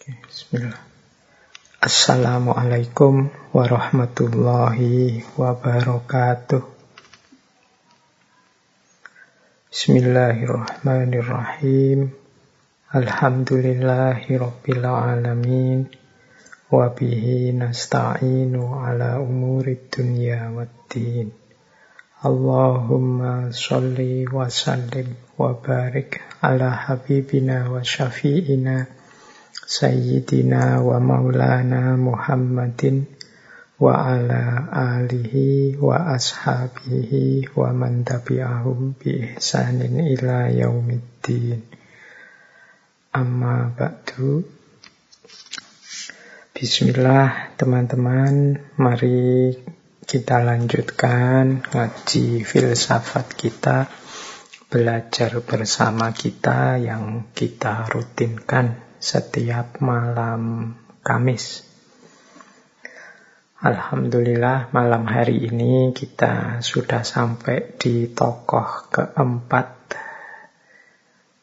Bismillah. Assalamualaikum warahmatullahi wabarakatuh. Bismillahirrahmanirrahim. Alhamdulillahi rabbil alamin. Wabihi nasta'inu ala umuri dunya waddin. Allahumma salli wa sallim wa barik ala habibina wa syafi'ina Sayyidina wa maulana Muhammadin wa ala alihi wa ashabihi wa man tabi'ahum bi ihsanin ila yaumiddin. Amma ba'du. Bismillah teman-teman, mari kita lanjutkan ngaji filsafat kita, belajar bersama kita yang kita rutinkan setiap malam Kamis. Alhamdulillah malam hari ini kita sudah sampai di tokoh keempat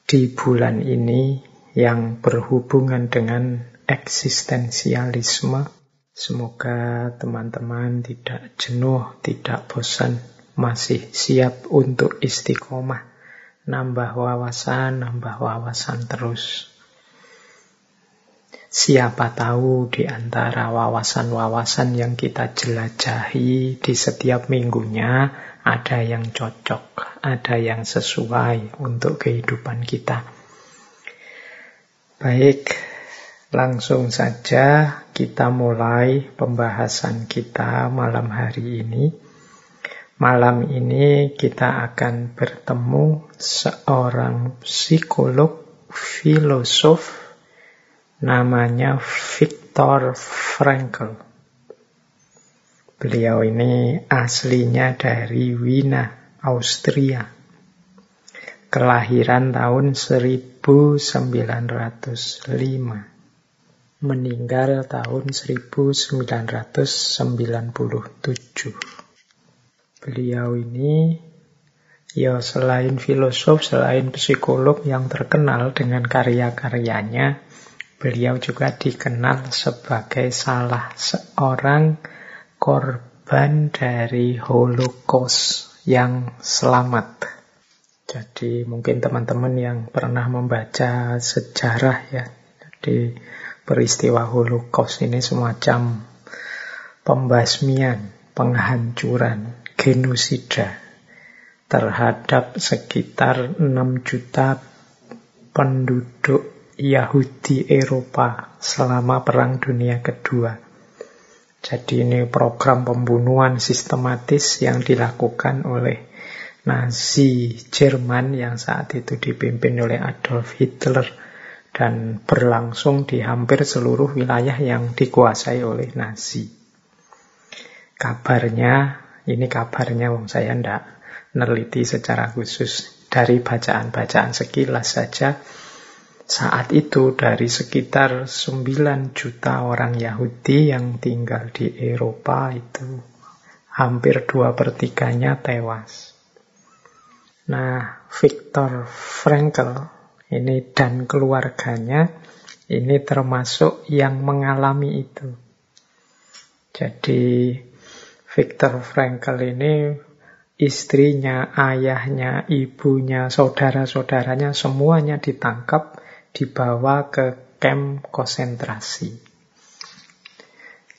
di bulan ini yang berhubungan dengan eksistensialisme. Semoga teman-teman tidak jenuh, tidak bosan, masih siap untuk istiqomah. Nambah wawasan, nambah wawasan terus. Siapa tahu di antara wawasan-wawasan yang kita jelajahi di setiap minggunya ada yang cocok, ada yang sesuai untuk kehidupan kita. Baik, langsung saja kita mulai pembahasan kita malam hari ini. Malam ini kita akan bertemu seorang psikolog, filosof, namanya Viktor Frankl. Beliau ini aslinya dari Wina, Austria. Kelahiran tahun 1905. Meninggal tahun 1997. Beliau ini ya selain filosof, selain psikolog yang terkenal dengan karya-karyanya, Beliau juga dikenal sebagai salah seorang korban dari Holocaust yang selamat. Jadi mungkin teman-teman yang pernah membaca sejarah ya, jadi peristiwa Holocaust ini semacam pembasmian, penghancuran, genosida terhadap sekitar 6 juta penduduk Yahudi Eropa selama Perang Dunia Kedua. Jadi ini program pembunuhan sistematis yang dilakukan oleh Nazi Jerman yang saat itu dipimpin oleh Adolf Hitler dan berlangsung di hampir seluruh wilayah yang dikuasai oleh Nazi. Kabarnya, ini kabarnya wong saya ndak neliti secara khusus dari bacaan-bacaan sekilas saja saat itu dari sekitar 9 juta orang Yahudi yang tinggal di Eropa itu hampir dua pertiganya tewas. Nah, Viktor Frankl ini dan keluarganya ini termasuk yang mengalami itu. Jadi Viktor Frankl ini istrinya, ayahnya, ibunya, saudara-saudaranya semuanya ditangkap dibawa ke kem konsentrasi.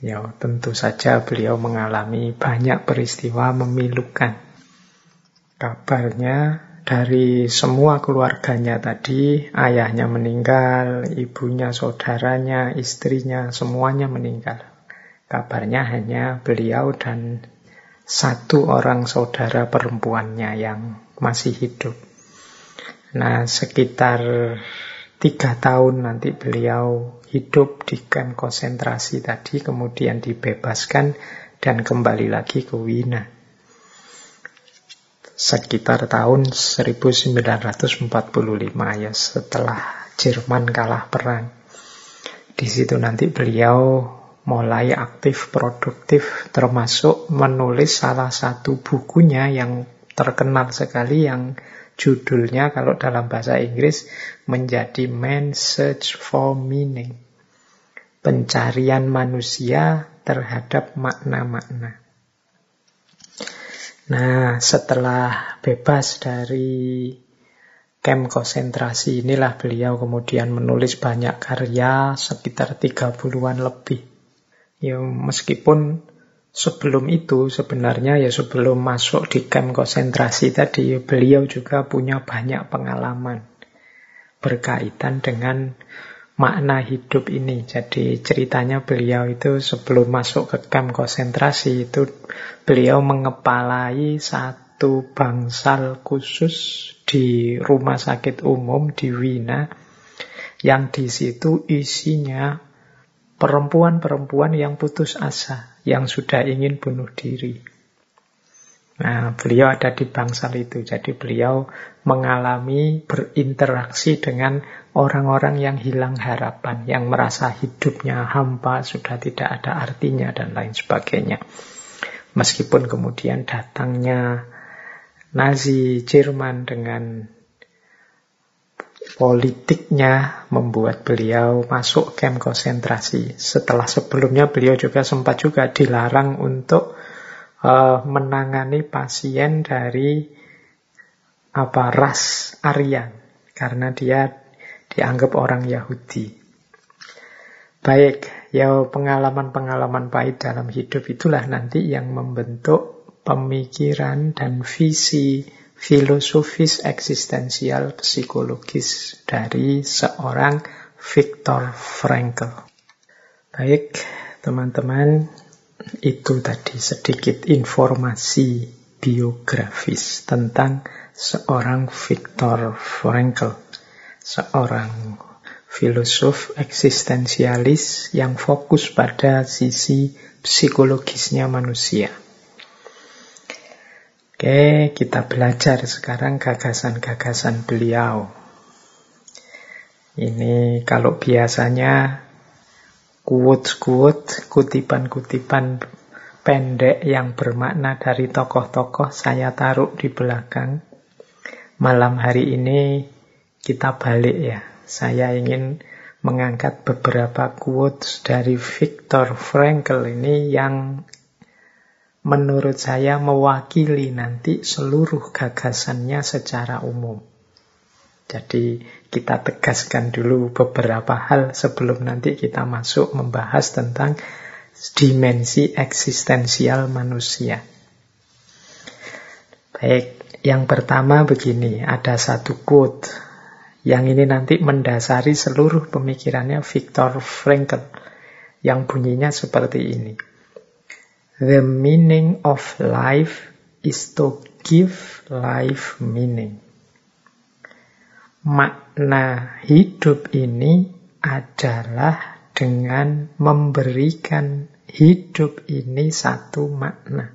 Ya, tentu saja beliau mengalami banyak peristiwa memilukan. Kabarnya dari semua keluarganya tadi, ayahnya meninggal, ibunya, saudaranya, istrinya, semuanya meninggal. Kabarnya hanya beliau dan satu orang saudara perempuannya yang masih hidup. Nah, sekitar tiga tahun nanti beliau hidup di kamp konsentrasi tadi, kemudian dibebaskan dan kembali lagi ke Wina. Sekitar tahun 1945 ya setelah Jerman kalah perang. Di situ nanti beliau mulai aktif produktif termasuk menulis salah satu bukunya yang terkenal sekali yang Judulnya kalau dalam bahasa Inggris menjadi Man Search for Meaning. pencarian manusia terhadap makna-makna. Nah, setelah bebas dari camp konsentrasi inilah beliau kemudian menulis banyak karya sekitar 30-an lebih. Ya, meskipun sebelum itu sebenarnya ya sebelum masuk di camp konsentrasi tadi beliau juga punya banyak pengalaman berkaitan dengan makna hidup ini. Jadi ceritanya beliau itu sebelum masuk ke kamp konsentrasi itu beliau mengepalai satu bangsal khusus di rumah sakit umum di Wina yang di situ isinya perempuan-perempuan yang putus asa, yang sudah ingin bunuh diri. Nah, beliau ada di bangsal itu. Jadi beliau mengalami berinteraksi dengan orang-orang yang hilang harapan, yang merasa hidupnya hampa, sudah tidak ada artinya, dan lain sebagainya. Meskipun kemudian datangnya Nazi Jerman dengan politiknya membuat beliau masuk camp konsentrasi. Setelah sebelumnya beliau juga sempat juga dilarang untuk uh, menangani pasien dari apa ras Aryan karena dia dianggap orang Yahudi. Baik, ya pengalaman-pengalaman pahit dalam hidup itulah nanti yang membentuk pemikiran dan visi filosofis eksistensial psikologis dari seorang Viktor Frankl. Baik, teman-teman, itu tadi sedikit informasi biografis tentang seorang Viktor Frankl, seorang filosof eksistensialis yang fokus pada sisi psikologisnya manusia. Oke, kita belajar sekarang gagasan-gagasan beliau. Ini kalau biasanya quotes-quotes, kutipan-kutipan pendek yang bermakna dari tokoh-tokoh saya taruh di belakang. Malam hari ini kita balik ya. Saya ingin mengangkat beberapa quotes dari Viktor Frankl ini yang menurut saya mewakili nanti seluruh gagasannya secara umum. Jadi kita tegaskan dulu beberapa hal sebelum nanti kita masuk membahas tentang dimensi eksistensial manusia. Baik, yang pertama begini, ada satu quote yang ini nanti mendasari seluruh pemikirannya Viktor Frankl yang bunyinya seperti ini. The meaning of life is to give life meaning makna hidup ini adalah dengan memberikan hidup ini satu makna.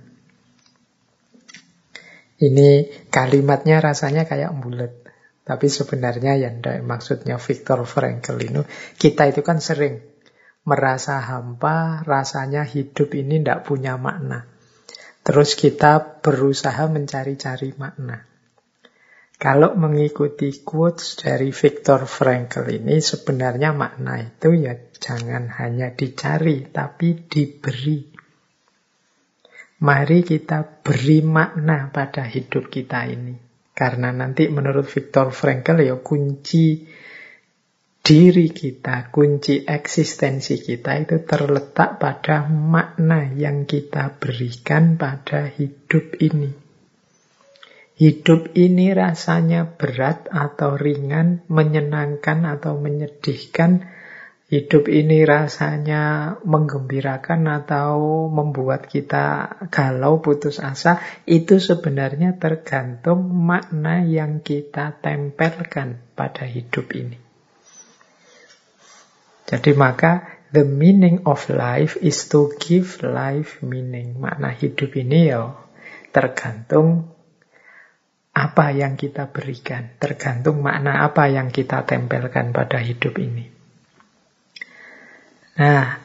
Ini kalimatnya rasanya kayak bulat. Tapi sebenarnya yang maksudnya Viktor Frankl ini, kita itu kan sering merasa hampa, rasanya hidup ini tidak punya makna. Terus kita berusaha mencari-cari makna. Kalau mengikuti quotes dari Viktor Frankl ini sebenarnya makna itu ya jangan hanya dicari tapi diberi. Mari kita beri makna pada hidup kita ini. Karena nanti menurut Viktor Frankl ya kunci diri kita, kunci eksistensi kita itu terletak pada makna yang kita berikan pada hidup ini. Hidup ini rasanya berat atau ringan, menyenangkan atau menyedihkan. Hidup ini rasanya menggembirakan atau membuat kita galau, putus asa. Itu sebenarnya tergantung makna yang kita tempelkan pada hidup ini. Jadi maka the meaning of life is to give life meaning. Makna hidup ini ya tergantung apa yang kita berikan, tergantung makna apa yang kita tempelkan pada hidup ini. Nah,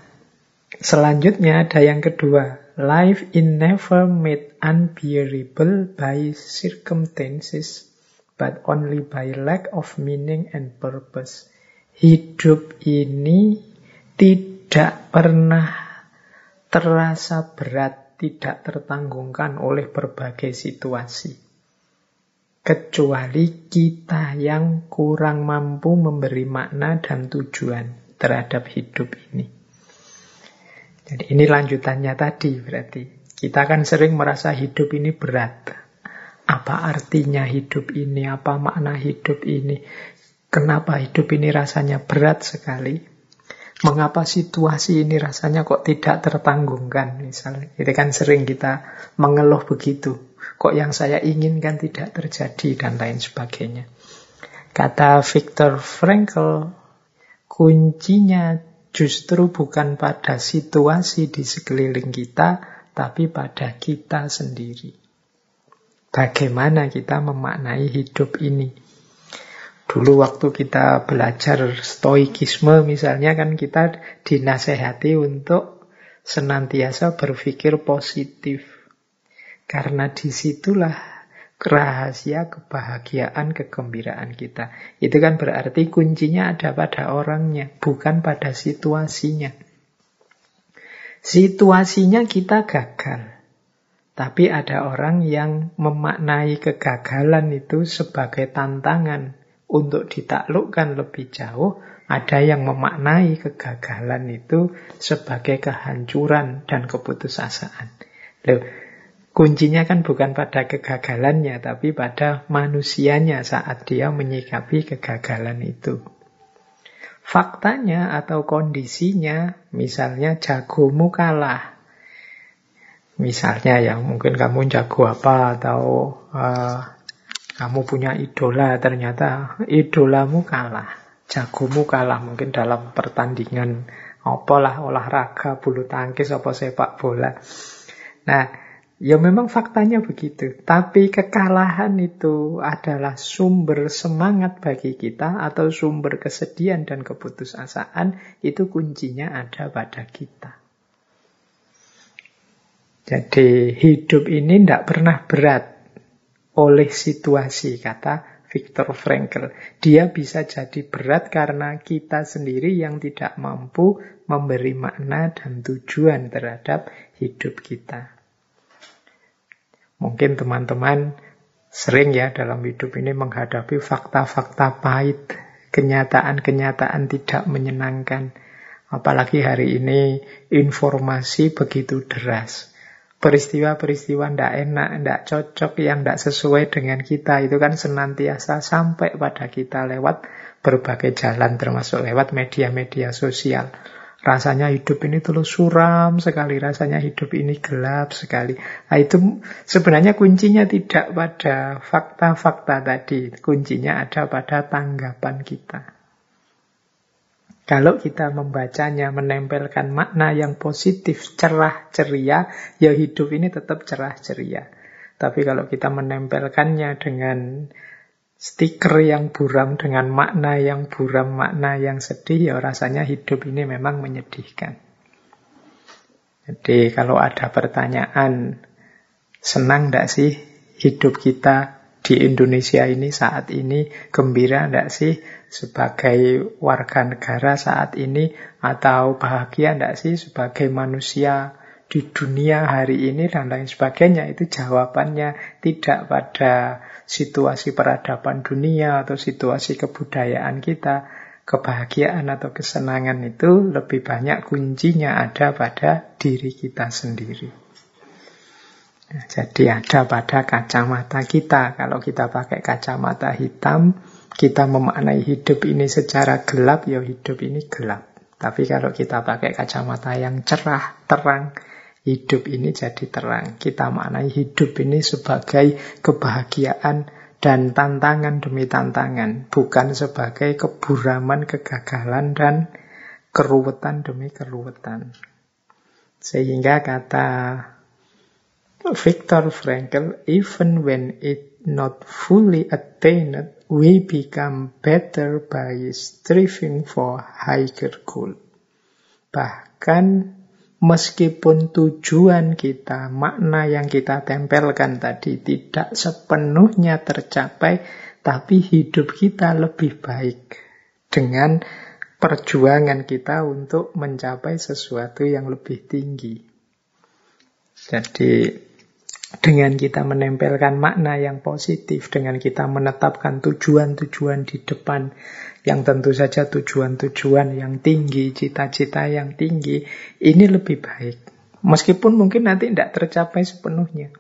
selanjutnya ada yang kedua. Life is never made unbearable by circumstances, but only by lack of meaning and purpose. Hidup ini tidak pernah terasa berat, tidak tertanggungkan oleh berbagai situasi. Kecuali kita yang kurang mampu memberi makna dan tujuan terhadap hidup ini. Jadi ini lanjutannya tadi berarti. Kita kan sering merasa hidup ini berat. Apa artinya hidup ini? Apa makna hidup ini? Kenapa hidup ini rasanya berat sekali? Mengapa situasi ini rasanya kok tidak tertanggungkan misalnya. Itu kan sering kita mengeluh begitu. Kok yang saya inginkan tidak terjadi dan lain sebagainya. Kata Viktor Frankl, kuncinya justru bukan pada situasi di sekeliling kita, tapi pada kita sendiri. Bagaimana kita memaknai hidup ini? Dulu waktu kita belajar stoikisme misalnya kan kita dinasehati untuk senantiasa berpikir positif. Karena di situlah rahasia kebahagiaan, kegembiraan kita. Itu kan berarti kuncinya ada pada orangnya, bukan pada situasinya. Situasinya kita gagal. Tapi ada orang yang memaknai kegagalan itu sebagai tantangan untuk ditaklukkan lebih jauh, ada yang memaknai kegagalan itu sebagai kehancuran dan keputusasaan. Loh, kuncinya kan bukan pada kegagalannya, tapi pada manusianya saat dia menyikapi kegagalan itu. Faktanya atau kondisinya, misalnya jagomu kalah. Misalnya ya mungkin kamu jago apa atau uh, kamu punya idola, ternyata idolamu kalah. Jagomu kalah mungkin dalam pertandingan apalah olahraga, bulu tangkis, apa sepak bola. Nah, ya memang faktanya begitu. Tapi kekalahan itu adalah sumber semangat bagi kita atau sumber kesedihan dan keputusasaan. Itu kuncinya ada pada kita. Jadi hidup ini tidak pernah berat oleh situasi, kata Viktor Frankl. Dia bisa jadi berat karena kita sendiri yang tidak mampu memberi makna dan tujuan terhadap hidup kita. Mungkin teman-teman sering ya dalam hidup ini menghadapi fakta-fakta pahit, kenyataan-kenyataan tidak menyenangkan. Apalagi hari ini informasi begitu deras peristiwa-peristiwa tidak enak, tidak cocok, yang tidak sesuai dengan kita itu kan senantiasa sampai pada kita lewat berbagai jalan termasuk lewat media-media sosial. Rasanya hidup ini terus suram sekali, rasanya hidup ini gelap sekali. Nah, itu sebenarnya kuncinya tidak pada fakta-fakta tadi, kuncinya ada pada tanggapan kita. Kalau kita membacanya, menempelkan makna yang positif, cerah, ceria, ya hidup ini tetap cerah, ceria. Tapi kalau kita menempelkannya dengan stiker yang buram, dengan makna yang buram, makna yang sedih, ya rasanya hidup ini memang menyedihkan. Jadi kalau ada pertanyaan, senang tidak sih hidup kita di Indonesia ini saat ini gembira enggak sih? Sebagai warga negara saat ini atau bahagia enggak sih sebagai manusia di dunia hari ini dan lain sebagainya? Itu jawabannya tidak pada situasi peradaban dunia atau situasi kebudayaan kita. Kebahagiaan atau kesenangan itu lebih banyak kuncinya ada pada diri kita sendiri. Jadi ada pada kacamata kita. Kalau kita pakai kacamata hitam, kita memaknai hidup ini secara gelap, ya hidup ini gelap. Tapi kalau kita pakai kacamata yang cerah, terang, hidup ini jadi terang. Kita maknai hidup ini sebagai kebahagiaan dan tantangan demi tantangan, bukan sebagai keburaman, kegagalan, dan keruwetan demi keruwetan. Sehingga kata Viktor Frankl, even when it not fully attained, we become better by striving for higher goal. Bahkan meskipun tujuan kita, makna yang kita tempelkan tadi tidak sepenuhnya tercapai, tapi hidup kita lebih baik dengan perjuangan kita untuk mencapai sesuatu yang lebih tinggi. Jadi dengan kita menempelkan makna yang positif, dengan kita menetapkan tujuan-tujuan di depan, yang tentu saja tujuan-tujuan yang tinggi, cita-cita yang tinggi, ini lebih baik. Meskipun mungkin nanti tidak tercapai sepenuhnya.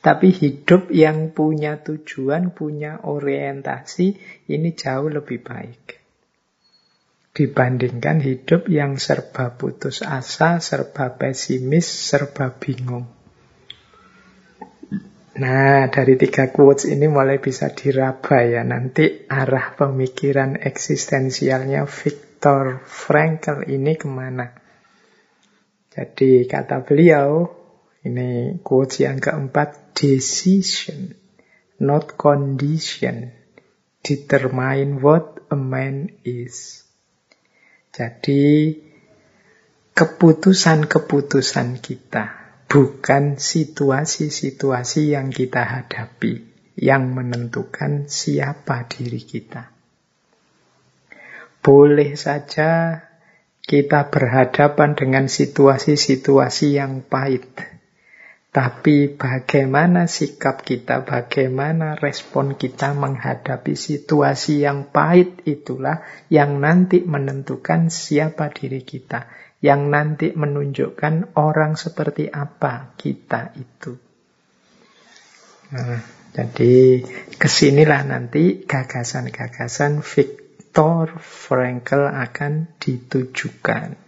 Tapi hidup yang punya tujuan, punya orientasi, ini jauh lebih baik dibandingkan hidup yang serba putus asa, serba pesimis, serba bingung. Nah, dari tiga quotes ini mulai bisa diraba ya. Nanti arah pemikiran eksistensialnya Viktor Frankl ini ke mana. Jadi kata beliau, ini quotes yang keempat, decision, not condition, determine what a man is. Jadi keputusan-keputusan kita bukan situasi-situasi yang kita hadapi yang menentukan siapa diri kita. Boleh saja kita berhadapan dengan situasi-situasi yang pahit tapi bagaimana sikap kita, bagaimana respon kita menghadapi situasi yang pahit itulah yang nanti menentukan siapa diri kita. Yang nanti menunjukkan orang seperti apa kita itu. Nah, jadi ke sinilah nanti gagasan-gagasan Viktor Frankl akan ditujukan.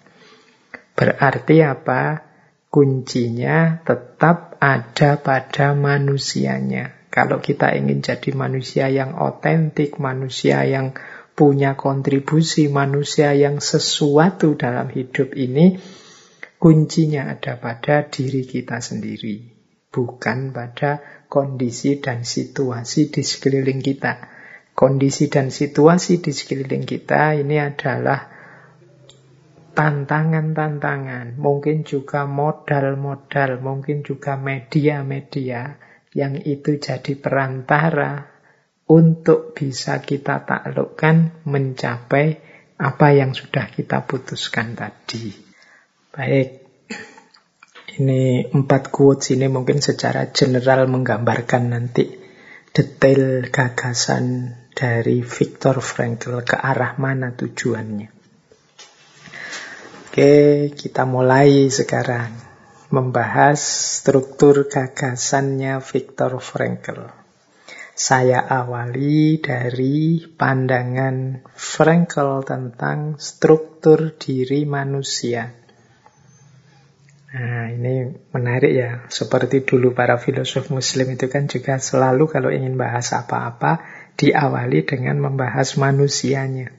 Berarti apa? kuncinya tetap ada pada manusianya. Kalau kita ingin jadi manusia yang otentik, manusia yang punya kontribusi, manusia yang sesuatu dalam hidup ini, kuncinya ada pada diri kita sendiri, bukan pada kondisi dan situasi di sekeliling kita. Kondisi dan situasi di sekeliling kita ini adalah tantangan-tantangan, mungkin juga modal-modal, mungkin juga media-media yang itu jadi perantara untuk bisa kita taklukkan mencapai apa yang sudah kita putuskan tadi. Baik, ini empat quotes ini mungkin secara general menggambarkan nanti detail gagasan dari Viktor Frankl ke arah mana tujuannya. Oke, kita mulai sekarang membahas struktur gagasannya Viktor Frankl. Saya awali dari pandangan Frankl tentang struktur diri manusia. Nah, ini menarik ya. Seperti dulu para filosof muslim itu kan juga selalu kalau ingin bahas apa-apa diawali dengan membahas manusianya.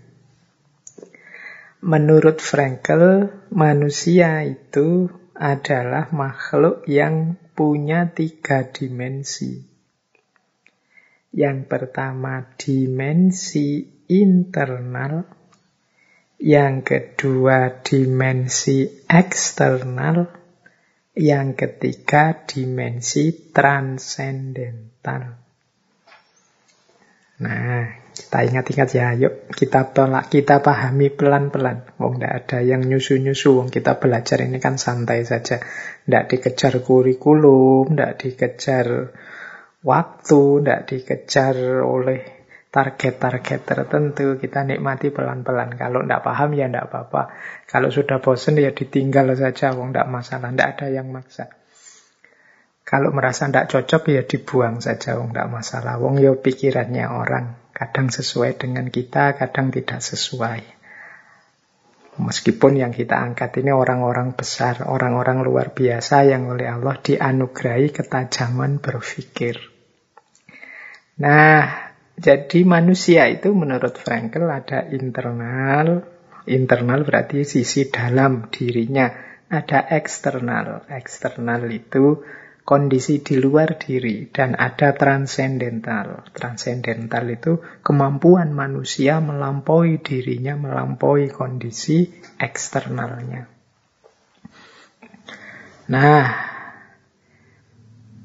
Menurut Frankel, manusia itu adalah makhluk yang punya tiga dimensi. Yang pertama dimensi internal, yang kedua dimensi eksternal, yang ketiga dimensi transendental. Nah, kita ingat-ingat ya, yuk kita tolak, kita pahami pelan-pelan. Wong tidak ada yang nyusu-nyusu, wong kita belajar ini kan santai saja. Tidak dikejar kurikulum, tidak dikejar waktu, tidak dikejar oleh target-target tertentu. Kita nikmati pelan-pelan. Kalau tidak paham ya tidak apa-apa. Kalau sudah bosan ya ditinggal saja, wong tidak masalah. Tidak ada yang maksa. Kalau merasa tidak cocok ya dibuang saja, wong tidak masalah. Wong ya pikirannya orang. Kadang sesuai dengan kita, kadang tidak sesuai. Meskipun yang kita angkat ini orang-orang besar, orang-orang luar biasa yang oleh Allah dianugerahi ketajaman berpikir. Nah, jadi manusia itu menurut Frankel ada internal, internal berarti sisi dalam dirinya, ada eksternal. Eksternal itu kondisi di luar diri dan ada transendental. Transendental itu kemampuan manusia melampaui dirinya, melampaui kondisi eksternalnya. Nah,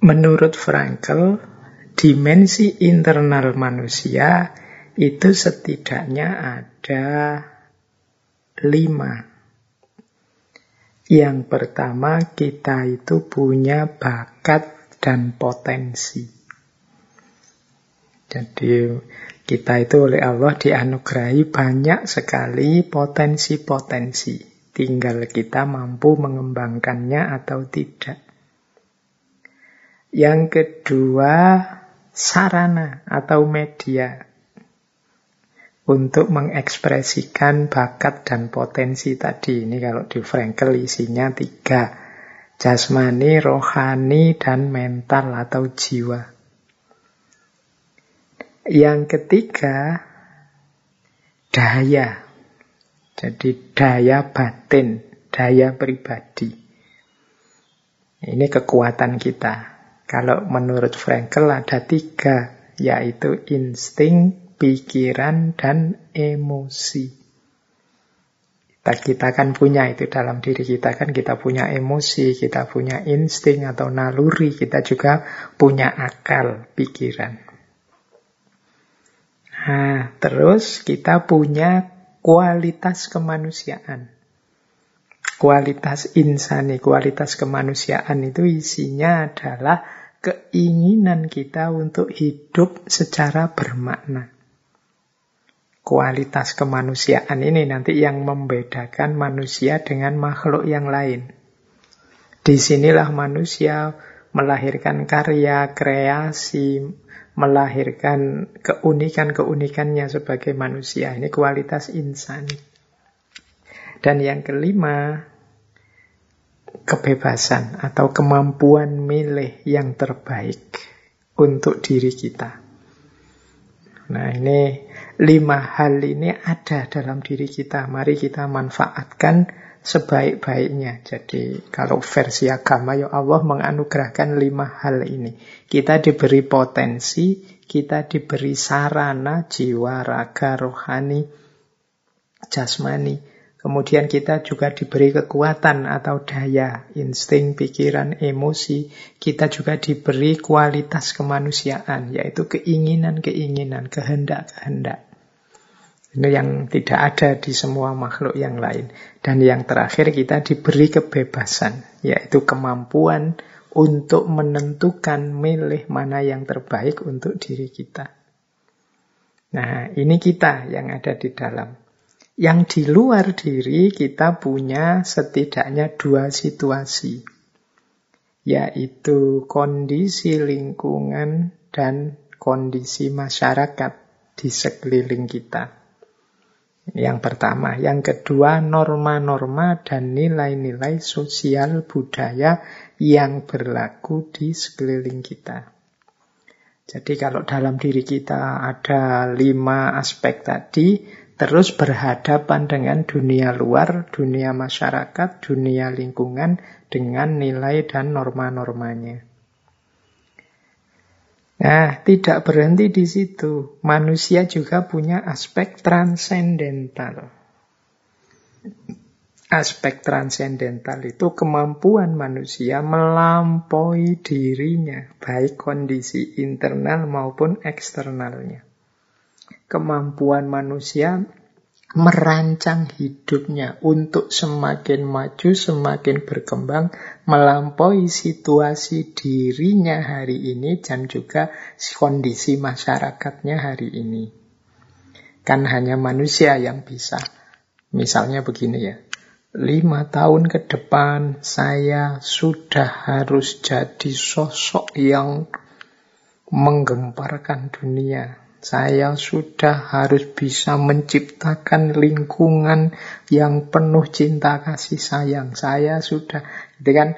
menurut Frankl, dimensi internal manusia itu setidaknya ada lima. Yang pertama, kita itu punya bakat dan potensi. Jadi kita itu oleh Allah dianugerahi banyak sekali potensi-potensi. Tinggal kita mampu mengembangkannya atau tidak. Yang kedua, sarana atau media untuk mengekspresikan bakat dan potensi tadi. Ini kalau di Frankel isinya tiga. Jasmani, rohani, dan mental atau jiwa. Yang ketiga, daya. Jadi daya batin, daya pribadi. Ini kekuatan kita. Kalau menurut Frankel ada tiga, yaitu insting, pikiran, dan emosi. Kita, kita kan punya itu dalam diri kita kan kita punya emosi, kita punya insting atau naluri, kita juga punya akal, pikiran. Nah, terus kita punya kualitas kemanusiaan. Kualitas insani, kualitas kemanusiaan itu isinya adalah keinginan kita untuk hidup secara bermakna. Kualitas kemanusiaan ini nanti yang membedakan manusia dengan makhluk yang lain. Di sinilah manusia melahirkan karya, kreasi, melahirkan keunikan-keunikannya sebagai manusia. Ini kualitas insani. Dan yang kelima, kebebasan atau kemampuan milih yang terbaik untuk diri kita. Nah ini lima hal ini ada dalam diri kita. Mari kita manfaatkan sebaik-baiknya. Jadi kalau versi agama ya Allah menganugerahkan lima hal ini. Kita diberi potensi, kita diberi sarana, jiwa, raga, rohani, jasmani. Kemudian kita juga diberi kekuatan atau daya, insting, pikiran, emosi. Kita juga diberi kualitas kemanusiaan, yaitu keinginan-keinginan, kehendak-kehendak. Ini yang tidak ada di semua makhluk yang lain. Dan yang terakhir kita diberi kebebasan, yaitu kemampuan untuk menentukan milih mana yang terbaik untuk diri kita. Nah, ini kita yang ada di dalam. Yang di luar diri kita punya setidaknya dua situasi, yaitu kondisi lingkungan dan kondisi masyarakat di sekeliling kita. Yang pertama. Yang kedua, norma-norma dan nilai-nilai sosial budaya yang berlaku di sekeliling kita. Jadi kalau dalam diri kita ada lima aspek tadi, terus berhadapan dengan dunia luar, dunia masyarakat, dunia lingkungan dengan nilai dan norma-normanya. Nah, tidak berhenti di situ. Manusia juga punya aspek transendental. Aspek transendental itu kemampuan manusia melampaui dirinya, baik kondisi internal maupun eksternalnya kemampuan manusia merancang hidupnya untuk semakin maju, semakin berkembang, melampaui situasi dirinya hari ini dan juga kondisi masyarakatnya hari ini. Kan hanya manusia yang bisa. Misalnya begini ya, lima tahun ke depan saya sudah harus jadi sosok yang menggemparkan dunia saya sudah harus bisa menciptakan lingkungan yang penuh cinta kasih sayang. Saya sudah, dengan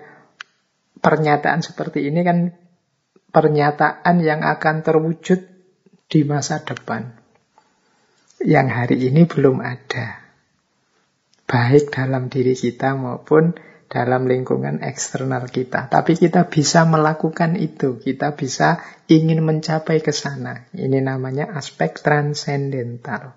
pernyataan seperti ini kan pernyataan yang akan terwujud di masa depan. Yang hari ini belum ada. Baik dalam diri kita maupun dalam lingkungan eksternal kita. Tapi kita bisa melakukan itu, kita bisa ingin mencapai ke sana. Ini namanya aspek transendental.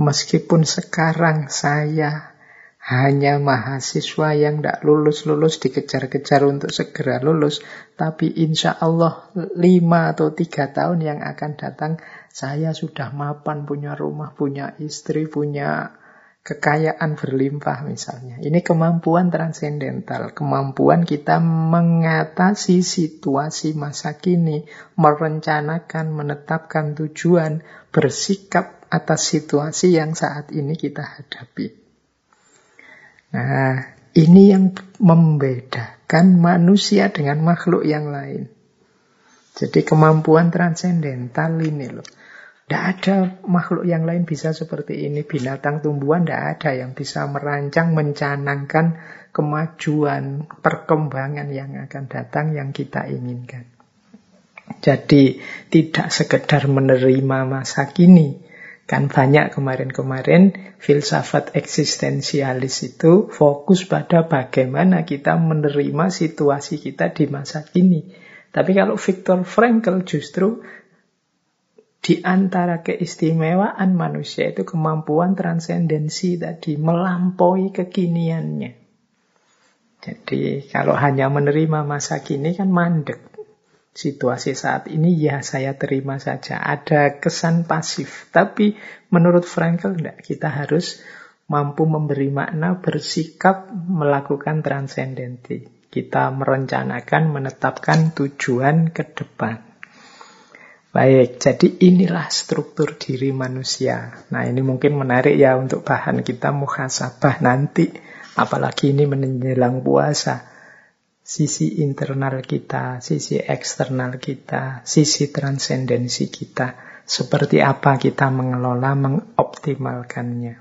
Meskipun sekarang saya hanya mahasiswa yang tidak lulus-lulus dikejar-kejar untuk segera lulus, tapi insya Allah lima atau tiga tahun yang akan datang, saya sudah mapan punya rumah, punya istri, punya kekayaan berlimpah misalnya. Ini kemampuan transendental, kemampuan kita mengatasi situasi masa kini, merencanakan, menetapkan tujuan, bersikap atas situasi yang saat ini kita hadapi. Nah, ini yang membedakan manusia dengan makhluk yang lain. Jadi kemampuan transendental ini loh. Tidak ada makhluk yang lain bisa seperti ini. Binatang tumbuhan tidak ada yang bisa merancang, mencanangkan kemajuan, perkembangan yang akan datang yang kita inginkan. Jadi tidak sekedar menerima masa kini. Kan banyak kemarin-kemarin filsafat eksistensialis itu fokus pada bagaimana kita menerima situasi kita di masa kini. Tapi kalau Viktor Frankl justru di antara keistimewaan manusia itu kemampuan transendensi tadi, melampaui kekiniannya. Jadi kalau hanya menerima masa kini kan mandek. Situasi saat ini ya saya terima saja. Ada kesan pasif. Tapi menurut Frankel enggak. Kita harus mampu memberi makna, bersikap, melakukan transendensi. Kita merencanakan, menetapkan tujuan ke depan. Baik, jadi inilah struktur diri manusia. Nah ini mungkin menarik ya untuk bahan kita muhasabah nanti. Apalagi ini menjelang puasa. Sisi internal kita, sisi eksternal kita, sisi transendensi kita. Seperti apa kita mengelola, mengoptimalkannya.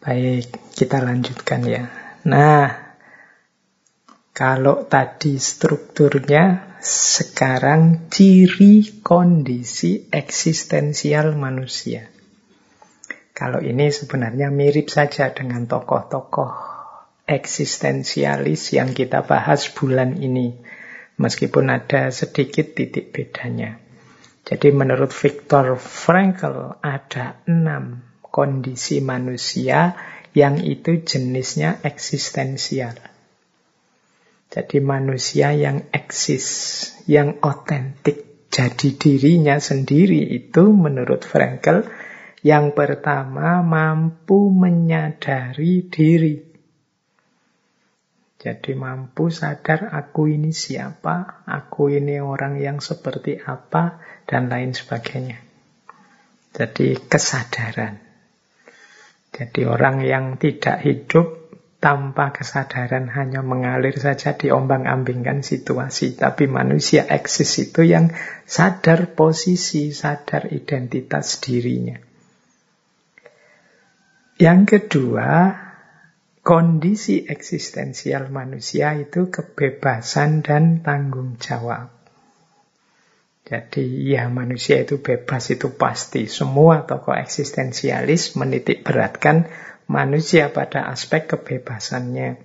Baik, kita lanjutkan ya. Nah, kalau tadi strukturnya sekarang ciri kondisi eksistensial manusia. Kalau ini sebenarnya mirip saja dengan tokoh-tokoh eksistensialis yang kita bahas bulan ini. Meskipun ada sedikit titik bedanya. Jadi menurut Viktor Frankl ada enam kondisi manusia yang itu jenisnya eksistensial. Jadi manusia yang eksis, yang otentik, jadi dirinya sendiri itu menurut Frankel yang pertama mampu menyadari diri. Jadi mampu sadar aku ini siapa, aku ini orang yang seperti apa, dan lain sebagainya. Jadi kesadaran. Jadi orang yang tidak hidup tanpa kesadaran hanya mengalir saja diombang-ambingkan situasi. Tapi manusia eksis itu yang sadar posisi, sadar identitas dirinya. Yang kedua, kondisi eksistensial manusia itu kebebasan dan tanggung jawab. Jadi ya manusia itu bebas itu pasti. Semua tokoh eksistensialis menitik beratkan manusia pada aspek kebebasannya.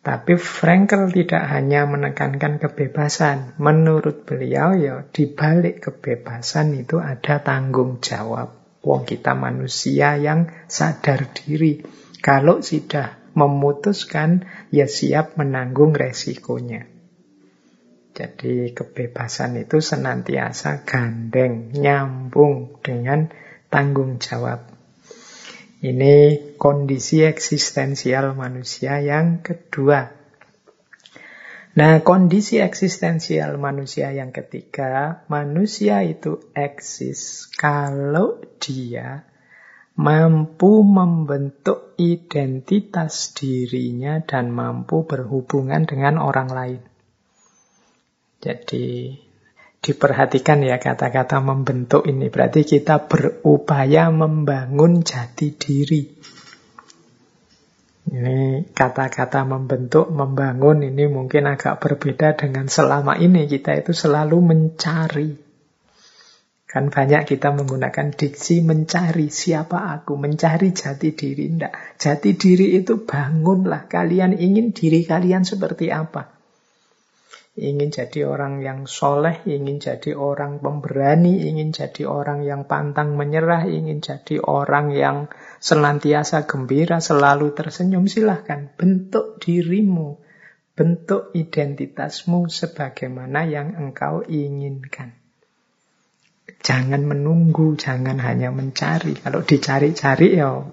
Tapi Frankel tidak hanya menekankan kebebasan. Menurut beliau ya di balik kebebasan itu ada tanggung jawab. Wong kita manusia yang sadar diri. Kalau sudah memutuskan ya siap menanggung resikonya. Jadi kebebasan itu senantiasa gandeng, nyambung dengan tanggung jawab. Ini kondisi eksistensial manusia yang kedua. Nah, kondisi eksistensial manusia yang ketiga, manusia itu eksis kalau dia mampu membentuk identitas dirinya dan mampu berhubungan dengan orang lain. Jadi Diperhatikan ya kata-kata membentuk ini. Berarti kita berupaya membangun jati diri. Ini kata-kata membentuk, membangun ini mungkin agak berbeda dengan selama ini kita itu selalu mencari. Kan banyak kita menggunakan diksi mencari siapa aku, mencari jati diri. Tidak, jati diri itu bangunlah. Kalian ingin diri kalian seperti apa? Ingin jadi orang yang soleh, ingin jadi orang pemberani, ingin jadi orang yang pantang menyerah, ingin jadi orang yang senantiasa gembira, selalu tersenyum, silahkan bentuk dirimu, bentuk identitasmu sebagaimana yang engkau inginkan. Jangan menunggu, jangan hanya mencari. Kalau dicari-cari ya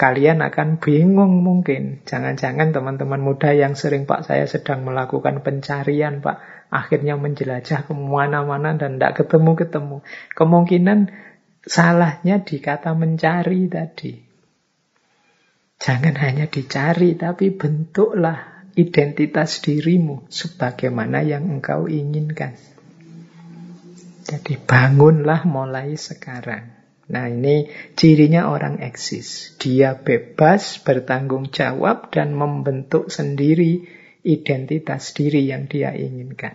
kalian akan bingung mungkin. Jangan-jangan teman-teman muda yang sering Pak saya sedang melakukan pencarian Pak. Akhirnya menjelajah ke mana-mana dan tidak ketemu-ketemu. Kemungkinan salahnya di kata mencari tadi. Jangan hanya dicari, tapi bentuklah identitas dirimu sebagaimana yang engkau inginkan. Jadi bangunlah mulai sekarang. Nah ini cirinya orang eksis. Dia bebas bertanggung jawab dan membentuk sendiri identitas diri yang dia inginkan.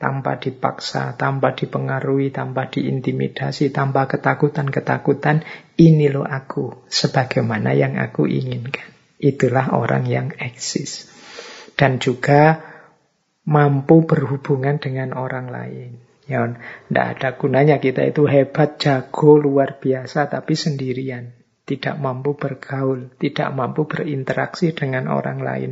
Tanpa dipaksa, tanpa dipengaruhi, tanpa diintimidasi, tanpa ketakutan-ketakutan. Ini loh aku, sebagaimana yang aku inginkan. Itulah orang yang eksis. Dan juga mampu berhubungan dengan orang lain. Ya, tidak ada gunanya kita itu hebat, jago, luar biasa, tapi sendirian. Tidak mampu bergaul, tidak mampu berinteraksi dengan orang lain.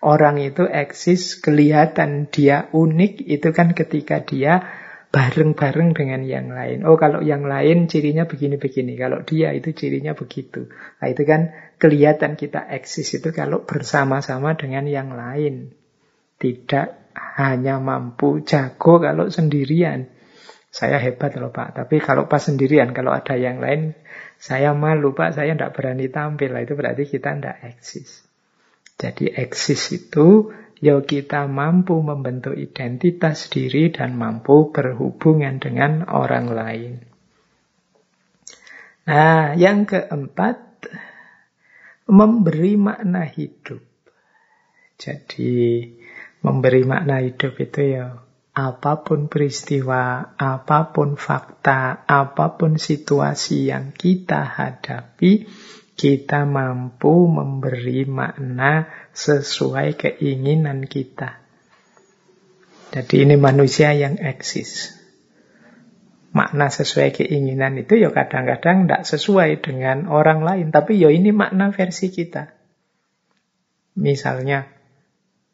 Orang itu eksis, kelihatan dia unik, itu kan ketika dia bareng-bareng dengan yang lain. Oh, kalau yang lain cirinya begini-begini. Kalau dia itu cirinya begitu. Nah, itu kan kelihatan kita eksis itu kalau bersama-sama dengan yang lain. Tidak hanya mampu jago kalau sendirian. Saya hebat loh Pak, tapi kalau pas sendirian, kalau ada yang lain, saya malu Pak, saya tidak berani tampil. Itu berarti kita tidak eksis. Jadi eksis itu ya kita mampu membentuk identitas diri dan mampu berhubungan dengan orang lain. Nah, yang keempat, memberi makna hidup. Jadi, memberi makna hidup itu ya apa pun peristiwa, apa pun fakta, apa pun situasi yang kita hadapi, kita mampu memberi makna sesuai keinginan kita. Jadi ini manusia yang eksis. Makna sesuai keinginan itu ya kadang-kadang tidak sesuai dengan orang lain. Tapi ya ini makna versi kita. Misalnya,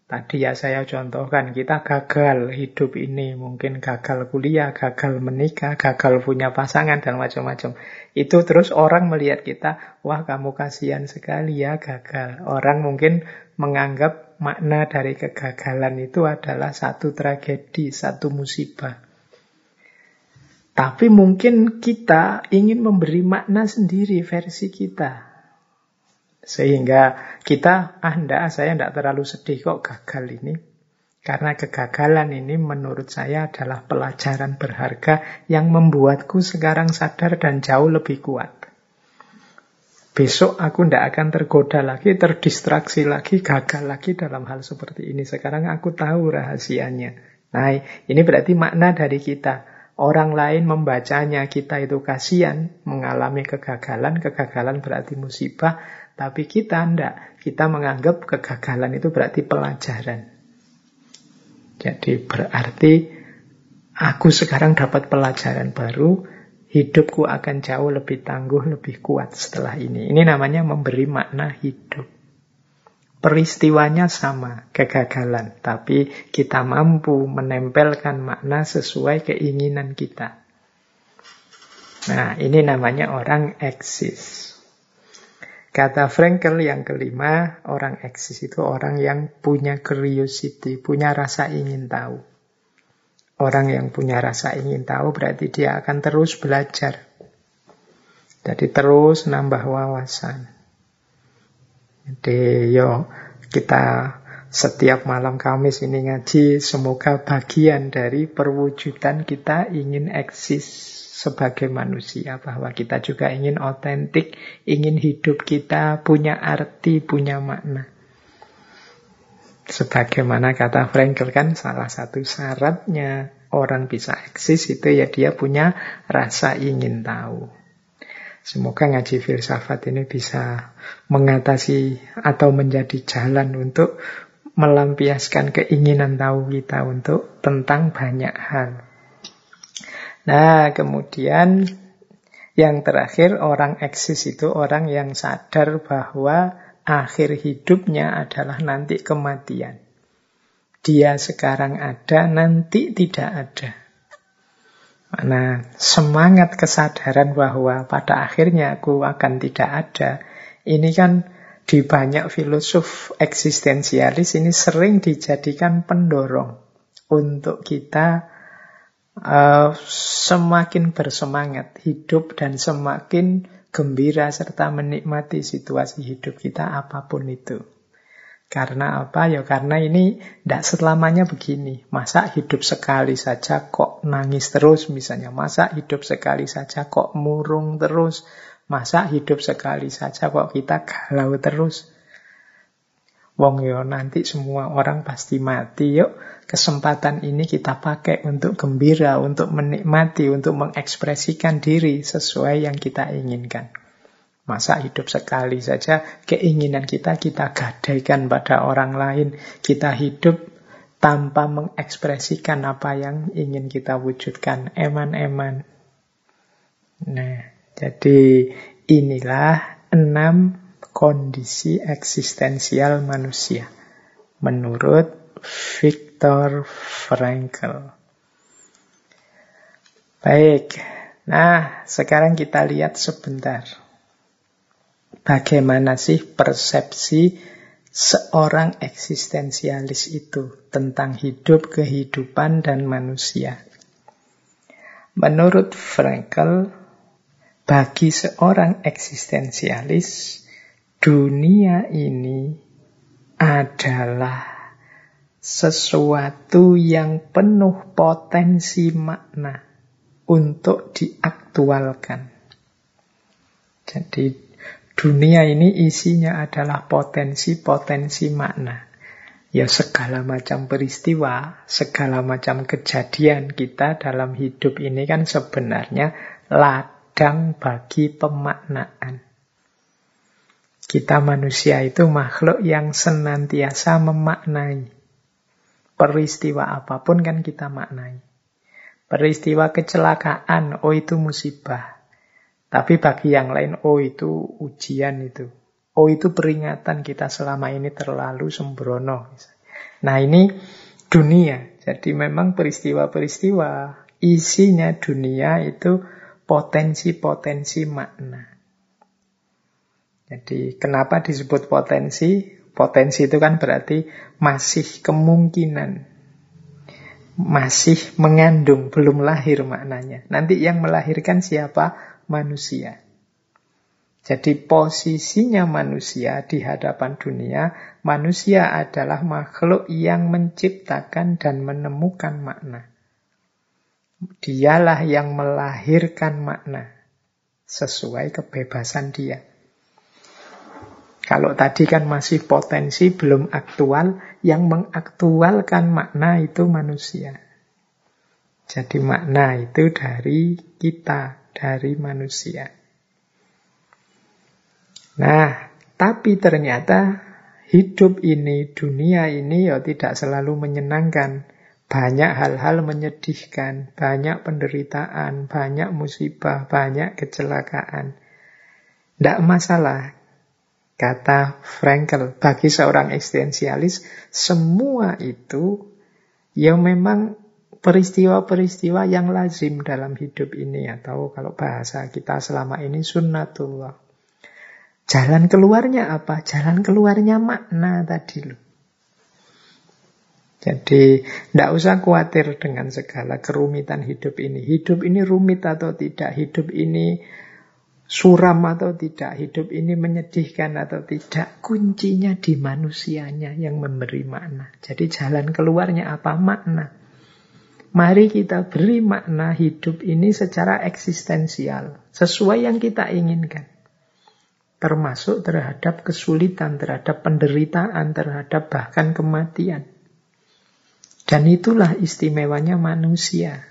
Tadi ya saya contohkan, kita gagal hidup ini, mungkin gagal kuliah, gagal menikah, gagal punya pasangan, dan macam-macam. Itu terus orang melihat kita, wah kamu kasihan sekali ya gagal. Orang mungkin menganggap makna dari kegagalan itu adalah satu tragedi, satu musibah. Tapi mungkin kita ingin memberi makna sendiri versi kita. Sehingga kita, ah enggak, saya enggak terlalu sedih kok gagal ini. Karena kegagalan ini menurut saya adalah pelajaran berharga yang membuatku sekarang sadar dan jauh lebih kuat. Besok aku tidak akan tergoda lagi, terdistraksi lagi, gagal lagi dalam hal seperti ini. Sekarang aku tahu rahasianya. Nah, ini berarti makna dari kita. Orang lain membacanya, kita itu kasihan, mengalami kegagalan. Kegagalan berarti musibah. Tapi kita tidak. Kita menganggap kegagalan itu berarti pelajaran. Jadi berarti aku sekarang dapat pelajaran baru, hidupku akan jauh lebih tangguh, lebih kuat setelah ini. Ini namanya memberi makna hidup. Peristiwanya sama, kegagalan. Tapi kita mampu menempelkan makna sesuai keinginan kita. Nah, ini namanya orang eksis. Kata Frankel yang kelima, orang eksis itu orang yang punya curiosity, punya rasa ingin tahu. Orang yang punya rasa ingin tahu berarti dia akan terus belajar. Jadi terus nambah wawasan. Jadi yo kita setiap malam Kamis ini ngaji, semoga bagian dari perwujudan kita ingin eksis sebagai manusia bahwa kita juga ingin otentik, ingin hidup kita punya arti, punya makna. Sebagaimana kata Frankel kan salah satu syaratnya orang bisa eksis itu ya dia punya rasa ingin tahu. Semoga ngaji filsafat ini bisa mengatasi atau menjadi jalan untuk melampiaskan keinginan tahu kita untuk tentang banyak hal. Nah, kemudian yang terakhir orang eksis itu orang yang sadar bahwa akhir hidupnya adalah nanti kematian. Dia sekarang ada, nanti tidak ada. Nah, semangat kesadaran bahwa pada akhirnya aku akan tidak ada, ini kan di banyak filosof eksistensialis ini sering dijadikan pendorong untuk kita uh, semakin bersemangat hidup dan semakin gembira serta menikmati situasi hidup kita apa pun itu. Karena apa? Ya karena ini tidak selamanya begini. Masa hidup sekali saja kok nangis terus misalnya. Masa hidup sekali saja kok murung terus. Masa hidup sekali saja kok kita galau terus. Wong yo nanti semua orang pasti mati. Yuk kesempatan ini kita pakai untuk gembira, untuk menikmati, untuk mengekspresikan diri sesuai yang kita inginkan. Masa hidup sekali saja keinginan kita kita gadaikan pada orang lain. Kita hidup tanpa mengekspresikan apa yang ingin kita wujudkan. Eman-eman. Nah, jadi inilah enam kondisi eksistensial manusia. Menurut Viktor Frankl. Baik, nah sekarang kita lihat sebentar Bagaimana sih persepsi seorang eksistensialis itu tentang hidup, kehidupan, dan manusia? Menurut Frankel, bagi seorang eksistensialis, dunia ini adalah sesuatu yang penuh potensi makna untuk diaktualkan. Jadi Dunia ini isinya adalah potensi-potensi makna. Ya segala macam peristiwa, segala macam kejadian kita dalam hidup ini kan sebenarnya ladang bagi pemaknaan. Kita manusia itu makhluk yang senantiasa memaknai. Peristiwa apa pun kan kita maknai. Peristiwa kecelakaan, oh itu musibah. Tapi bagi yang lain, oh itu ujian itu. Oh itu peringatan kita selama ini terlalu sembrono. Nah ini dunia. Jadi memang peristiwa-peristiwa isinya dunia itu potensi-potensi makna. Jadi kenapa disebut potensi? Potensi itu kan berarti masih kemungkinan. Masih mengandung, belum lahir maknanya. Nanti yang melahirkan siapa? manusia. Jadi posisinya manusia di hadapan dunia, manusia adalah makhluk yang menciptakan dan menemukan makna. Dialah yang melahirkan makna sesuai kebebasan dia. Kalau tadi kan masih potensi belum aktual, yang mengaktualkan makna itu manusia. Jadi makna itu dari kita, dari manusia. Nah, tapi ternyata hidup ini, dunia ini ya tidak selalu menyenangkan. Banyak hal-hal menyedihkan, banyak penderitaan, banyak musibah, banyak kecelakaan. Tidak masalah, kata Frankel. Bagi seorang eksistensialis, semua itu ya memang peristiwa-peristiwa yang lazim dalam hidup ini atau kalau bahasa kita selama ini sunnatullah. Jalan keluarnya apa? Jalan keluarnya makna tadi loh. Jadi tidak usah khawatir dengan segala kerumitan hidup ini. Hidup ini rumit atau tidak, hidup ini suram atau tidak, hidup ini menyedihkan atau tidak. Kuncinya di manusianya yang memberi makna. Jadi jalan keluarnya apa? Makna. Mari kita beri makna hidup ini secara eksistensial, sesuai yang kita inginkan. Termasuk terhadap kesulitan, terhadap penderitaan, terhadap bahkan kematian. Dan itulah istimewanya manusia.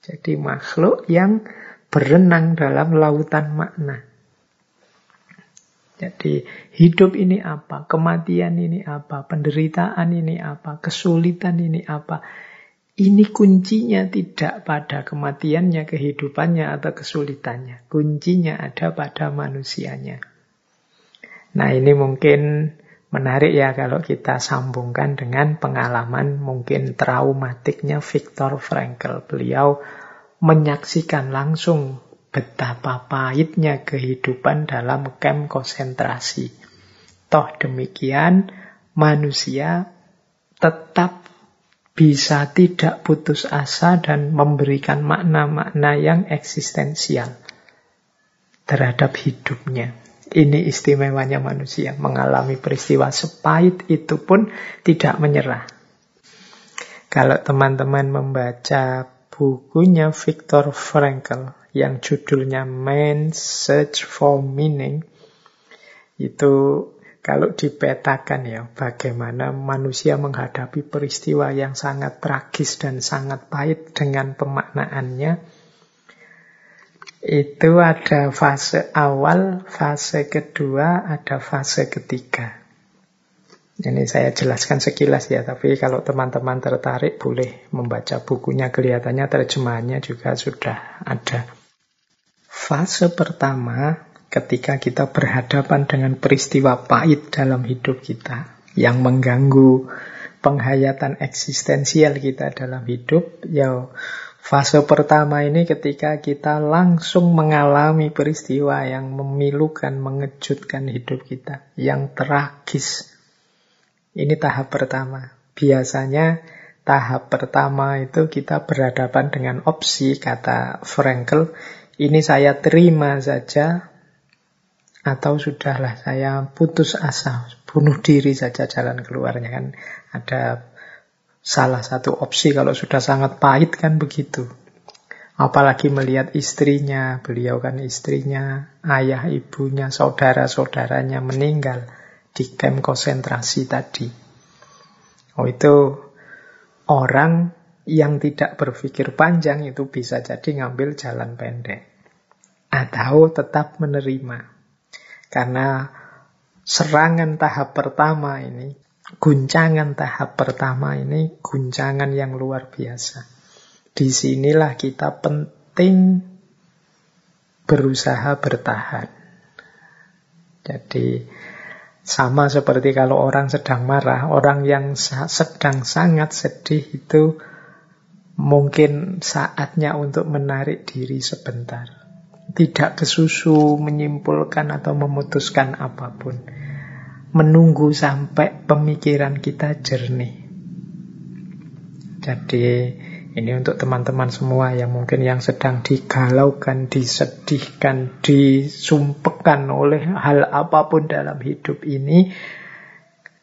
Jadi makhluk yang berenang dalam lautan makna. Jadi hidup ini apa, kematian ini apa, penderitaan ini apa, kesulitan ini apa. Ini kuncinya tidak pada kematiannya, kehidupannya, atau kesulitannya. Kuncinya ada pada manusianya. Nah ini mungkin menarik ya kalau kita sambungkan dengan pengalaman mungkin traumatiknya Viktor Frankl. Beliau menyaksikan langsung betapa pahitnya kehidupan dalam kem konsentrasi. Toh demikian, manusia tetap bisa tidak putus asa dan memberikan makna-makna yang eksistensial terhadap hidupnya. Ini istimewanya manusia, mengalami peristiwa sepahit itu pun tidak menyerah. Kalau teman-teman membaca bukunya Viktor Frankl yang judulnya Man's Search for Meaning, itu kalau dipetakan ya bagaimana manusia menghadapi peristiwa yang sangat tragis dan sangat pahit dengan pemaknaannya, itu ada fase awal, fase kedua, ada fase ketiga. Ini saya jelaskan sekilas ya, tapi kalau teman-teman tertarik boleh membaca bukunya, kelihatannya terjemahannya juga sudah ada. Fase pertama ketika kita berhadapan dengan peristiwa pahit dalam hidup kita yang mengganggu penghayatan eksistensial kita dalam hidup, ya Fase pertama ini ketika kita langsung mengalami peristiwa yang memilukan, mengejutkan hidup kita, yang tragis. Ini tahap pertama. Biasanya tahap pertama itu kita berhadapan dengan opsi, kata Frankel, ini saya terima saja, atau sudahlah saya putus asa, bunuh diri saja jalan keluarnya kan. Ada Salah satu opsi kalau sudah sangat pahit kan begitu. Apalagi melihat istrinya, beliau kan istrinya, ayah ibunya, saudara-saudaranya meninggal di kem konsentrasi tadi. Oh itu orang yang tidak berpikir panjang itu bisa jadi ngambil jalan pendek. Atau tetap menerima. Karena serangan tahap pertama ini guncangan tahap pertama ini guncangan yang luar biasa. Di sinilah kita penting berusaha bertahan. Jadi sama seperti kalau orang sedang marah, orang yang sedang sangat sedih itu mungkin saatnya untuk menarik diri sebentar. Tidak kesusu menyimpulkan atau memutuskan apa pun menunggu sampai pemikiran kita jernih. Jadi ini untuk teman-teman semua yang mungkin yang sedang digalaukan, disedihkan, disumpekkan oleh hal apa pun dalam hidup ini.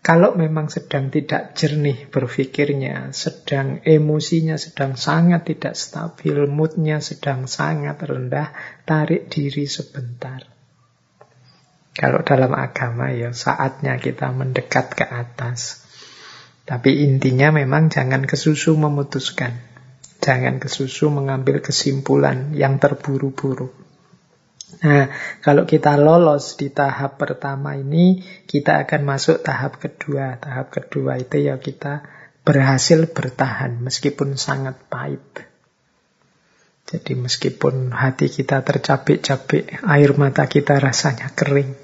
Kalau memang sedang tidak jernih berpikirnya, sedang emosinya sedang sangat tidak stabil, moodnya sedang sangat rendah, tarik diri sebentar. Kalau dalam agama ya saatnya kita mendekat ke atas. Tapi intinya memang jangan kesusu memutuskan. Jangan kesusu mengambil kesimpulan yang terburu-buru. Nah, kalau kita lolos di tahap pertama ini, kita akan masuk tahap kedua. Tahap kedua itu ya kita berhasil bertahan meskipun sangat pahit. Jadi meskipun hati kita tercapek-capek, air mata kita rasanya kering,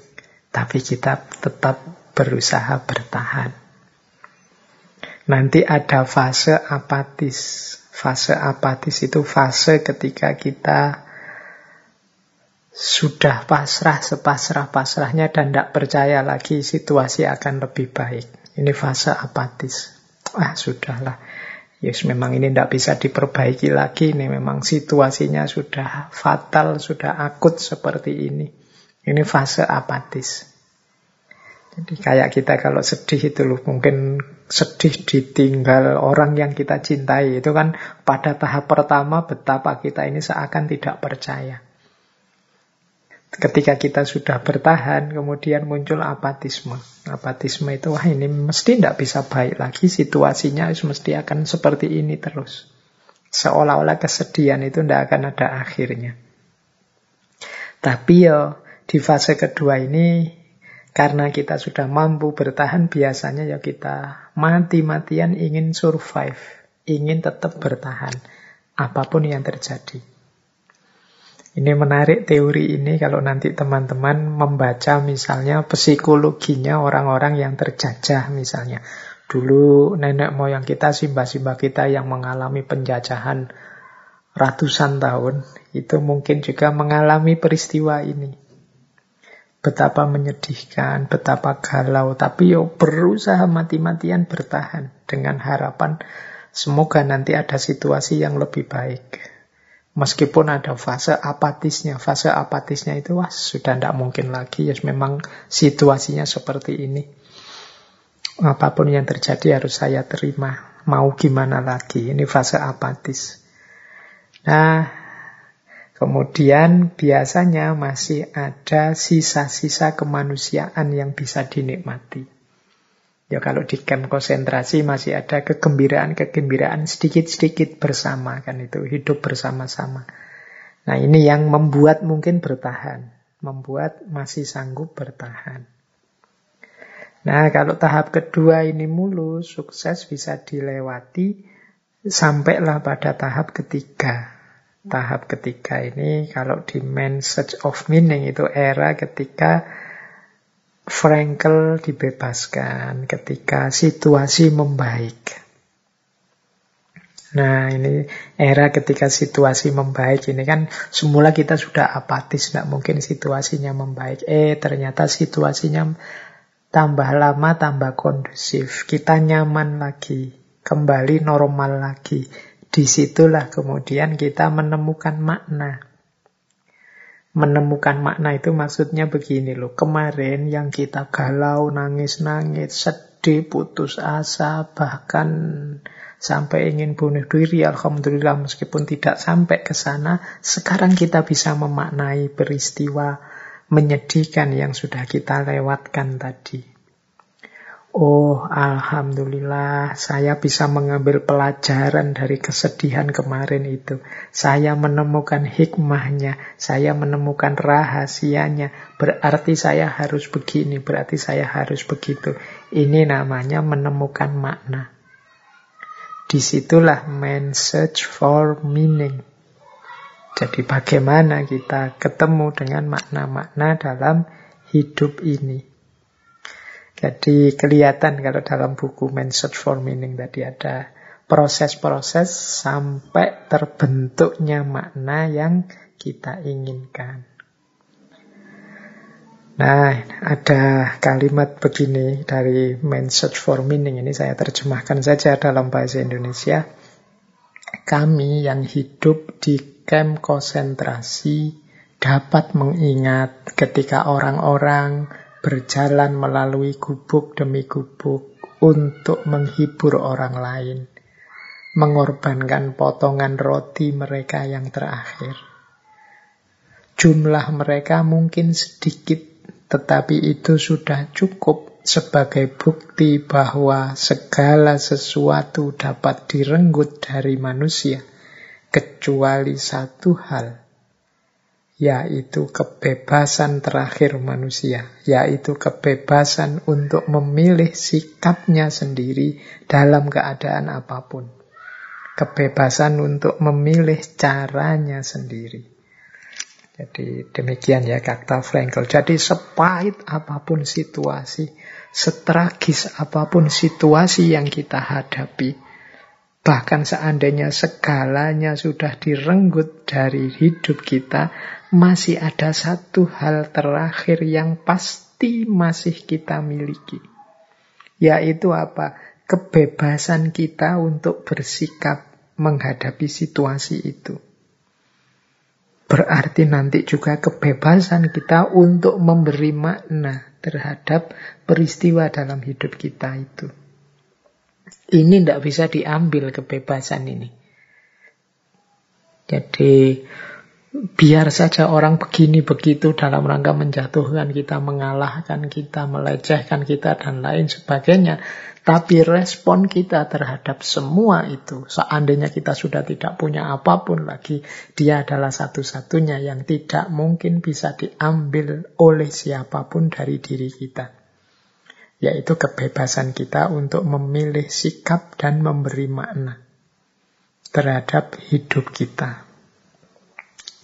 tapi kita tetap berusaha bertahan. Nanti ada fase apatis. Fase apatis itu fase ketika kita sudah pasrah sepasrah-pasrahnya dan tidak percaya lagi situasi akan lebih baik. Ini fase apatis. Ah, sudahlah. Yes, memang ini tidak bisa diperbaiki lagi. Ini memang situasinya sudah fatal, sudah akut seperti ini. Ini fase apatis. Jadi kayak kita kalau sedih itu loh, mungkin sedih ditinggal orang yang kita cintai. Itu kan pada tahap pertama betapa kita ini seakan tidak percaya. Ketika kita sudah bertahan, kemudian muncul apatisme. Apatisme itu, wah ini mesti tidak bisa baik lagi, situasinya mesti akan seperti ini terus. Seolah-olah kesedihan itu tidak akan ada akhirnya. Tapi ya di fase kedua ini karena kita sudah mampu bertahan biasanya ya kita mati-matian ingin survive, ingin tetap bertahan apa pun yang terjadi. Ini menarik teori ini kalau nanti teman-teman membaca misalnya psikologinya orang-orang yang terjajah misalnya. Dulu nenek moyang kita, simbah-simbah kita yang mengalami penjajahan ratusan tahun itu mungkin juga mengalami peristiwa ini. Betapa menyedihkan, betapa galau, tapi yo berusaha mati-matian bertahan dengan harapan semoga nanti ada situasi yang lebih baik. Meskipun ada fase apatisnya, fase apatisnya itu wah sudah tidak mungkin lagi, ya memang situasinya seperti ini. Apa pun yang terjadi harus saya terima, mau gimana lagi, ini fase apatis. Nah, kemudian biasanya masih ada sisa-sisa kemanusiaan yang bisa dinikmati. Ya kalau di camp konsentrasi masih ada kegembiraan-kegembiraan sedikit-sedikit bersama kan itu hidup bersama-sama. Nah ini yang membuat mungkin bertahan, membuat masih sanggup bertahan. Nah kalau tahap kedua ini mulus, sukses bisa dilewati, sampailah pada tahap ketiga. Tahap ketiga ini kalau di main search of meaning itu era ketika Frankel dibebaskan ketika situasi membaik. Nah ini era ketika situasi membaik ini kan semula kita sudah apatis, tidak mungkin situasinya membaik. Eh ternyata situasinya tambah lama tambah kondusif, kita nyaman lagi, kembali normal lagi. Di situlah kemudian kita menemukan makna menemukan makna itu maksudnya begini loh. Kemarin yang kita galau, nangis-nangis, sedih, putus asa, bahkan sampai ingin bunuh diri, alhamdulillah meskipun tidak sampai ke sana, sekarang kita bisa memaknai peristiwa menyedihkan yang sudah kita lewatkan tadi. Oh, alhamdulillah, saya bisa mengambil pelajaran dari kesedihan kemarin itu. Saya menemukan hikmahnya, saya menemukan rahasianya. Berarti saya harus begini, berarti saya harus begitu. Ini namanya menemukan makna. Di situlah man search for meaning. Jadi bagaimana kita ketemu dengan makna-makna dalam hidup ini. Jadi kelihatan kalau dalam buku Man Search for Meaning tadi ada proses-proses sampai terbentuknya makna yang kita inginkan. Nah, ada kalimat begini dari Man Search for Meaning. Ini saya terjemahkan saja dalam bahasa Indonesia. Kami yang hidup di camp konsentrasi dapat mengingat ketika orang-orang berjalan melalui gubuk demi gubuk untuk menghibur orang lain, mengorbankan potongan roti mereka yang terakhir. Jumlah mereka mungkin sedikit, tetapi itu sudah cukup sebagai bukti bahwa segala sesuatu dapat direnggut dari manusia, kecuali satu hal, yaitu kebebasan terakhir manusia, yaitu kebebasan untuk memilih sikapnya sendiri dalam keadaan apa pun. Kebebasan untuk memilih caranya sendiri. Jadi demikian ya kata Frankl. Jadi sepahit apa pun situasi, setragis apa pun situasi yang kita hadapi, bahkan seandainya segalanya sudah direnggut dari hidup kita, masih ada satu hal terakhir yang pasti masih kita miliki. Yaitu apa? Kebebasan kita untuk bersikap menghadapi situasi itu. Berarti nanti juga kebebasan kita untuk memberi makna terhadap peristiwa dalam hidup kita itu. Ini tidak bisa diambil kebebasan ini. Jadi biar saja orang begini begitu dalam rangka menjatuhkan kita, mengalahkan kita, melecehkan kita dan lain sebagainya. Tapi respon kita terhadap semua itu, seandainya kita sudah tidak punya apa pun lagi, dia adalah satu-satunya yang tidak mungkin bisa diambil oleh siapa pun dari diri kita. Yaitu kebebasan kita untuk memilih sikap dan memberi makna terhadap hidup kita.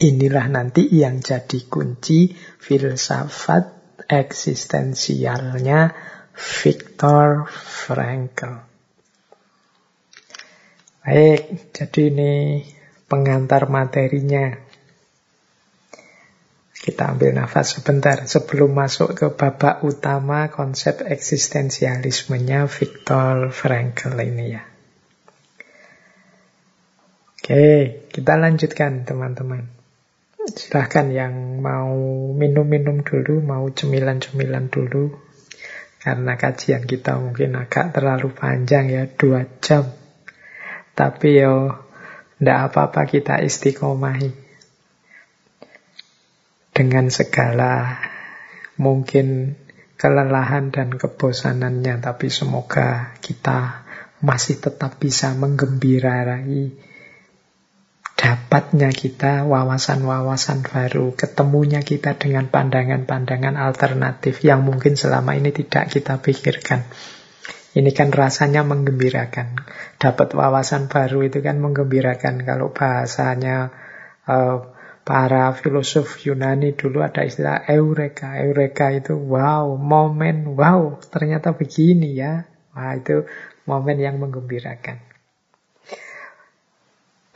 Inilah nanti yang jadi kunci filsafat eksistensialnya Viktor Frankl. Baik, jadi ini pengantar materinya. Kita ambil nafas sebentar sebelum masuk ke babak utama konsep eksistensialismenya Viktor Frankl ini ya. Oke, kita lanjutkan teman-teman. Silahkan yang mau minum-minum dulu, mau cemilan-cemilan dulu. Karena kajian kita mungkin agak terlalu panjang ya, dua jam. Tapi yo, ndak apa-apa kita istiqomahi dengan segala mungkin kelelahan dan kebosanannya, tapi semoga kita masih tetap bisa menggembirai dapatnya kita wawasan-wawasan baru, ketemunya kita dengan pandangan-pandangan alternatif yang mungkin selama ini tidak kita pikirkan. Ini kan rasanya menggembirakan. Dapat wawasan baru itu kan menggembirakan. Kalau bahasanya uh, Para filosof Yunani dulu ada istilah eureka. Eureka itu wow, momen wow, ternyata begini ya. Wah, itu momen yang menggembirakan.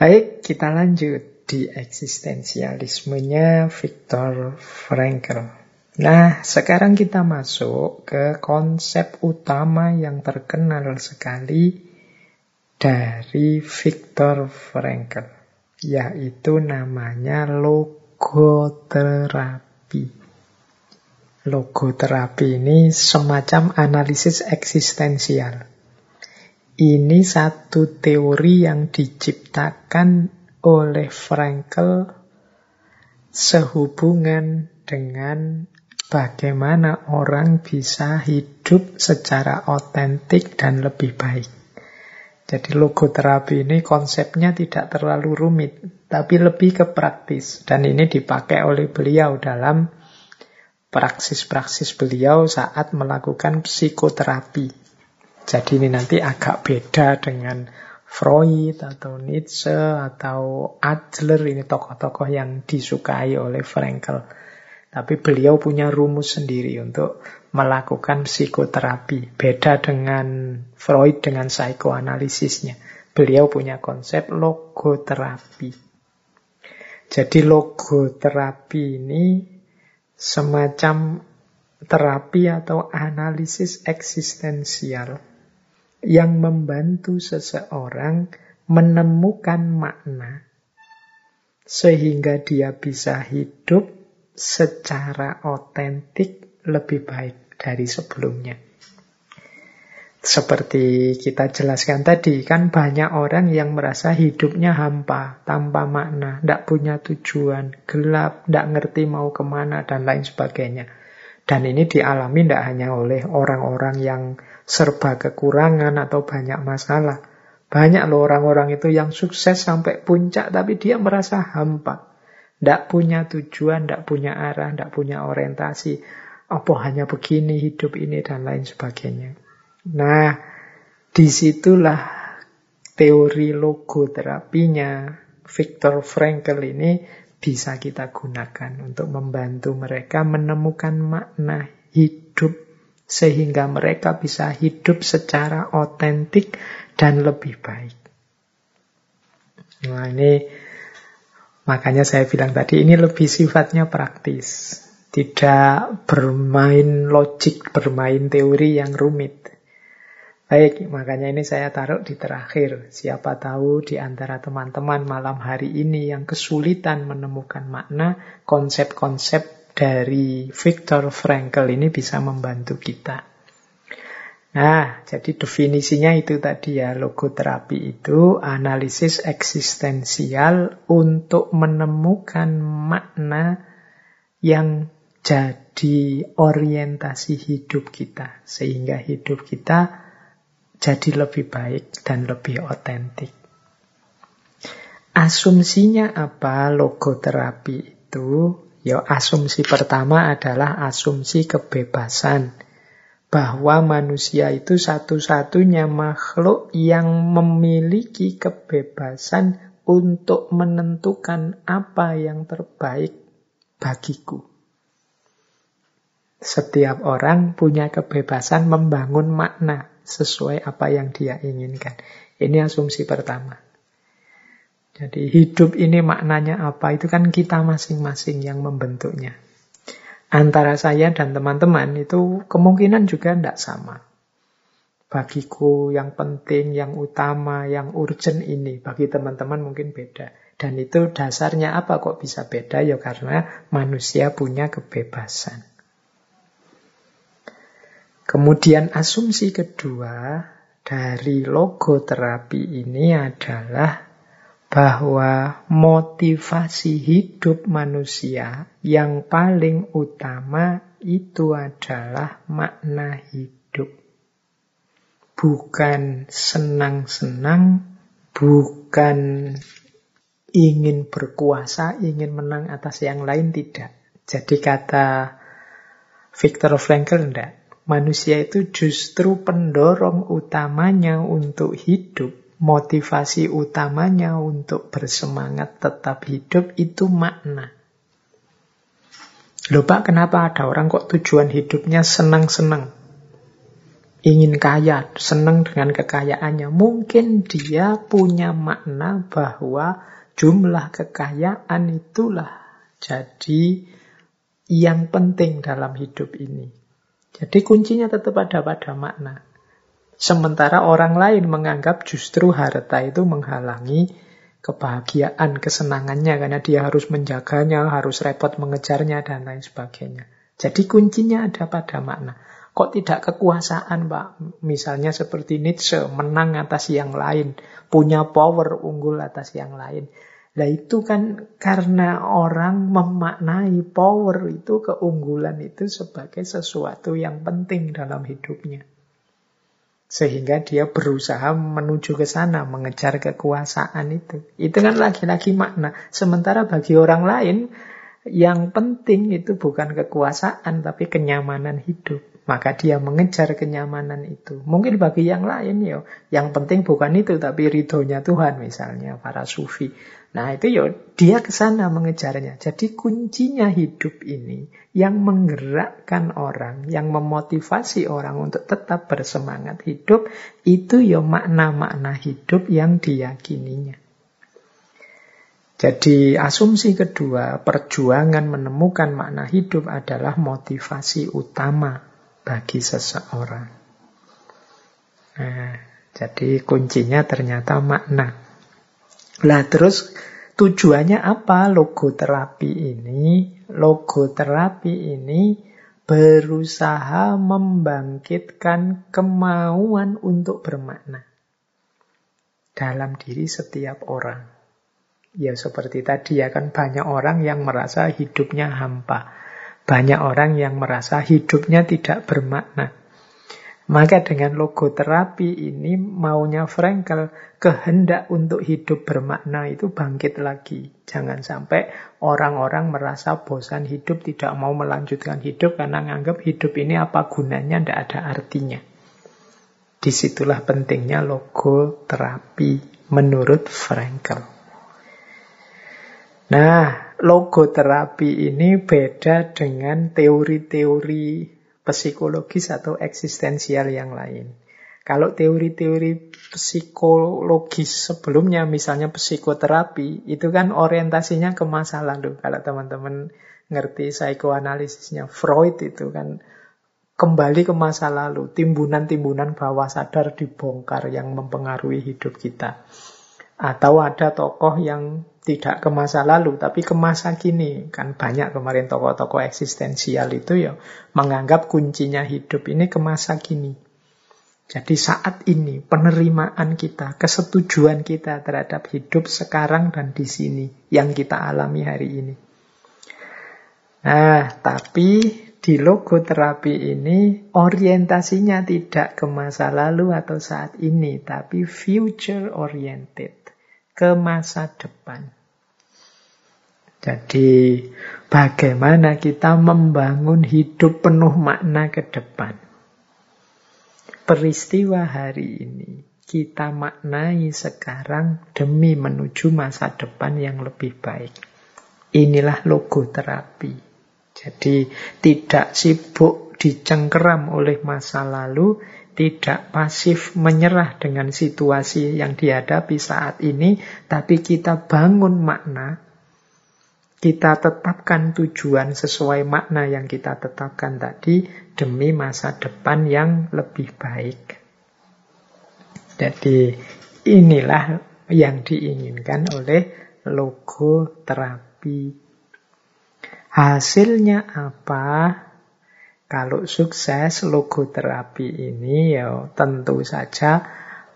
Baik, kita lanjut di eksistensialismenya Viktor Frankl. Nah, sekarang kita masuk ke konsep utama yang terkenal sekali dari Viktor Frankl yaitu namanya logoterapi. Logoterapi ini semacam analisis eksistensial. Ini satu teori yang diciptakan oleh Frankl sehubungan dengan bagaimana orang bisa hidup secara otentik dan lebih baik. Jadi logoterapi ini konsepnya tidak terlalu rumit, tapi lebih ke praktis. Dan ini dipakai oleh beliau dalam praksis-praksis beliau saat melakukan psikoterapi. Jadi ini nanti agak beda dengan Freud atau Nietzsche atau Adler, ini tokoh-tokoh yang disukai oleh Frankl. Tapi beliau punya rumus sendiri untuk melakukan psikoterapi. Beda dengan Freud dengan psikoanalisisnya. Beliau punya konsep logoterapi. Jadi logoterapi ini semacam terapi atau analisis eksistensial yang membantu seseorang menemukan makna sehingga dia bisa hidup secara otentik lebih baik dari sebelumnya. Seperti kita jelaskan tadi, kan banyak orang yang merasa hidupnya hampa, tanpa makna, tidak punya tujuan, gelap, tidak ngerti mau ke mana, dan lain sebagainya. Dan ini dialami tidak hanya oleh orang-orang yang serba kekurangan atau banyak masalah. Banyak loh orang-orang itu yang sukses sampai puncak, tapi dia merasa hampa. Tidak punya tujuan, tidak punya arah, tidak punya orientasi. Apa hanya begini hidup ini dan lain sebagainya. Nah, di situlah teori logoterapinya Viktor Frankl ini bisa kita gunakan untuk membantu mereka menemukan makna hidup sehingga mereka bisa hidup secara otentik dan lebih baik. Nah, ini Makanya saya bilang tadi ini lebih sifatnya praktis. Tidak bermain logik, bermain teori yang rumit. Baik, makanya ini saya taruh di terakhir. Siapa tahu di antara teman-teman malam hari ini yang kesulitan menemukan makna, konsep-konsep dari Viktor Frankl ini bisa membantu kita. Nah, jadi definisinya itu tadi ya, logoterapi itu analisis eksistensial untuk menemukan makna yang jadi orientasi hidup kita. Sehingga hidup kita jadi lebih baik dan lebih otentik. Asumsinya apa logoterapi itu? Ya, asumsi pertama adalah asumsi kebebasan bahwa manusia itu satu-satunya makhluk yang memiliki kebebasan untuk menentukan apa yang terbaik bagiku. Setiap orang punya kebebasan membangun makna sesuai apa yang dia inginkan. Ini asumsi pertama. Jadi hidup ini maknanya apa? Itu kan kita masing-masing yang membentuknya. Antara saya dan teman-teman itu kemungkinan juga tidak sama. Bagiku yang penting, yang utama, yang urgent ini. Bagi teman-teman mungkin beda. Dan itu dasarnya apa kok bisa beda? Ya karena manusia punya kebebasan. Kemudian asumsi kedua dari logo terapi ini adalah bahwa motivasi hidup manusia yang paling utama itu adalah makna hidup. Bukan senang-senang, bukan ingin berkuasa, ingin menang atas yang lain, tidak. Jadi kata Viktor Frankl, tidak. Manusia itu justru pendorong utamanya untuk hidup, motivasi utamanya untuk bersemangat tetap hidup itu makna. Loh Pak, kenapa ada orang kok tujuan hidupnya senang-senang? Ingin kaya, senang dengan kekayaannya. Mungkin dia punya makna bahwa jumlah kekayaan itulah jadi yang penting dalam hidup ini. Jadi kuncinya tetap ada pada makna. Sementara orang lain menganggap justru harta itu menghalangi kebahagiaan, kesenangannya karena dia harus menjaganya, harus repot mengejarnya dan lain sebagainya. Jadi kuncinya ada pada makna. Kok tidak kekuasaan, Pak? Misalnya seperti Nietzsche, menang atas yang lain, punya power unggul atas yang lain. Nah itu kan karena orang memaknai power itu, keunggulan itu sebagai sesuatu yang penting dalam hidupnya. Sehingga dia berusaha menuju ke sana, mengejar kekuasaan itu. Itu kan lagi-lagi makna. Sementara bagi orang lain, yang penting itu bukan kekuasaan, tapi kenyamanan hidup. Maka dia mengejar kenyamanan itu. Mungkin bagi yang lain ya, yang penting bukan itu, tapi ridhonya Tuhan misalnya, para sufi. Nah itu ya dia ke sana mengejarnya. Jadi kuncinya hidup ini yang menggerakkan orang, yang memotivasi orang untuk tetap bersemangat hidup, itu ya makna-makna hidup yang diyakininya. Jadi asumsi kedua, perjuangan menemukan makna hidup adalah motivasi utama bagi seseorang. Nah, jadi kuncinya ternyata makna. Lah terus tujuannya apa logo terapi ini? Logo terapi ini berusaha membangkitkan kemauan untuk bermakna dalam diri setiap orang. Ya seperti tadi ya kan banyak orang yang merasa hidupnya hampa. Banyak orang yang merasa hidupnya tidak bermakna. Maka dengan logo terapi ini maunya Frankel kehendak untuk hidup bermakna itu bangkit lagi. Jangan sampai orang-orang merasa bosan hidup, tidak mau melanjutkan hidup karena menganggap hidup ini apa gunanya, tidak ada artinya. Di situlah pentingnya logo terapi menurut Frankel. Nah, logo terapi ini beda dengan teori-teori psikologis atau eksistensial yang lain. Kalau teori-teori psikologis sebelumnya, misalnya psikoterapi, itu kan orientasinya ke masa lalu. Kalau teman-teman ngerti psikoanalisisnya Freud itu kan kembali ke masa lalu, timbunan-timbunan bawah sadar dibongkar yang mempengaruhi hidup kita. Atau ada tokoh yang tidak ke masa lalu, tapi ke masa kini. Kan banyak kemarin tokoh-tokoh eksistensial itu ya menganggap kuncinya hidup ini ke masa kini. Jadi saat ini penerimaan kita, kesetujuan kita terhadap hidup sekarang dan di sini yang kita alami hari ini. Nah, tapi di logo terapi ini orientasinya tidak ke masa lalu atau saat ini, tapi future oriented ke masa depan. Jadi bagaimana kita membangun hidup penuh makna ke depan. Peristiwa hari ini kita maknai sekarang demi menuju masa depan yang lebih baik. Inilah logo terapi. Jadi tidak sibuk dicengkeram oleh masa lalu, tidak pasif menyerah dengan situasi yang dihadapi saat ini, tapi kita bangun makna, kita tetapkan tujuan sesuai makna yang kita tetapkan tadi demi masa depan yang lebih baik. Jadi inilah yang diinginkan oleh logo terapi. Hasilnya apa? Kalau sukses logoterapi ini ya tentu saja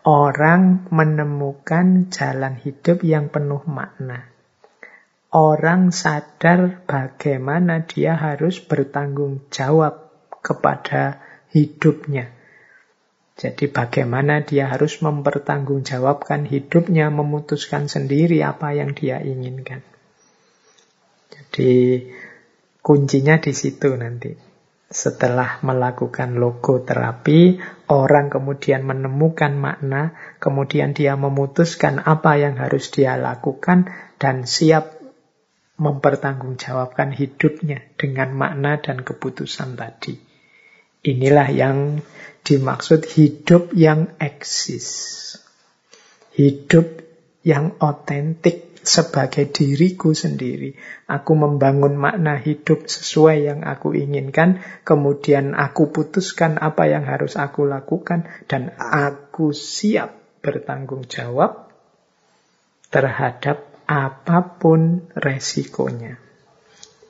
orang menemukan jalan hidup yang penuh makna. Orang sadar bagaimana dia harus bertanggung jawab kepada hidupnya. Jadi bagaimana dia harus mempertanggungjawabkan hidupnya, memutuskan sendiri apa yang dia inginkan. Jadi kuncinya di situ nanti. Setelah melakukan logo terapi, orang kemudian menemukan makna, kemudian dia memutuskan apa yang harus dia lakukan, dan siap mempertanggungjawabkan hidupnya dengan makna dan keputusan tadi. Inilah yang dimaksud hidup yang eksis. Hidup yang otentik sebagai diriku sendiri. Aku membangun makna hidup sesuai yang aku inginkan, kemudian aku putuskan apa yang harus aku lakukan, dan aku siap bertanggung jawab terhadap apa pun resikonya.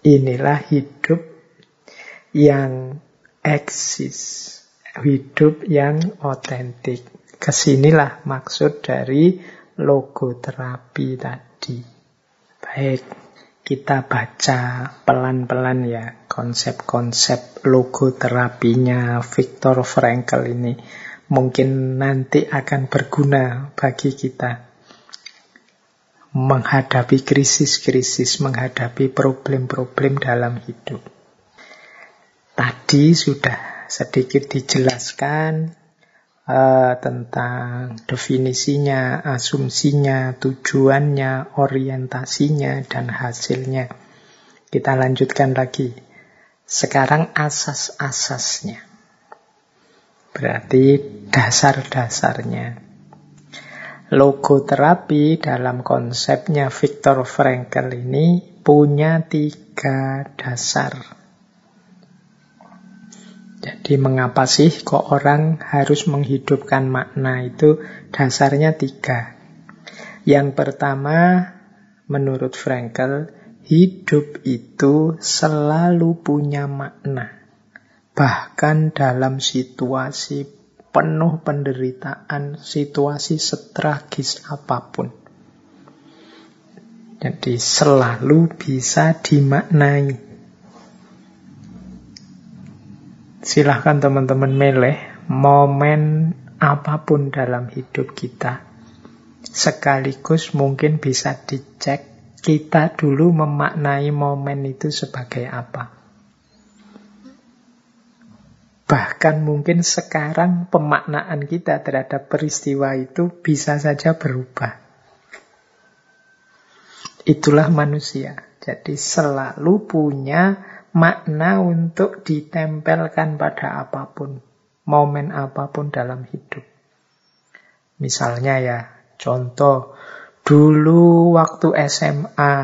Inilah hidup yang eksis, hidup yang otentik. Ke sinilah maksud dari logoterapi tadi. Baik, kita baca pelan-pelan ya konsep-konsep logo terapinya Viktor Frankl ini. Mungkin nanti akan berguna bagi kita menghadapi krisis-krisis, menghadapi problem-problem dalam hidup. Tadi sudah sedikit dijelaskan uh, tentang definisinya, asumsinya, tujuannya, orientasinya, dan hasilnya. Kita lanjutkan lagi. Sekarang asas-asasnya. Berarti dasar-dasarnya. Logoterapi dalam konsepnya Viktor Frankl ini punya tiga dasar. Jadi mengapa sih kok orang harus menghidupkan makna itu dasarnya tiga. Yang pertama, menurut Frankel, hidup itu selalu punya makna. Bahkan dalam situasi penuh penderitaan, situasi setragis apa pun. Jadi selalu bisa dimaknai. Silahkan teman-teman meleh momen apa pun dalam hidup kita. Sekaligus mungkin bisa dicek kita dulu memaknai momen itu sebagai apa. Bahkan mungkin sekarang pemaknaan kita terhadap peristiwa itu bisa saja berubah. Itulah manusia. Jadi selalu punya makna untuk ditempelkan pada apa pun, momen apa pun dalam hidup. Misalnya ya, contoh dulu waktu SMA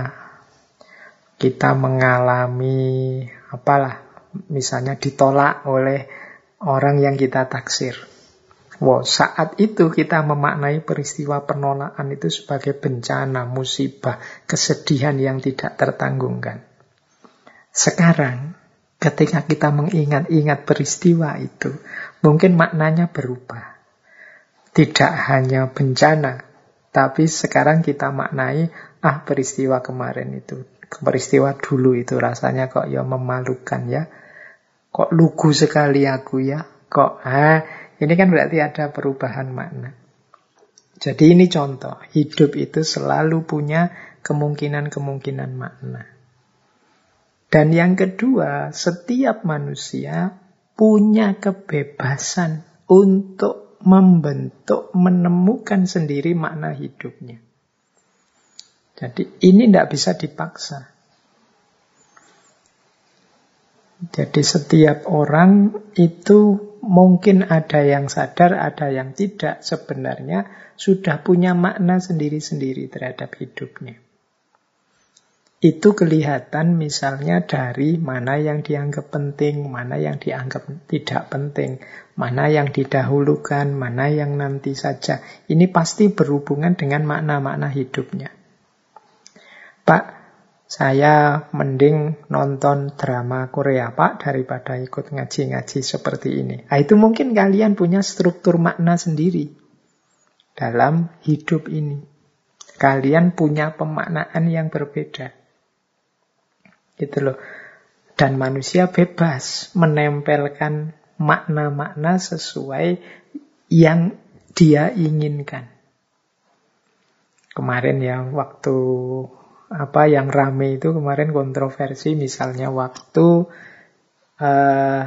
kita mengalami apalah, misalnya ditolak oleh orang yang kita taksir. Wow, saat itu kita memaknai peristiwa penolakan itu sebagai bencana, musibah, kesedihan yang tidak tertanggungkan. Sekarang, ketika kita mengingat-ingat peristiwa itu, mungkin maknanya berubah. Tidak hanya bencana, tapi sekarang kita maknai, ah peristiwa kemarin itu, peristiwa dulu itu rasanya kok ya memalukan ya. Kok lugu sekali aku ya, kok ah ini kan berarti ada perubahan makna. Jadi ini contoh, hidup itu selalu punya kemungkinan-kemungkinan makna. Dan yang kedua, setiap manusia punya kebebasan untuk membentuk, menemukan sendiri makna hidupnya. Jadi ini tidak bisa dipaksa. Jadi setiap orang itu mungkin ada yang sadar, ada yang tidak. Sebenarnya sudah punya makna sendiri-sendiri terhadap hidupnya. Itu kelihatan misalnya dari mana yang dianggap penting, mana yang dianggap tidak penting, mana yang didahulukan, mana yang nanti saja. Ini pasti berhubungan dengan makna-makna hidupnya. Pak, saya mending nonton drama Korea, Pak, daripada ikut ngaji-ngaji seperti ini. Nah, itu mungkin kalian punya struktur makna sendiri dalam hidup ini. Kalian punya pemaknaan yang berbeda. Gitu loh. Dan manusia bebas menempelkan makna-makna sesuai yang dia inginkan. Kemarin yang waktu apa yang rame itu kemarin kontroversi misalnya waktu uh,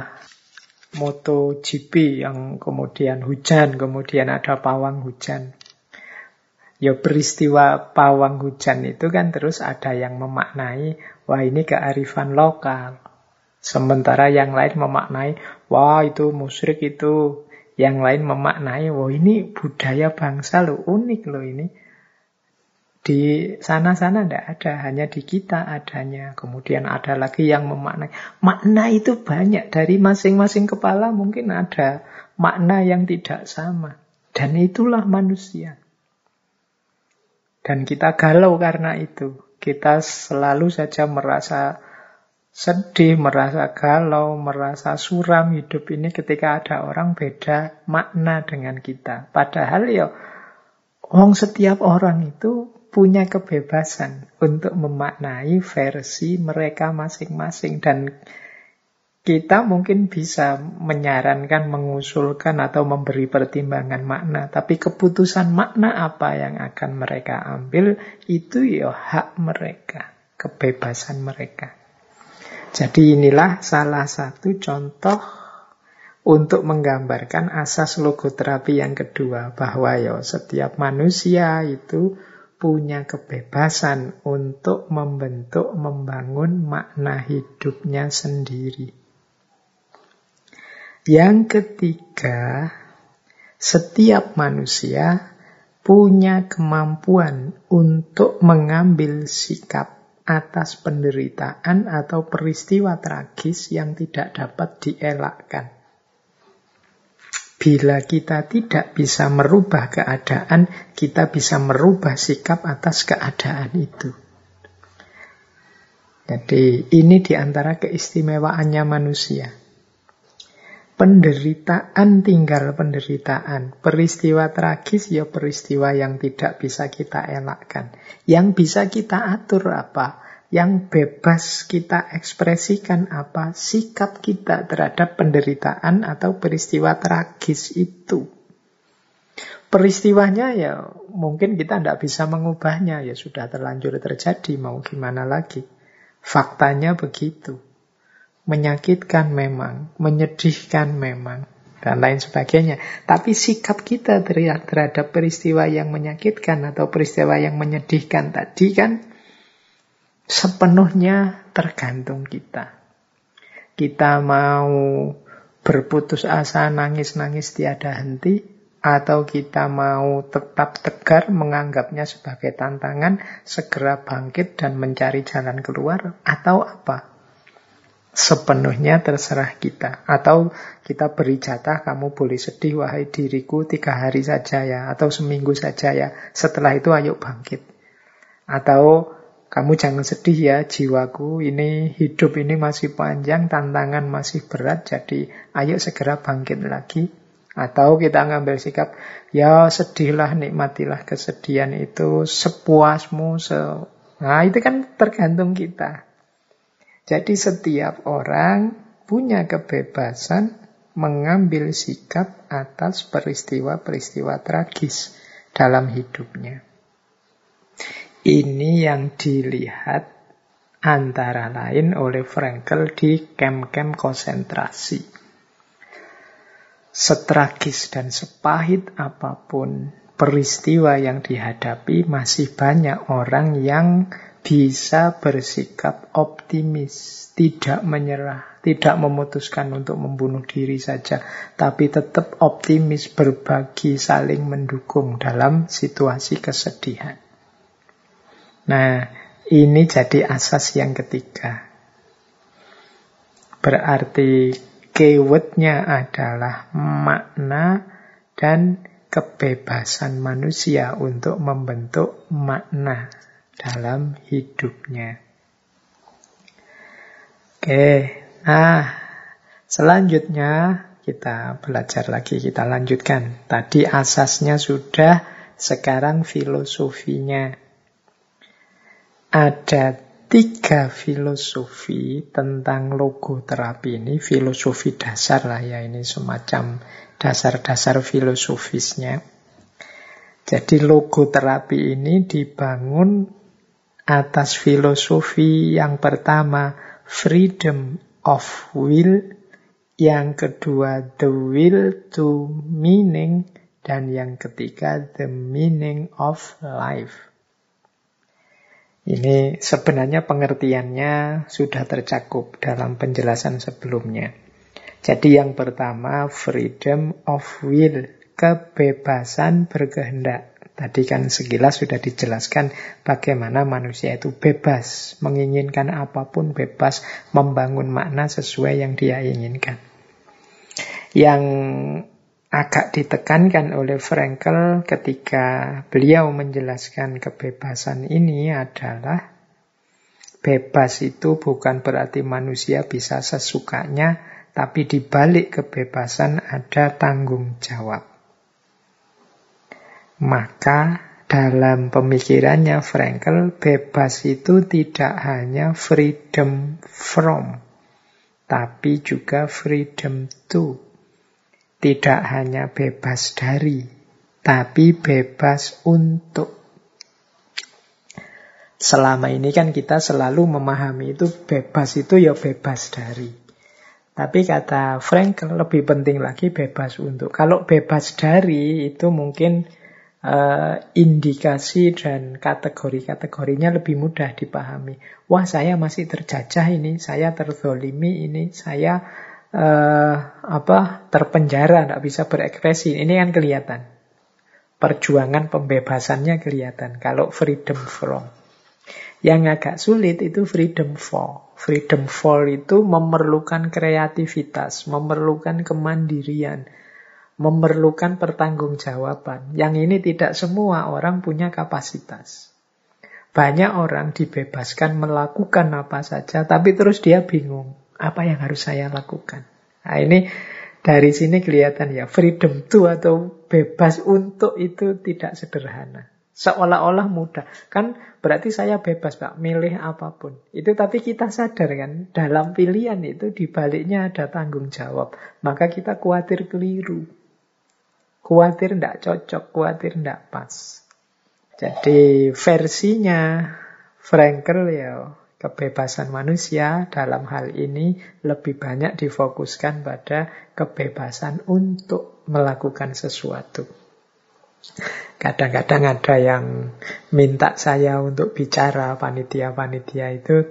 MotoGP yang kemudian hujan, kemudian ada pawang hujan. Ya peristiwa pawang hujan itu kan terus ada yang memaknai Wah ini kearifan lokal. Sementara yang lain memaknai, wah itu musyrik itu. Yang lain memaknai, wah ini budaya bangsa loh, unik loh ini. Di sana-sana tidak ada, hanya di kita adanya. Kemudian ada lagi yang memaknai. Makna itu banyak, dari masing-masing kepala mungkin ada makna yang tidak sama. Dan itulah manusia. Dan kita galau karena itu. Kita selalu saja merasa sedih, merasa galau, merasa suram hidup ini ketika ada orang beda makna dengan kita. Padahal ya, orang setiap orang itu punya kebebasan untuk memaknai versi mereka masing-masing dan kita mungkin bisa menyarankan, mengusulkan atau memberi pertimbangan makna, tapi keputusan makna apa yang akan mereka ambil itu ya hak mereka, kebebasan mereka. Jadi inilah salah satu contoh untuk menggambarkan asas logoterapi yang kedua bahwa ya setiap manusia itu punya kebebasan untuk membentuk, membangun makna hidupnya sendiri. Yang ketiga, setiap manusia punya kemampuan untuk mengambil sikap atas penderitaan atau peristiwa tragis yang tidak dapat dielakkan. Bila kita tidak bisa merubah keadaan, kita bisa merubah sikap atas keadaan itu. Jadi ini di antara keistimewaannya manusia. Penderitaan tinggal penderitaan. Peristiwa tragis ya peristiwa yang tidak bisa kita elakkan. Yang bisa kita atur apa? Yang bebas kita ekspresikan apa? Sikap kita terhadap penderitaan atau peristiwa tragis itu. Peristiwanya ya mungkin kita tidak bisa mengubahnya. Ya sudah terlanjur terjadi, mau gimana lagi. Faktanya begitu menyakitkan memang, menyedihkan memang, dan lain sebagainya. Tapi sikap kita terhadap peristiwa yang menyakitkan atau peristiwa yang menyedihkan tadi kan sepenuhnya tergantung kita. Kita mau berputus asa, nangis-nangis tiada henti, atau kita mau tetap tegar menganggapnya sebagai tantangan, segera bangkit dan mencari jalan keluar, atau apa? sepenuhnya terserah kita. Atau kita beri jatah, kamu boleh sedih, wahai diriku, tiga hari saja ya, atau seminggu saja ya. Setelah itu ayo bangkit. Atau kamu jangan sedih ya jiwaku, ini hidup ini masih panjang, tantangan masih berat, jadi ayo segera bangkit lagi. Atau kita ngambil sikap, ya sedihlah, nikmatilah kesedihan itu, sepuasmu, se... Nah itu kan tergantung kita. Jadi setiap orang punya kebebasan mengambil sikap atas peristiwa-peristiwa tragis dalam hidupnya. Ini yang dilihat antara lain oleh Frankel di kem-kem konsentrasi. Setragis dan sepahit apa pun peristiwa yang dihadapi, masih banyak orang yang bisa bersikap optimis, tidak menyerah. tidak memutuskan untuk membunuh diri saja, tapi tetap optimis, berbagi, saling mendukung dalam situasi kesedihan. Nah, ini jadi asas yang ketiga. Berarti keywordnya adalah makna dan kebebasan manusia untuk membentuk makna dalam hidupnya. Oke, nah selanjutnya kita belajar lagi, kita lanjutkan. Tadi asasnya sudah, sekarang filosofinya. Ada tiga filosofi tentang logoterapi ini, filosofi dasar lah ya, ini semacam dasar-dasar filosofisnya. Jadi logoterapi ini dibangun atas filosofi yang pertama freedom of will, yang kedua the will to meaning, dan yang ketiga the meaning of life. Ini sebenarnya pengertiannya sudah tercakup dalam penjelasan sebelumnya. Jadi yang pertama freedom of will, kebebasan berkehendak. Tadi kan sekilas sudah dijelaskan bagaimana manusia itu bebas, menginginkan apa pun bebas, membangun makna sesuai yang dia inginkan. Yang agak ditekankan oleh Frankel ketika beliau menjelaskan kebebasan ini adalah bebas itu bukan berarti manusia bisa sesukanya, tapi di balik kebebasan ada tanggung jawab. Maka dalam pemikirannya Frankel, bebas itu tidak hanya freedom from, tapi juga freedom to. Tidak hanya bebas dari, tapi bebas untuk. Selama ini kan kita selalu memahami itu bebas itu ya bebas dari. Tapi kata Frankel lebih penting lagi bebas untuk. Kalau bebas dari itu mungkin uh, indikasi dan kategori-kategorinya lebih mudah dipahami. Wah, saya masih terjajah ini, saya terzolimi ini, saya uh, apa terpenjara, tidak bisa berekspresi. Ini kan kelihatan. Perjuangan pembebasannya kelihatan. Kalau freedom from. Yang agak sulit itu freedom for. Freedom for itu memerlukan kreativitas, memerlukan kemandirian, memerlukan pertanggungjawaban. Yang ini tidak semua orang punya kapasitas. Banyak orang dibebaskan melakukan apa saja, tapi terus dia bingung. Apa yang harus saya lakukan? Nah ini dari sini kelihatan ya, freedom to atau bebas untuk itu tidak sederhana. Seolah-olah mudah. Kan berarti saya bebas Pak, milih apa pun. Itu tapi kita sadar kan, dalam pilihan itu dibaliknya ada tanggung jawab. Maka kita khawatir keliru. Kuatir tidak cocok, kuatir tidak pas. Jadi versinya Frankel ya kebebasan manusia dalam hal ini lebih banyak difokuskan pada kebebasan untuk melakukan sesuatu. Kadang-kadang ada yang minta saya untuk bicara panitia-panitia itu,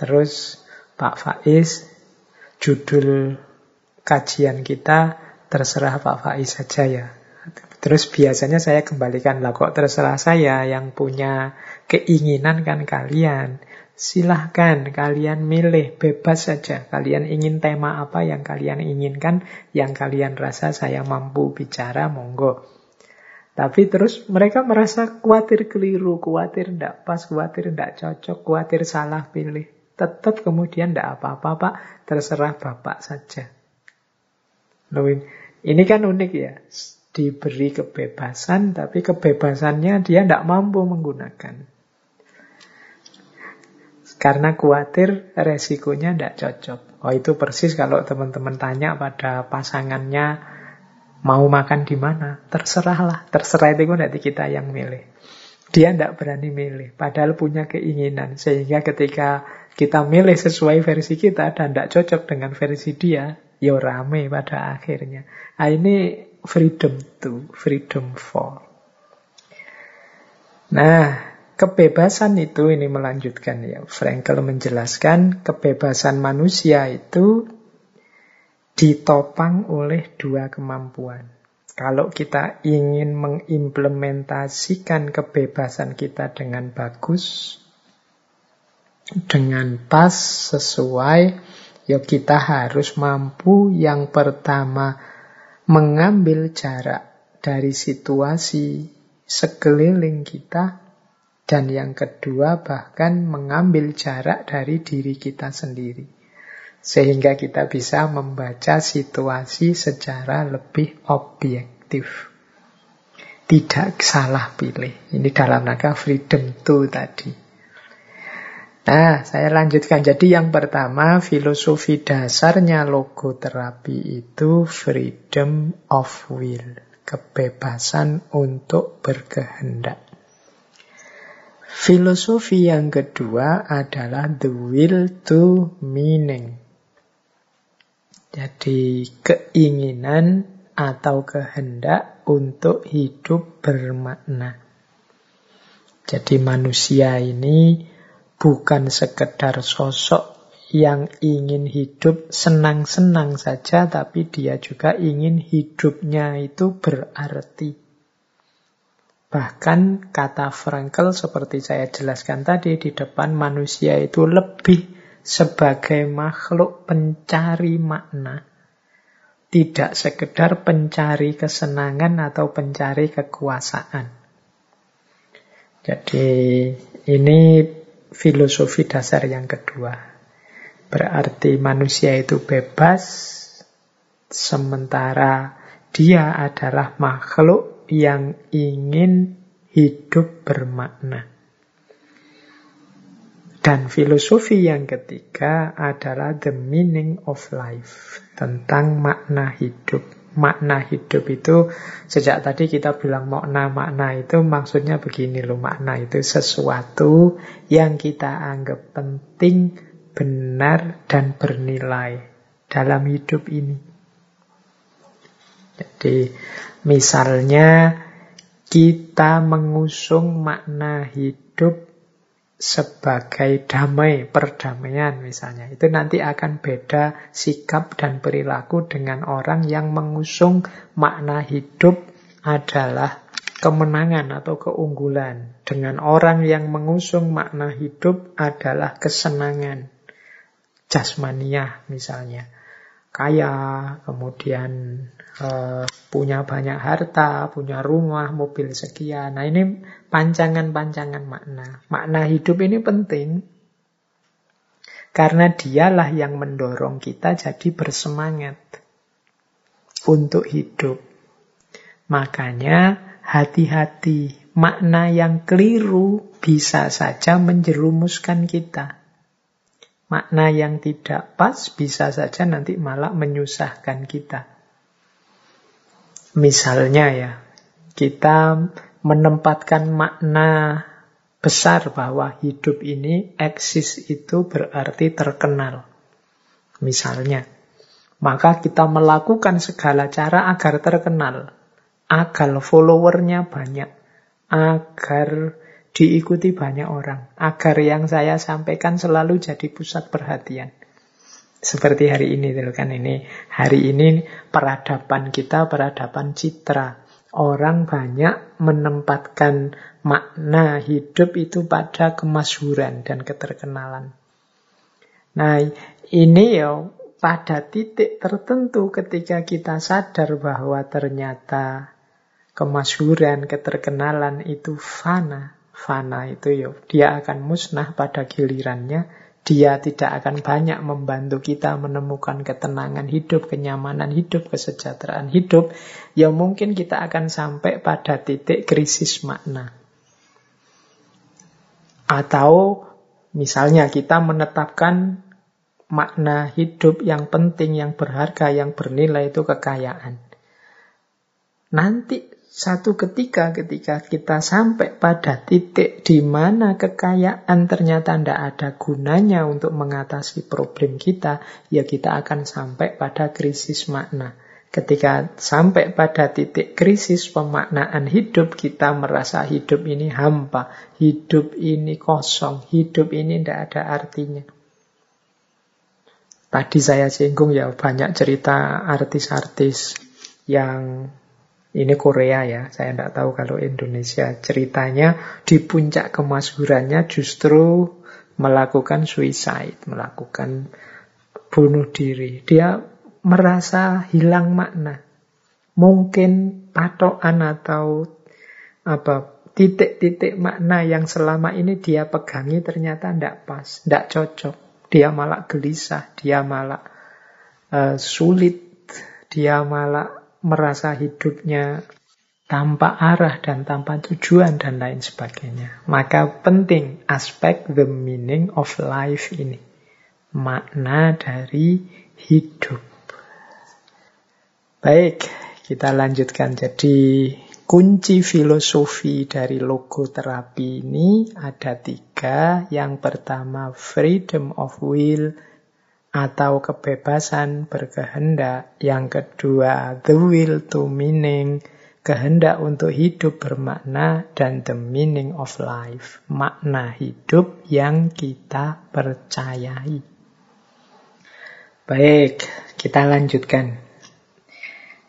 terus Pak Faiz, judul kajian kita terserah Pak Faiz saja ya. Terus biasanya saya kembalikan lah kok terserah saya yang punya keinginan kan kalian. Silahkan kalian milih bebas saja. Kalian ingin tema apa yang kalian inginkan, yang kalian rasa saya mampu bicara, monggo. Tapi terus mereka merasa khawatir keliru, khawatir tidak pas, khawatir tidak cocok, khawatir salah pilih. Tetap kemudian tidak apa-apa, Pak. Terserah Bapak saja. Loh, ini kan unik ya. Diberi kebebasan, tapi kebebasannya dia tidak mampu menggunakan. Karena khawatir resikonya tidak cocok. Oh itu persis kalau teman-teman tanya pada pasangannya mau makan di mana, terserahlah. Terserah itu nanti kita yang milih. Dia tidak berani milih, padahal punya keinginan. Sehingga ketika kita milih sesuai versi kita dan tidak cocok dengan versi dia, ya rame pada akhirnya. Nah, ini freedom to, freedom for. Nah, kebebasan itu ini melanjutkan ya. Frankel menjelaskan kebebasan manusia itu ditopang oleh dua kemampuan. Kalau kita ingin mengimplementasikan kebebasan kita dengan bagus, dengan pas, sesuai, ya kita harus mampu yang pertama mengambil jarak dari situasi sekeliling kita, dan yang kedua bahkan mengambil jarak dari diri kita sendiri. Sehingga kita bisa membaca situasi secara lebih objektif. Tidak salah pilih. Ini dalam rangka freedom to tadi. Nah, saya lanjutkan. Jadi yang pertama, filosofi dasarnya logoterapi itu freedom of will. Kebebasan untuk berkehendak. Filosofi yang kedua adalah the will to meaning. Jadi keinginan atau kehendak untuk hidup bermakna. Jadi manusia ini bukan sekedar sosok yang ingin hidup senang-senang saja, tapi dia juga ingin hidupnya itu berarti. Bahkan kata Frankel seperti saya jelaskan tadi di depan manusia itu lebih sebagai makhluk pencari makna. Tidak sekedar pencari kesenangan atau pencari kekuasaan. Jadi ini filosofi dasar yang kedua. Berarti manusia itu bebas, sementara dia adalah makhluk yang ingin hidup bermakna. Dan filosofi yang ketiga adalah the meaning of life, tentang makna hidup. Makna hidup itu, sejak tadi kita bilang makna-makna itu maksudnya begini loh, makna itu sesuatu yang kita anggap penting, benar, dan bernilai dalam hidup ini. Jadi, misalnya kita mengusung makna hidup sebagai damai, perdamaian misalnya. Itu nanti akan beda sikap dan perilaku dengan orang yang mengusung makna hidup adalah kemenangan atau keunggulan. Dengan orang yang mengusung makna hidup adalah kesenangan. Jasmaniah misalnya. Kaya, kemudian uh, punya banyak harta, punya rumah, mobil sekian. Nah ini pancangan-pancangan makna. Makna hidup ini penting karena dialah yang mendorong kita jadi bersemangat untuk hidup. Makanya hati-hati, makna yang keliru bisa saja menjerumuskan kita. Makna yang tidak pas bisa saja nanti malah menyusahkan kita. Misalnya ya, kita menempatkan makna besar bahwa hidup ini eksis itu berarti terkenal. Misalnya, maka kita melakukan segala cara agar terkenal, agar followernya banyak, agar diikuti banyak orang, agar yang saya sampaikan selalu jadi pusat perhatian. Seperti hari ini, kan ini hari ini peradaban kita, peradaban citra. Orang banyak menempatkan makna hidup itu pada kemasyhuran dan keterkenalan. Nah, ini ya pada titik tertentu ketika kita sadar bahwa ternyata kemasyhuran, keterkenalan itu fana. Fana itu ya dia akan musnah pada gilirannya dia tidak akan banyak membantu kita menemukan ketenangan hidup, kenyamanan hidup, kesejahteraan hidup, ya mungkin kita akan sampai pada titik krisis makna. Atau misalnya kita menetapkan makna hidup yang penting, yang berharga, yang bernilai itu kekayaan. Nanti satu ketika ketika kita sampai pada titik di mana kekayaan ternyata tidak ada gunanya untuk mengatasi problem kita, ya kita akan sampai pada krisis makna. Ketika sampai pada titik krisis pemaknaan hidup, kita merasa hidup ini hampa, hidup ini kosong, hidup ini tidak ada artinya. Tadi saya singgung ya banyak cerita artis-artis yang ini Korea ya, saya tidak tahu kalau Indonesia ceritanya di puncak kemasyhurannya justru melakukan suicide, melakukan bunuh diri. Dia merasa hilang makna. Mungkin patokan atau apa titik-titik makna yang selama ini dia pegangi ternyata tidak pas, tidak cocok. Dia malah gelisah, dia malah uh, sulit, dia malah merasa hidupnya tanpa arah dan tanpa tujuan dan lain sebagainya. Maka penting aspek the meaning of life ini. Makna dari hidup. Baik, kita lanjutkan. Jadi kunci filosofi dari logo terapi ini ada tiga. Yang pertama freedom of will atau kebebasan berkehendak. Yang kedua the will to meaning, kehendak untuk hidup bermakna. Dan the meaning of life, makna hidup yang kita percayai. Baik, kita lanjutkan.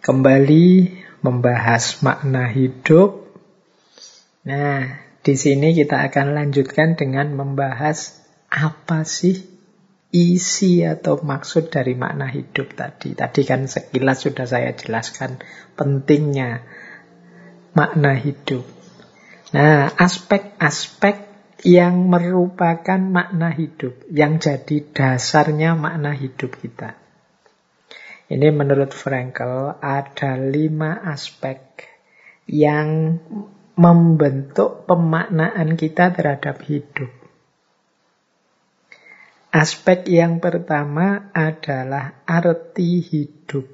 Kembali membahas makna hidup. Nah, di sini kita akan lanjutkan dengan membahas apa sih isi atau maksud dari makna hidup tadi. Tadi kan sekilas sudah saya jelaskan pentingnya makna hidup. Nah, aspek-aspek yang merupakan makna hidup, yang jadi dasarnya makna hidup kita. Ini menurut Frankel ada lima aspek yang membentuk pemaknaan kita terhadap hidup. Aspek yang pertama adalah arti hidup.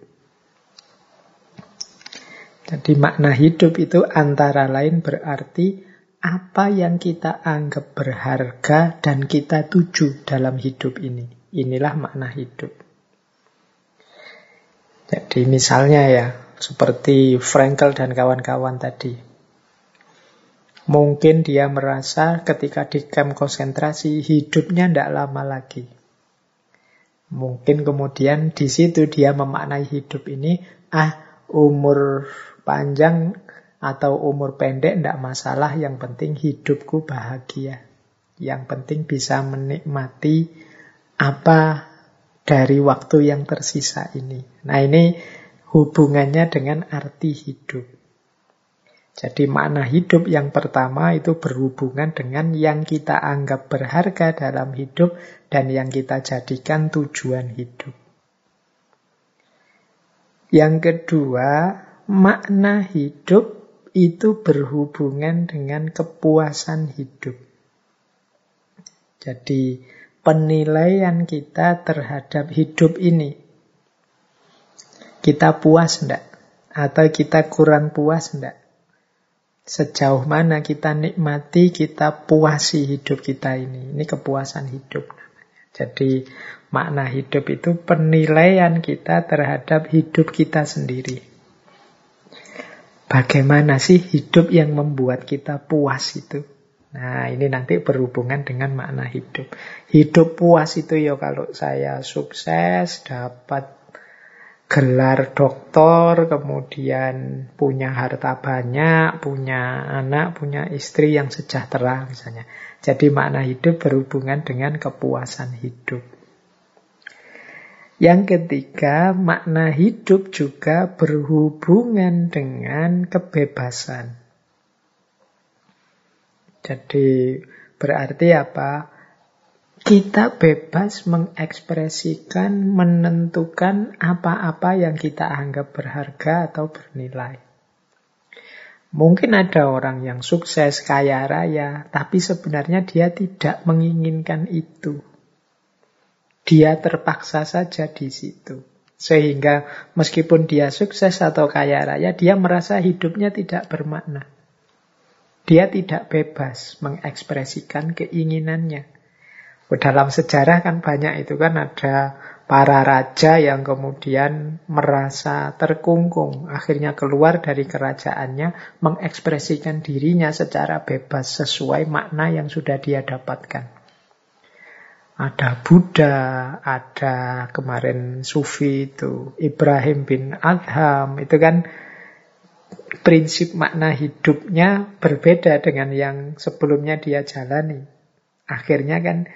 Jadi makna hidup itu antara lain berarti apa yang kita anggap berharga dan kita tuju dalam hidup ini. Inilah makna hidup. Jadi misalnya ya, seperti Frankel dan kawan-kawan tadi. Mungkin dia merasa ketika di camp konsentrasi hidupnya tidak lama lagi. Mungkin kemudian di situ dia memaknai hidup ini, ah umur panjang atau umur pendek tidak masalah, yang penting hidupku bahagia. Yang penting bisa menikmati apa dari waktu yang tersisa ini. Nah ini hubungannya dengan arti hidup. Jadi makna hidup yang pertama itu berhubungan dengan yang kita anggap berharga dalam hidup dan yang kita jadikan tujuan hidup. Yang kedua, makna hidup itu berhubungan dengan kepuasan hidup. Jadi penilaian kita terhadap hidup ini. Kita puas enggak? Atau kita kurang puas enggak? Sejauh mana kita nikmati, kita puasi hidup kita ini. Ini kepuasan hidup. Jadi makna hidup itu penilaian kita terhadap hidup kita sendiri. Bagaimana sih hidup yang membuat kita puas itu? Nah, ini nanti berhubungan dengan makna hidup. Hidup puas itu ya kalau saya sukses, dapat gelar doktor, kemudian punya harta banyak, punya anak, punya istri yang sejahtera misalnya. Jadi makna hidup berhubungan dengan kepuasan hidup. Yang ketiga, makna hidup juga berhubungan dengan kebebasan. Jadi berarti apa? Kita bebas mengekspresikan, menentukan apa-apa yang kita anggap berharga atau bernilai. Mungkin ada orang yang sukses, kaya raya, tapi sebenarnya dia tidak menginginkan itu. Dia terpaksa saja di situ. Sehingga meskipun dia sukses atau kaya raya, dia merasa hidupnya tidak bermakna. Dia tidak bebas mengekspresikan keinginannya. Dalam sejarah kan banyak itu kan ada para raja yang kemudian merasa terkungkung, akhirnya keluar dari kerajaannya, mengekspresikan dirinya secara bebas sesuai makna yang sudah dia dapatkan. Ada Buddha, ada kemarin Sufi itu, Ibrahim bin Adham, itu kan prinsip makna hidupnya berbeda dengan yang sebelumnya dia jalani. Akhirnya kan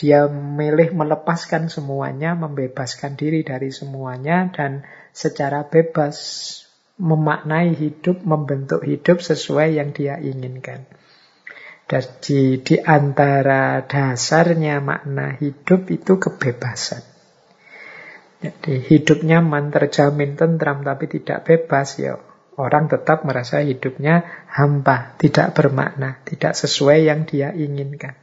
dia milih melepaskan semuanya, membebaskan diri dari semuanya, dan secara bebas memaknai hidup, membentuk hidup sesuai yang dia inginkan. Jadi di antara dasarnya makna hidup itu kebebasan. Jadi hidup nyaman, terjamin, tentram, tapi tidak bebas ya. Orang tetap merasa hidupnya hampa, tidak bermakna, tidak sesuai yang dia inginkan.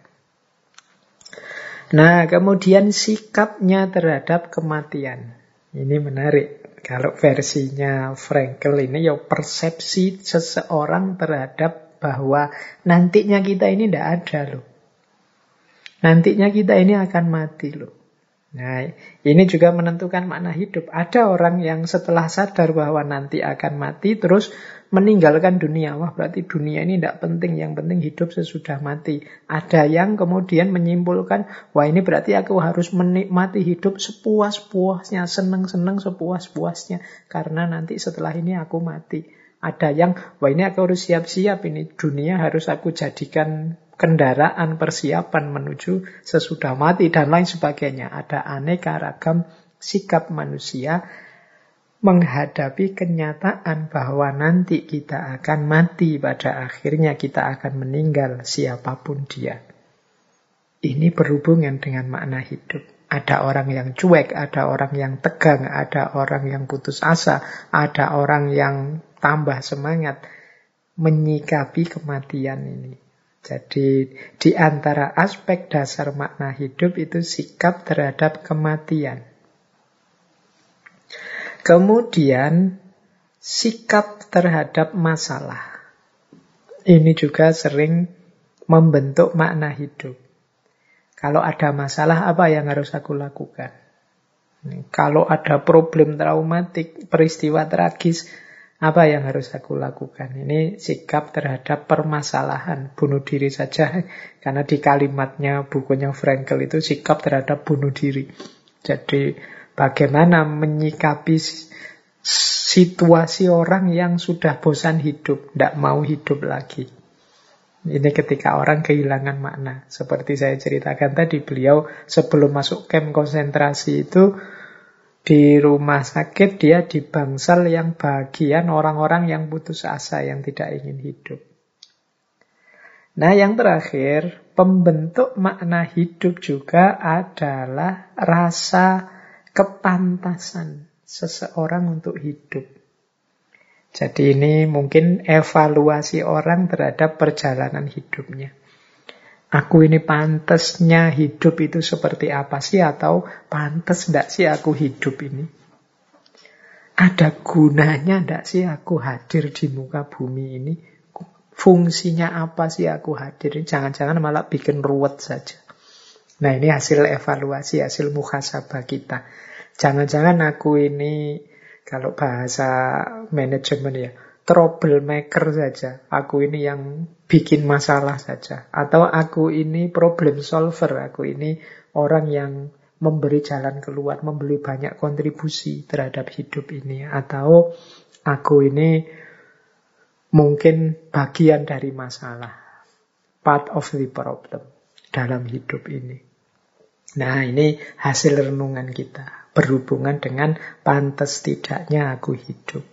Nah, kemudian sikapnya terhadap kematian. Ini menarik. Kalau versinya Frankel ini ya persepsi seseorang terhadap bahwa nantinya kita ini tidak ada loh. Nantinya kita ini akan mati loh. Nah, ini juga menentukan makna hidup. Ada orang yang setelah sadar bahwa nanti akan mati, terus meninggalkan dunia. Wah, berarti dunia ini tidak penting. Yang penting hidup sesudah mati. Ada yang kemudian menyimpulkan, wah ini berarti aku harus menikmati hidup sepuas-puasnya, seneng-seneng sepuas-puasnya. Karena nanti setelah ini aku mati. Ada yang, wah ini aku harus siap-siap ini. Dunia harus aku jadikan kendaraan persiapan menuju sesudah mati dan lain sebagainya. Ada aneka ragam sikap manusia menghadapi kenyataan bahwa nanti kita akan mati pada akhirnya kita akan meninggal siapa pun dia. Ini berhubungan dengan makna hidup. Ada orang yang cuek, ada orang yang tegang, ada orang yang putus asa, ada orang yang tambah semangat menyikapi kematian ini. Jadi di antara aspek dasar makna hidup itu sikap terhadap kematian. Kemudian sikap terhadap masalah. Ini juga sering membentuk makna hidup. Kalau ada masalah apa yang harus aku lakukan? Kalau ada problem traumatik, peristiwa tragis, apa yang harus aku lakukan? Ini sikap terhadap permasalahan bunuh diri saja. Karena di kalimatnya bukunya Frankel itu sikap terhadap bunuh diri. Jadi bagaimana menyikapi situasi orang yang sudah bosan hidup, tidak mau hidup lagi. Ini ketika orang kehilangan makna. Seperti saya ceritakan tadi, beliau sebelum masuk camp konsentrasi itu di rumah sakit dia di bangsal yang bagian orang-orang yang putus asa, yang tidak ingin hidup. Nah yang terakhir, pembentuk makna hidup juga adalah rasa kepantasan seseorang untuk hidup. Jadi ini mungkin evaluasi orang terhadap perjalanan hidupnya. Aku ini pantasnya hidup itu seperti apa sih? Atau pantas tidak sih aku hidup ini? Ada gunanya tidak sih aku hadir di muka bumi ini? Fungsinya apa sih aku hadir? Jangan-jangan malah bikin ruwet saja. Nah ini hasil evaluasi, hasil muhasabah kita. Jangan-jangan aku ini, kalau bahasa manajemen ya, troublemaker saja. Aku ini yang bikin masalah saja. Atau aku ini problem solver. Aku ini orang yang memberi jalan keluar, memberi banyak kontribusi terhadap hidup ini. Atau aku ini mungkin bagian dari masalah. Part of the problem dalam hidup ini. Nah ini hasil renungan kita. Berhubungan dengan pantas tidaknya aku hidup.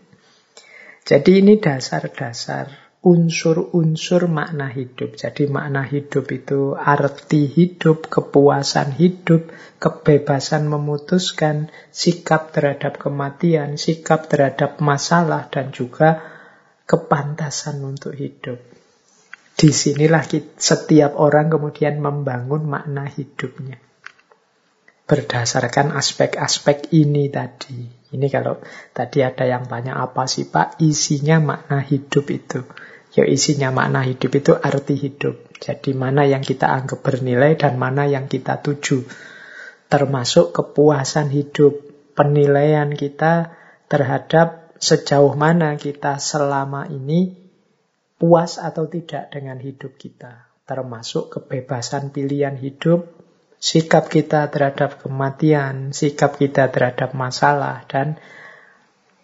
Jadi ini dasar-dasar unsur-unsur makna hidup. Jadi makna hidup itu arti hidup, kepuasan hidup, kebebasan memutuskan, sikap terhadap kematian, sikap terhadap masalah, dan juga kepantasan untuk hidup. Di sinilah setiap orang kemudian membangun makna hidupnya. Berdasarkan aspek-aspek ini tadi. Ini kalau tadi ada yang tanya apa sih Pak isinya makna hidup itu. Ya isinya makna hidup itu arti hidup. Jadi mana yang kita anggap bernilai dan mana yang kita tuju. termasuk kepuasan hidup, penilaian kita terhadap sejauh mana kita selama ini puas atau tidak dengan hidup kita, termasuk kebebasan pilihan hidup, sikap kita terhadap kematian, sikap kita terhadap masalah, dan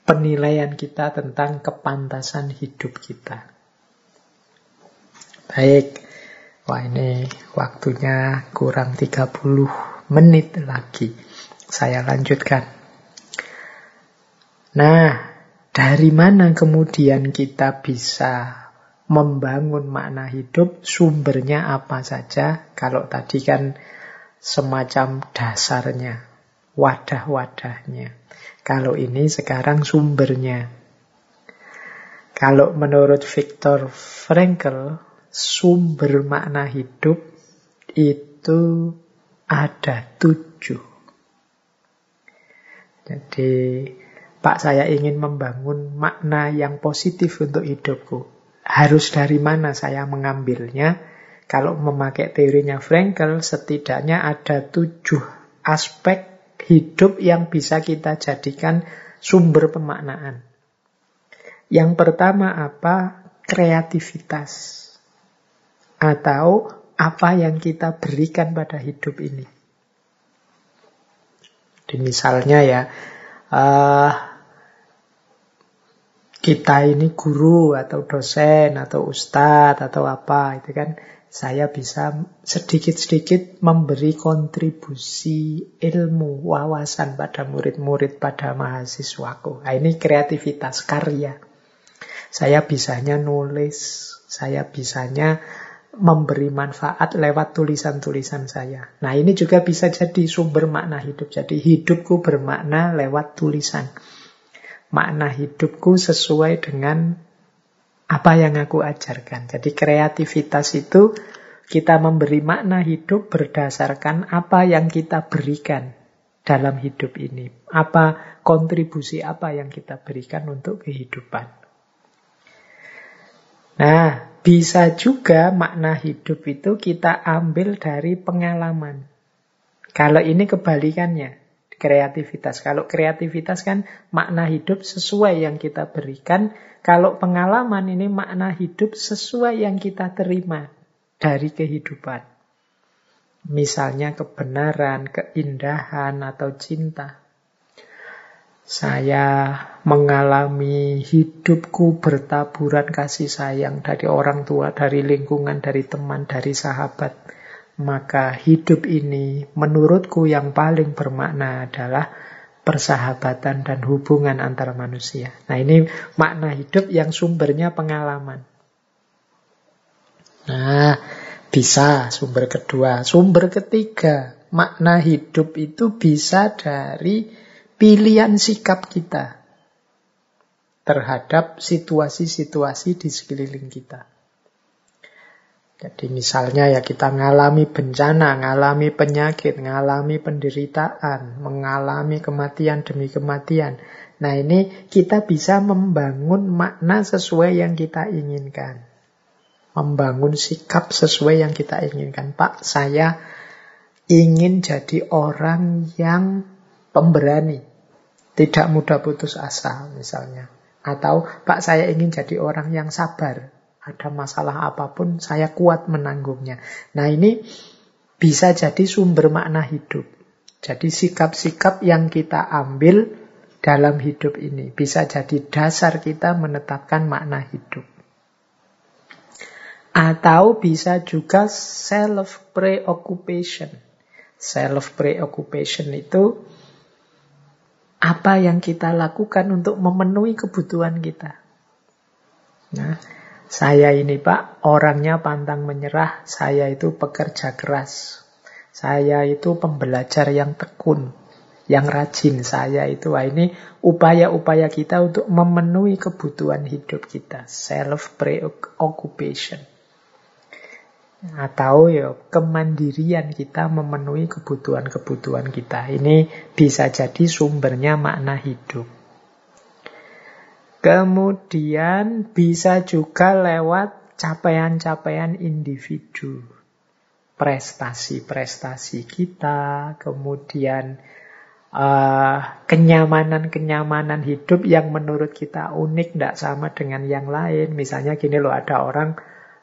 penilaian kita tentang kepantasan hidup kita. Baik, wah ini waktunya kurang 30 menit lagi. Saya lanjutkan. Nah, dari mana kemudian kita bisa membangun makna hidup? Sumbernya apa saja? Kalau tadi kan semacam dasarnya, wadah-wadahnya. Kalau ini sekarang sumbernya. Kalau menurut Viktor Frankl, sumber makna hidup itu ada tujuh. Jadi, Pak saya ingin membangun makna yang positif untuk hidupku. Harus dari mana saya mengambilnya? Kalau memakai teorinya Frankl, setidaknya ada tujuh aspek hidup yang bisa kita jadikan sumber pemaknaan. Yang pertama apa? Kreativitas. Atau apa yang kita berikan pada hidup ini. Jadi misalnya ya, uh, kita ini guru atau dosen atau ustadz atau apa itu kan saya bisa sedikit-sedikit memberi kontribusi ilmu, wawasan pada murid-murid, pada mahasiswaku. Nah, ini kreativitas karya. Saya bisanya nulis, saya bisanya memberi manfaat lewat tulisan-tulisan saya. Nah, ini juga bisa jadi sumber makna hidup. Jadi hidupku bermakna lewat tulisan. Makna hidupku sesuai dengan apa yang aku ajarkan. Jadi kreativitas itu kita memberi makna hidup berdasarkan apa yang kita berikan dalam hidup ini. Apa kontribusi apa yang kita berikan untuk kehidupan. Nah, bisa juga makna hidup itu kita ambil dari pengalaman. Kalau ini kebalikannya kreativitas. Kalau kreativitas kan makna hidup sesuai yang kita berikan. Kalau pengalaman ini makna hidup sesuai yang kita terima dari kehidupan. Misalnya kebenaran, keindahan, atau cinta. Saya mengalami hidupku bertaburan kasih sayang dari orang tua, dari lingkungan, dari teman, dari sahabat maka hidup ini menurutku yang paling bermakna adalah persahabatan dan hubungan antar manusia. Nah ini makna hidup yang sumbernya pengalaman. Nah bisa sumber kedua. Sumber ketiga, makna hidup itu bisa dari pilihan sikap kita terhadap situasi-situasi di sekeliling kita. Jadi misalnya ya kita ngalami bencana, ngalami penyakit, ngalami penderitaan, mengalami kematian demi kematian. Nah ini kita bisa membangun makna sesuai yang kita inginkan. Membangun sikap sesuai yang kita inginkan. Pak, saya ingin jadi orang yang pemberani. Tidak mudah putus asa misalnya. Atau Pak, saya ingin jadi orang yang sabar ada masalah apa pun, saya kuat menanggungnya. Nah ini bisa jadi sumber makna hidup. Jadi sikap-sikap yang kita ambil dalam hidup ini bisa jadi dasar kita menetapkan makna hidup. Atau bisa juga self preoccupation. Self preoccupation itu apa yang kita lakukan untuk memenuhi kebutuhan kita. Nah, saya ini Pak, orangnya pantang menyerah, saya itu pekerja keras. Saya itu pembelajar yang tekun, yang rajin. Saya itu, wah ini upaya-upaya kita untuk memenuhi kebutuhan hidup kita. Self-preoccupation. Atau ya kemandirian kita memenuhi kebutuhan-kebutuhan kita. Ini bisa jadi sumbernya makna hidup. Kemudian bisa juga lewat capaian-capaian individu. prestasi-prestasi kita, kemudian uh, kenyamanan-kenyamanan hidup yang menurut kita unik, tidak sama dengan yang lain. Misalnya gini loh, ada orang,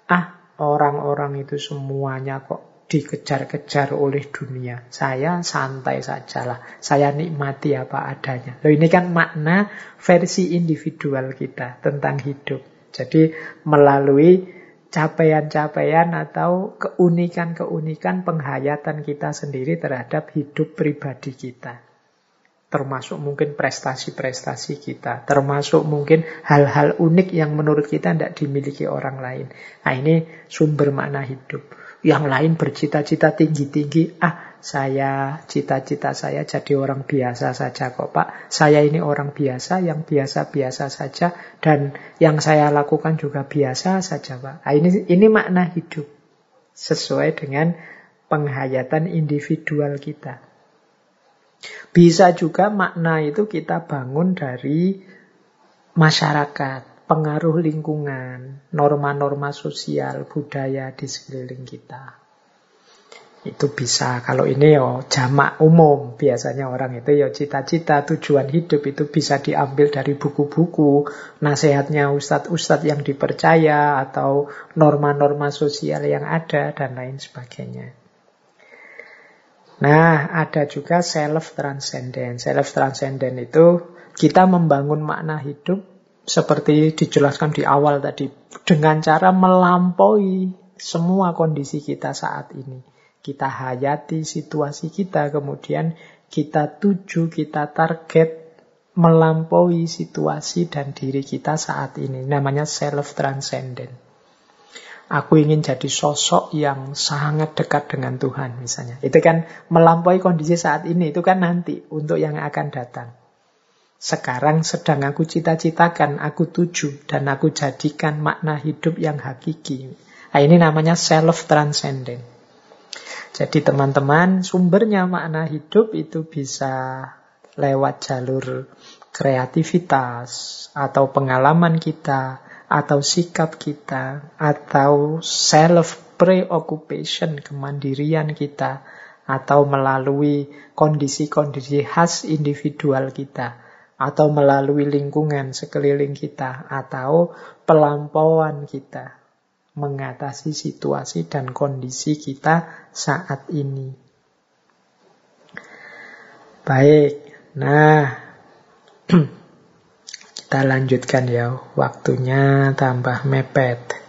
ah orang-orang itu semuanya kok dikejar-kejar oleh dunia. Saya santai sajalah. Saya nikmati apa adanya. Loh ini kan makna versi individual kita tentang hidup. Jadi melalui capaian-capaian atau keunikan-keunikan penghayatan kita sendiri terhadap hidup pribadi kita termasuk mungkin prestasi-prestasi kita, termasuk mungkin hal-hal unik yang menurut kita tidak dimiliki orang lain. Nah ini sumber makna hidup. Yang lain bercita-cita tinggi-tinggi, ah saya cita-cita saya jadi orang biasa saja kok Pak. Saya ini orang biasa yang biasa-biasa saja dan yang saya lakukan juga biasa saja Pak. Nah, ini ini makna hidup sesuai dengan penghayatan individual kita. Bisa juga makna itu kita bangun dari masyarakat, pengaruh lingkungan, norma-norma sosial, budaya di sekeliling kita. Itu bisa. Kalau ini yo jamak umum, biasanya orang itu yo cita-cita, tujuan hidup itu bisa diambil dari buku-buku, nasihatnya ustadz-ustadz yang dipercaya, atau norma-norma sosial yang ada, dan lain sebagainya. Nah, ada juga self-transcendent. Self-transcendent itu kita membangun makna hidup seperti dijelaskan di awal tadi. Dengan cara melampaui semua kondisi kita saat ini. Kita hayati situasi kita, kemudian kita tuju, kita target melampaui situasi dan diri kita saat ini. Namanya self-transcendent. Aku ingin jadi sosok yang sangat dekat dengan Tuhan misalnya. Itu kan melampaui kondisi saat ini, itu kan nanti untuk yang akan datang. Sekarang sedang aku cita-citakan, aku tuju, dan aku jadikan makna hidup yang hakiki. Nah, ini namanya self-transcendent. Jadi teman-teman, sumbernya makna hidup itu bisa lewat jalur kreativitas atau pengalaman kita, atau sikap kita atau self preoccupation kemandirian kita atau melalui kondisi-kondisi khas individual kita atau melalui lingkungan sekeliling kita atau pelampauan kita mengatasi situasi dan kondisi kita saat ini. Baik. Nah, Kita lanjutkan ya, waktunya tambah mepet.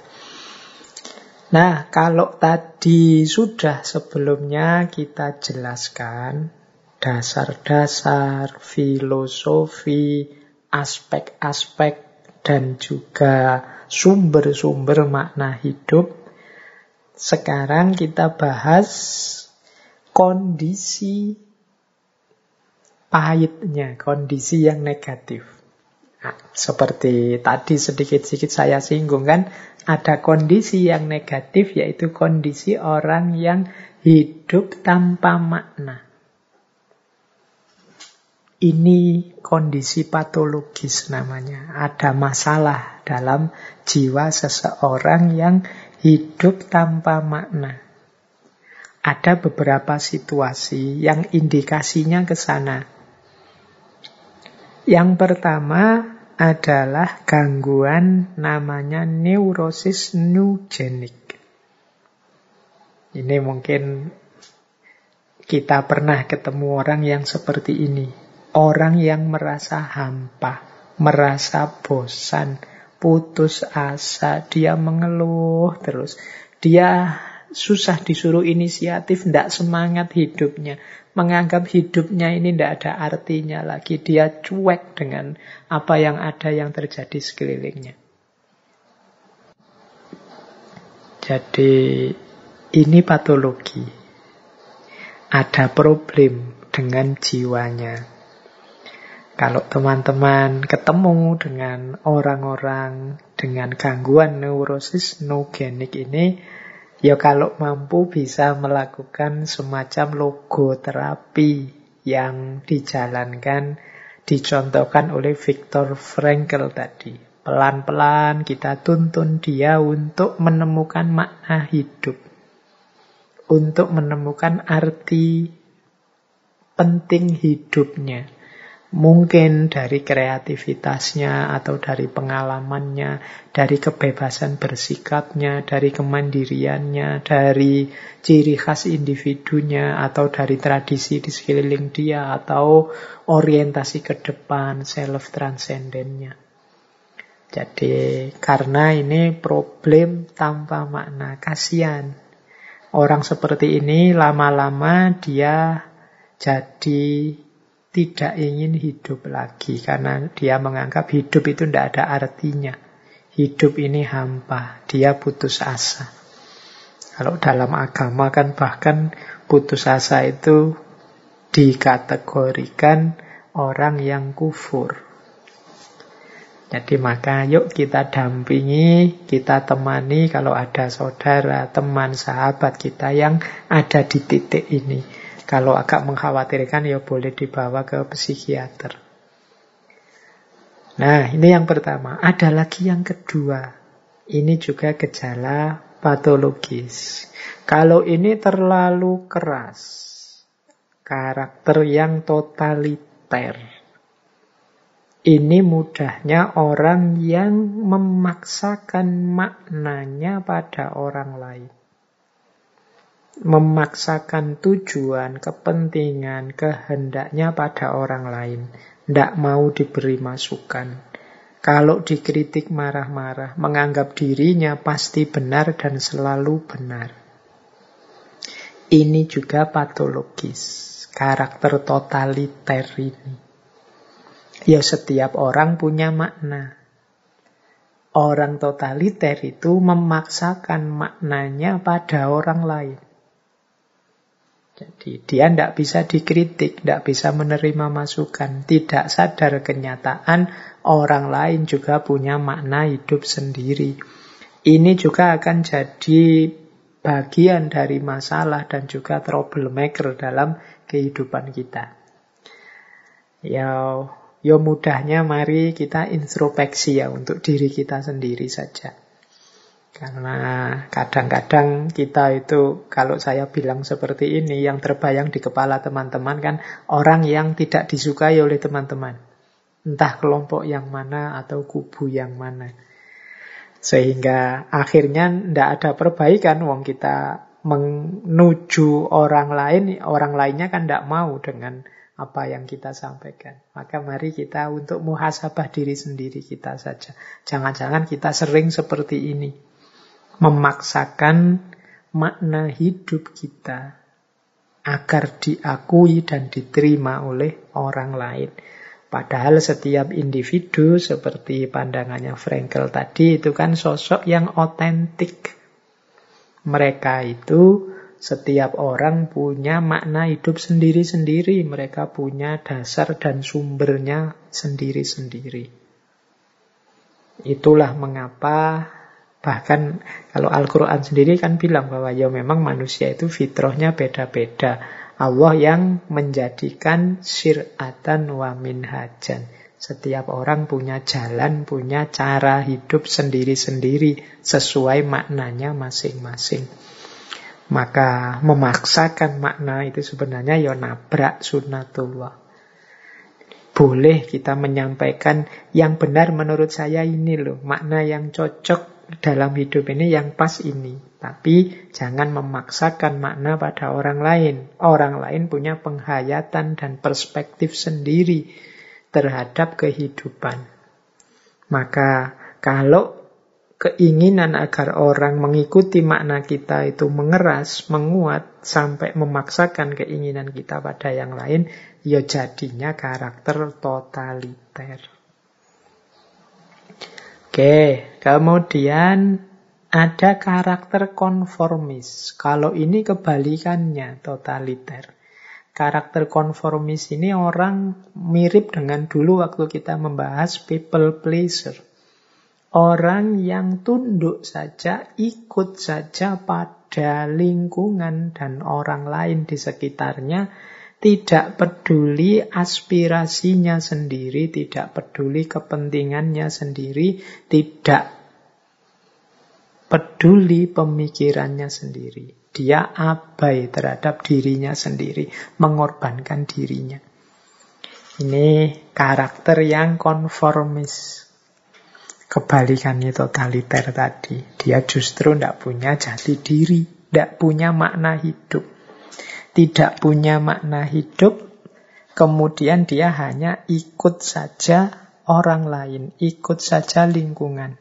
Nah, kalau tadi sudah sebelumnya kita jelaskan dasar-dasar filosofi, aspek-aspek, dan juga sumber-sumber makna hidup. Sekarang kita bahas kondisi pahitnya, kondisi yang negatif. Nah, seperti tadi sedikit-sedikit saya singgung kan, ada kondisi yang negatif yaitu kondisi orang yang hidup tanpa makna. Ini kondisi patologis namanya. Ada masalah dalam jiwa seseorang yang hidup tanpa makna. Ada beberapa situasi yang indikasinya ke sana. Yang pertama adalah gangguan namanya neurosis nugenik. Ini mungkin kita pernah ketemu orang yang seperti ini. Orang yang merasa hampa, merasa bosan, putus asa, dia mengeluh terus. Dia susah disuruh inisiatif, tidak semangat hidupnya menganggap hidupnya ini tidak ada artinya lagi. Dia cuek dengan apa yang ada yang terjadi sekelilingnya. Jadi ini patologi. Ada problem dengan jiwanya. Kalau teman-teman ketemu dengan orang-orang dengan gangguan neurosis nogenik ini, Ya kalau mampu bisa melakukan semacam logoterapi yang dijalankan, dicontohkan oleh Viktor Frankl tadi. Pelan-pelan kita tuntun dia untuk menemukan makna hidup. untuk menemukan arti penting hidupnya. Mungkin dari kreativitasnya atau dari pengalamannya, dari kebebasan bersikapnya, dari kemandiriannya, dari ciri khas individunya, atau dari tradisi di sekeliling dia, atau orientasi ke depan, self-transcendennya. Jadi karena ini problem tanpa makna, kasihan. Orang seperti ini lama-lama dia jadi tidak ingin hidup lagi karena dia menganggap hidup itu tidak ada artinya. Hidup ini hampa, dia putus asa. Kalau dalam agama kan bahkan putus asa itu dikategorikan orang yang kufur. Jadi maka yuk kita dampingi, kita temani kalau ada saudara, teman, sahabat kita yang ada di titik ini kalau agak mengkhawatirkan ya boleh dibawa ke psikiater. Nah, ini yang pertama. Ada lagi yang kedua. Ini juga gejala patologis. Kalau ini terlalu keras, karakter yang totaliter. Ini mudahnya orang yang memaksakan maknanya pada orang lain memaksakan tujuan, kepentingan, kehendaknya pada orang lain. Tidak mau diberi masukan. Kalau dikritik marah-marah, menganggap dirinya pasti benar dan selalu benar. Ini juga patologis. Karakter totaliter ini. Ya setiap orang punya makna. Orang totaliter itu memaksakan maknanya pada orang lain. Jadi dia tidak bisa dikritik, tidak bisa menerima masukan, tidak sadar kenyataan orang lain juga punya makna hidup sendiri. Ini juga akan jadi bagian dari masalah dan juga troublemaker dalam kehidupan kita. Ya, ya mudahnya mari kita introspeksi ya untuk diri kita sendiri saja. Karena kadang-kadang kita itu, kalau saya bilang seperti ini, yang terbayang di kepala teman-teman kan orang yang tidak disukai oleh teman-teman. Entah kelompok yang mana atau kubu yang mana. Sehingga akhirnya tidak ada perbaikan, wong kita menuju orang lain, orang lainnya kan tidak mau dengan apa yang kita sampaikan. Maka mari kita untuk muhasabah diri sendiri kita saja. Jangan-jangan kita sering seperti ini memaksakan makna hidup kita agar diakui dan diterima oleh orang lain. Padahal setiap individu seperti pandangannya Frankel tadi itu kan sosok yang otentik. Mereka itu setiap orang punya makna hidup sendiri-sendiri. Mereka punya dasar dan sumbernya sendiri-sendiri. Itulah mengapa Bahkan kalau Al-Quran sendiri kan bilang bahwa ya memang manusia itu fitrahnya beda-beda. Allah yang menjadikan sir'atan wa minhajan. Setiap orang punya jalan, punya cara hidup sendiri-sendiri sesuai maknanya masing-masing. Maka memaksakan makna itu sebenarnya ya nabrak sunnatullah. Boleh kita menyampaikan yang benar menurut saya ini loh, makna yang cocok dalam hidup ini yang pas ini. Tapi jangan memaksakan makna pada orang lain. Orang lain punya penghayatan dan perspektif sendiri terhadap kehidupan. Maka kalau keinginan agar orang mengikuti makna kita itu mengeras, menguat, sampai memaksakan keinginan kita pada yang lain, ya jadinya karakter totaliter. Oke, kemudian ada karakter konformis. Kalau ini kebalikannya, totaliter. Karakter konformis ini orang mirip dengan dulu waktu kita membahas people pleaser. Orang yang tunduk saja, ikut saja pada lingkungan dan orang lain di sekitarnya, tidak peduli aspirasinya sendiri, tidak peduli kepentingannya sendiri, tidak peduli pemikirannya sendiri. Dia abai terhadap dirinya sendiri, mengorbankan dirinya. Ini karakter yang konformis. Kebalikannya totaliter tadi. Dia justru tidak punya jati diri, tidak punya makna hidup. Tidak punya makna hidup, kemudian dia hanya ikut saja orang lain, ikut saja lingkungan.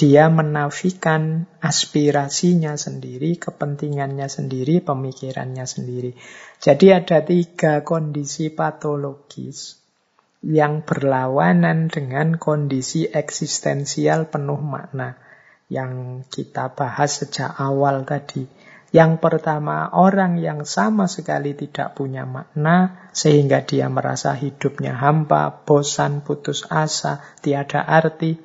Dia menafikan aspirasinya sendiri, kepentingannya sendiri, pemikirannya sendiri. Jadi ada tiga kondisi patologis yang berlawanan dengan kondisi eksistensial penuh makna yang kita bahas sejak awal tadi. Yang pertama, orang yang sama sekali tidak punya makna, sehingga dia merasa hidupnya hampa, bosan, putus asa, tiada arti.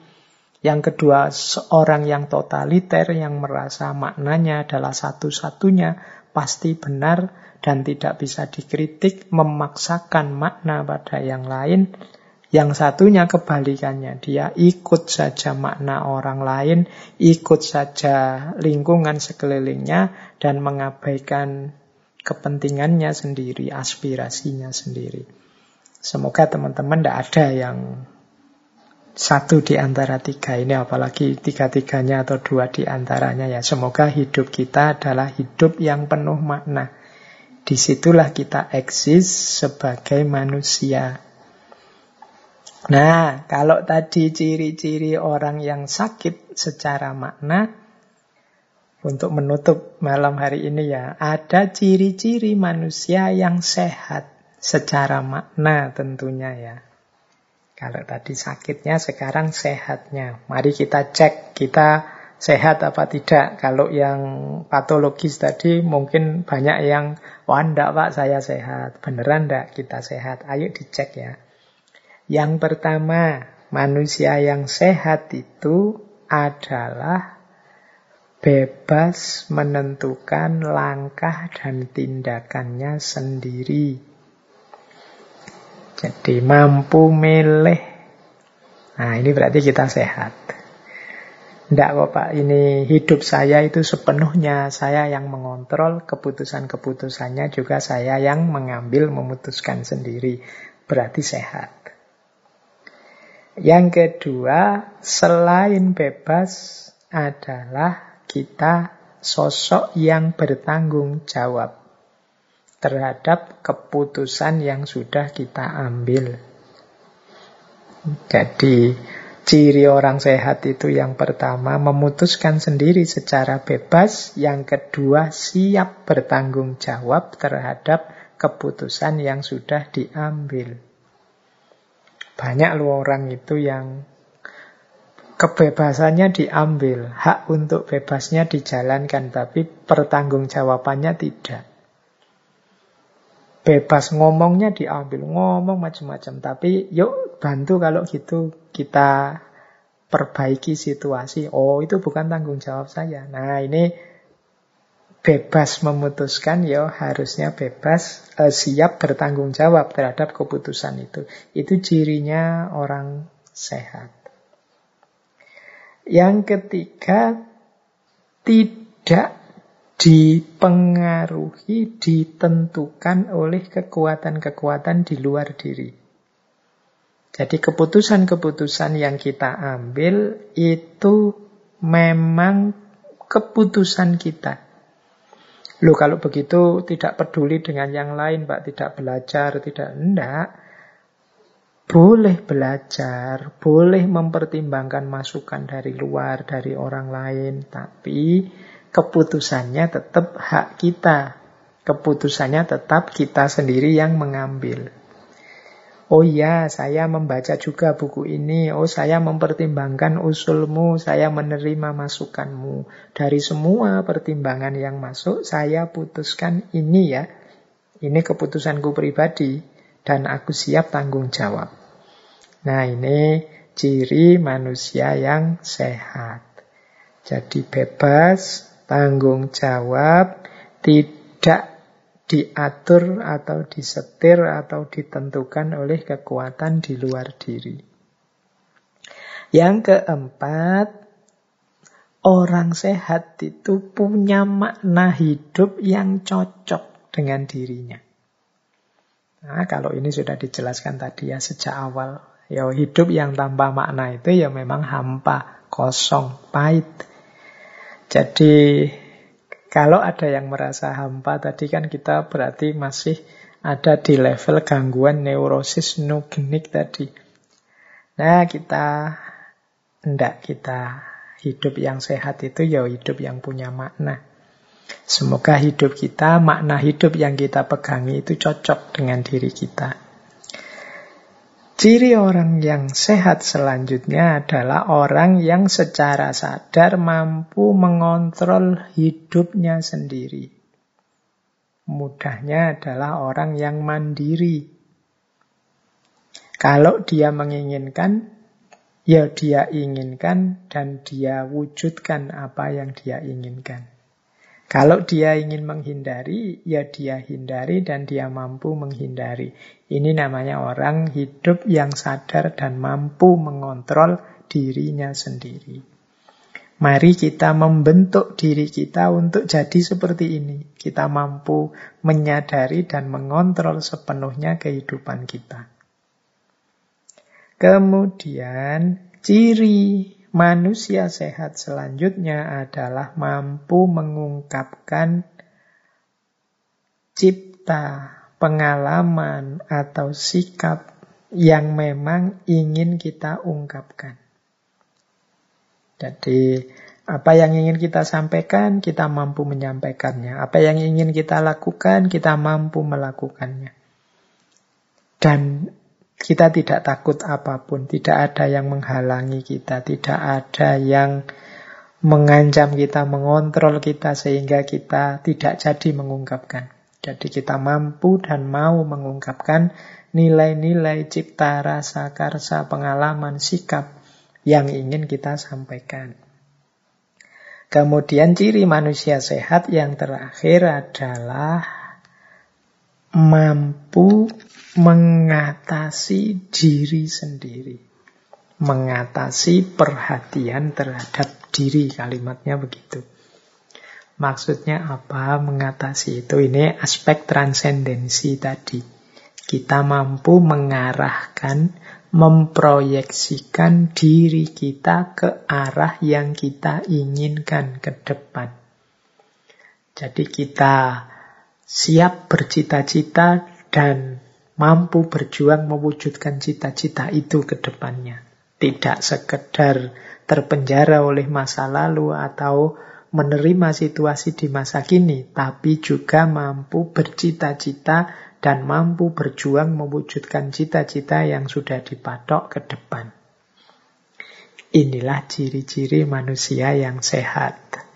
Yang kedua, seorang yang totaliter yang merasa maknanya adalah satu-satunya, pasti benar dan tidak bisa dikritik, memaksakan makna pada yang lain. Yang satunya kebalikannya, dia ikut saja makna orang lain, ikut saja lingkungan sekelilingnya, dan mengabaikan kepentingannya sendiri, aspirasinya sendiri. Semoga teman-teman tidak ada yang satu di antara tiga ini, apalagi tiga-tiganya atau dua di antaranya ya. Semoga hidup kita adalah hidup yang penuh makna. Di situlah kita eksis sebagai manusia. Nah, kalau tadi ciri-ciri orang yang sakit secara makna, untuk menutup malam hari ini ya, ada ciri-ciri manusia yang sehat secara makna tentunya ya. Kalau tadi sakitnya, sekarang sehatnya. Mari kita cek kita sehat apa tidak. Kalau yang patologis tadi mungkin banyak yang, wah enggak pak saya sehat. Beneran enggak kita sehat? Ayo dicek ya. Yang pertama, manusia yang sehat itu adalah bebas menentukan langkah dan tindakannya sendiri. Jadi mampu milih. Nah ini berarti kita sehat. Tidak kok Pak, ini hidup saya itu sepenuhnya saya yang mengontrol keputusan-keputusannya juga saya yang mengambil memutuskan sendiri. Berarti sehat. Yang kedua, selain bebas adalah kita sosok yang bertanggung jawab terhadap keputusan yang sudah kita ambil. Jadi, ciri orang sehat itu yang pertama memutuskan sendiri secara bebas, yang kedua siap bertanggung jawab terhadap keputusan yang sudah diambil. Banyak loh orang itu yang kebebasannya diambil, hak untuk bebasnya dijalankan, tapi pertanggungjawabannya tidak. Bebas ngomongnya diambil ngomong macam-macam tapi yuk bantu kalau gitu kita perbaiki situasi. Oh itu bukan tanggung jawab saya. Nah ini bebas memutuskan ya harusnya bebas eh, siap bertanggung jawab terhadap keputusan itu itu cirinya orang sehat yang ketiga tidak dipengaruhi, ditentukan oleh kekuatan-kekuatan di luar diri. Jadi keputusan-keputusan yang kita ambil itu memang keputusan kita. Loh kalau begitu tidak peduli dengan yang lain, Pak, tidak belajar, tidak enggak. Boleh belajar, boleh mempertimbangkan masukan dari luar, dari orang lain, tapi keputusannya tetap hak kita. Keputusannya tetap kita sendiri yang mengambil. Oh iya, saya membaca juga buku ini. Oh, saya mempertimbangkan usulmu, saya menerima masukanmu. Dari semua pertimbangan yang masuk, saya putuskan ini ya. Ini keputusanku pribadi dan aku siap tanggung jawab. Nah, ini ciri manusia yang sehat. Jadi bebas, tanggung jawab tidak diatur atau disetir atau ditentukan oleh kekuatan di luar diri. Yang keempat, orang sehat itu punya makna hidup yang cocok dengan dirinya. Nah, kalau ini sudah dijelaskan tadi ya sejak awal. Ya hidup yang tanpa makna itu ya memang hampa, kosong, pahit. Jadi kalau ada yang merasa hampa tadi kan kita berarti masih ada di level gangguan neurosis nugenik tadi. Nah, kita hendak kita hidup yang sehat itu ya hidup yang punya makna. Semoga hidup kita, makna hidup yang kita pegangi itu cocok dengan diri kita. Ciri orang yang sehat selanjutnya adalah orang yang secara sadar mampu mengontrol hidupnya sendiri. Mudahnya adalah orang yang mandiri. Kalau dia menginginkan, ya dia inginkan dan dia wujudkan apa yang dia inginkan. Kalau dia ingin menghindari, ya dia hindari dan dia mampu menghindari. Ini namanya orang hidup yang sadar dan mampu mengontrol dirinya sendiri. Mari kita membentuk diri kita untuk jadi seperti ini. Kita mampu menyadari dan mengontrol sepenuhnya kehidupan kita. Kemudian, ciri Manusia sehat selanjutnya adalah mampu mengungkapkan cipta, pengalaman, atau sikap yang memang ingin kita ungkapkan. Jadi, apa yang ingin kita sampaikan, kita mampu menyampaikannya. Apa yang ingin kita lakukan, kita mampu melakukannya. Dan kita tidak takut apa pun, tidak ada yang menghalangi kita, tidak ada yang mengancam kita, mengontrol kita sehingga kita tidak jadi mengungkapkan. Jadi kita mampu dan mau mengungkapkan nilai-nilai cipta rasa karsa pengalaman sikap yang ingin kita sampaikan. Kemudian ciri manusia sehat yang terakhir adalah mampu mengatasi diri sendiri. Mengatasi perhatian terhadap diri, kalimatnya begitu. Maksudnya apa mengatasi itu? Ini aspek transendensi tadi. Kita mampu mengarahkan, memproyeksikan diri kita ke arah yang kita inginkan ke depan. Jadi kita siap bercita-cita dan mampu berjuang mewujudkan cita-cita itu ke depannya. Tidak sekedar terpenjara oleh masa lalu atau menerima situasi di masa kini, tapi juga mampu bercita-cita dan mampu berjuang mewujudkan cita-cita yang sudah dipatok ke depan. Inilah ciri-ciri manusia yang sehat.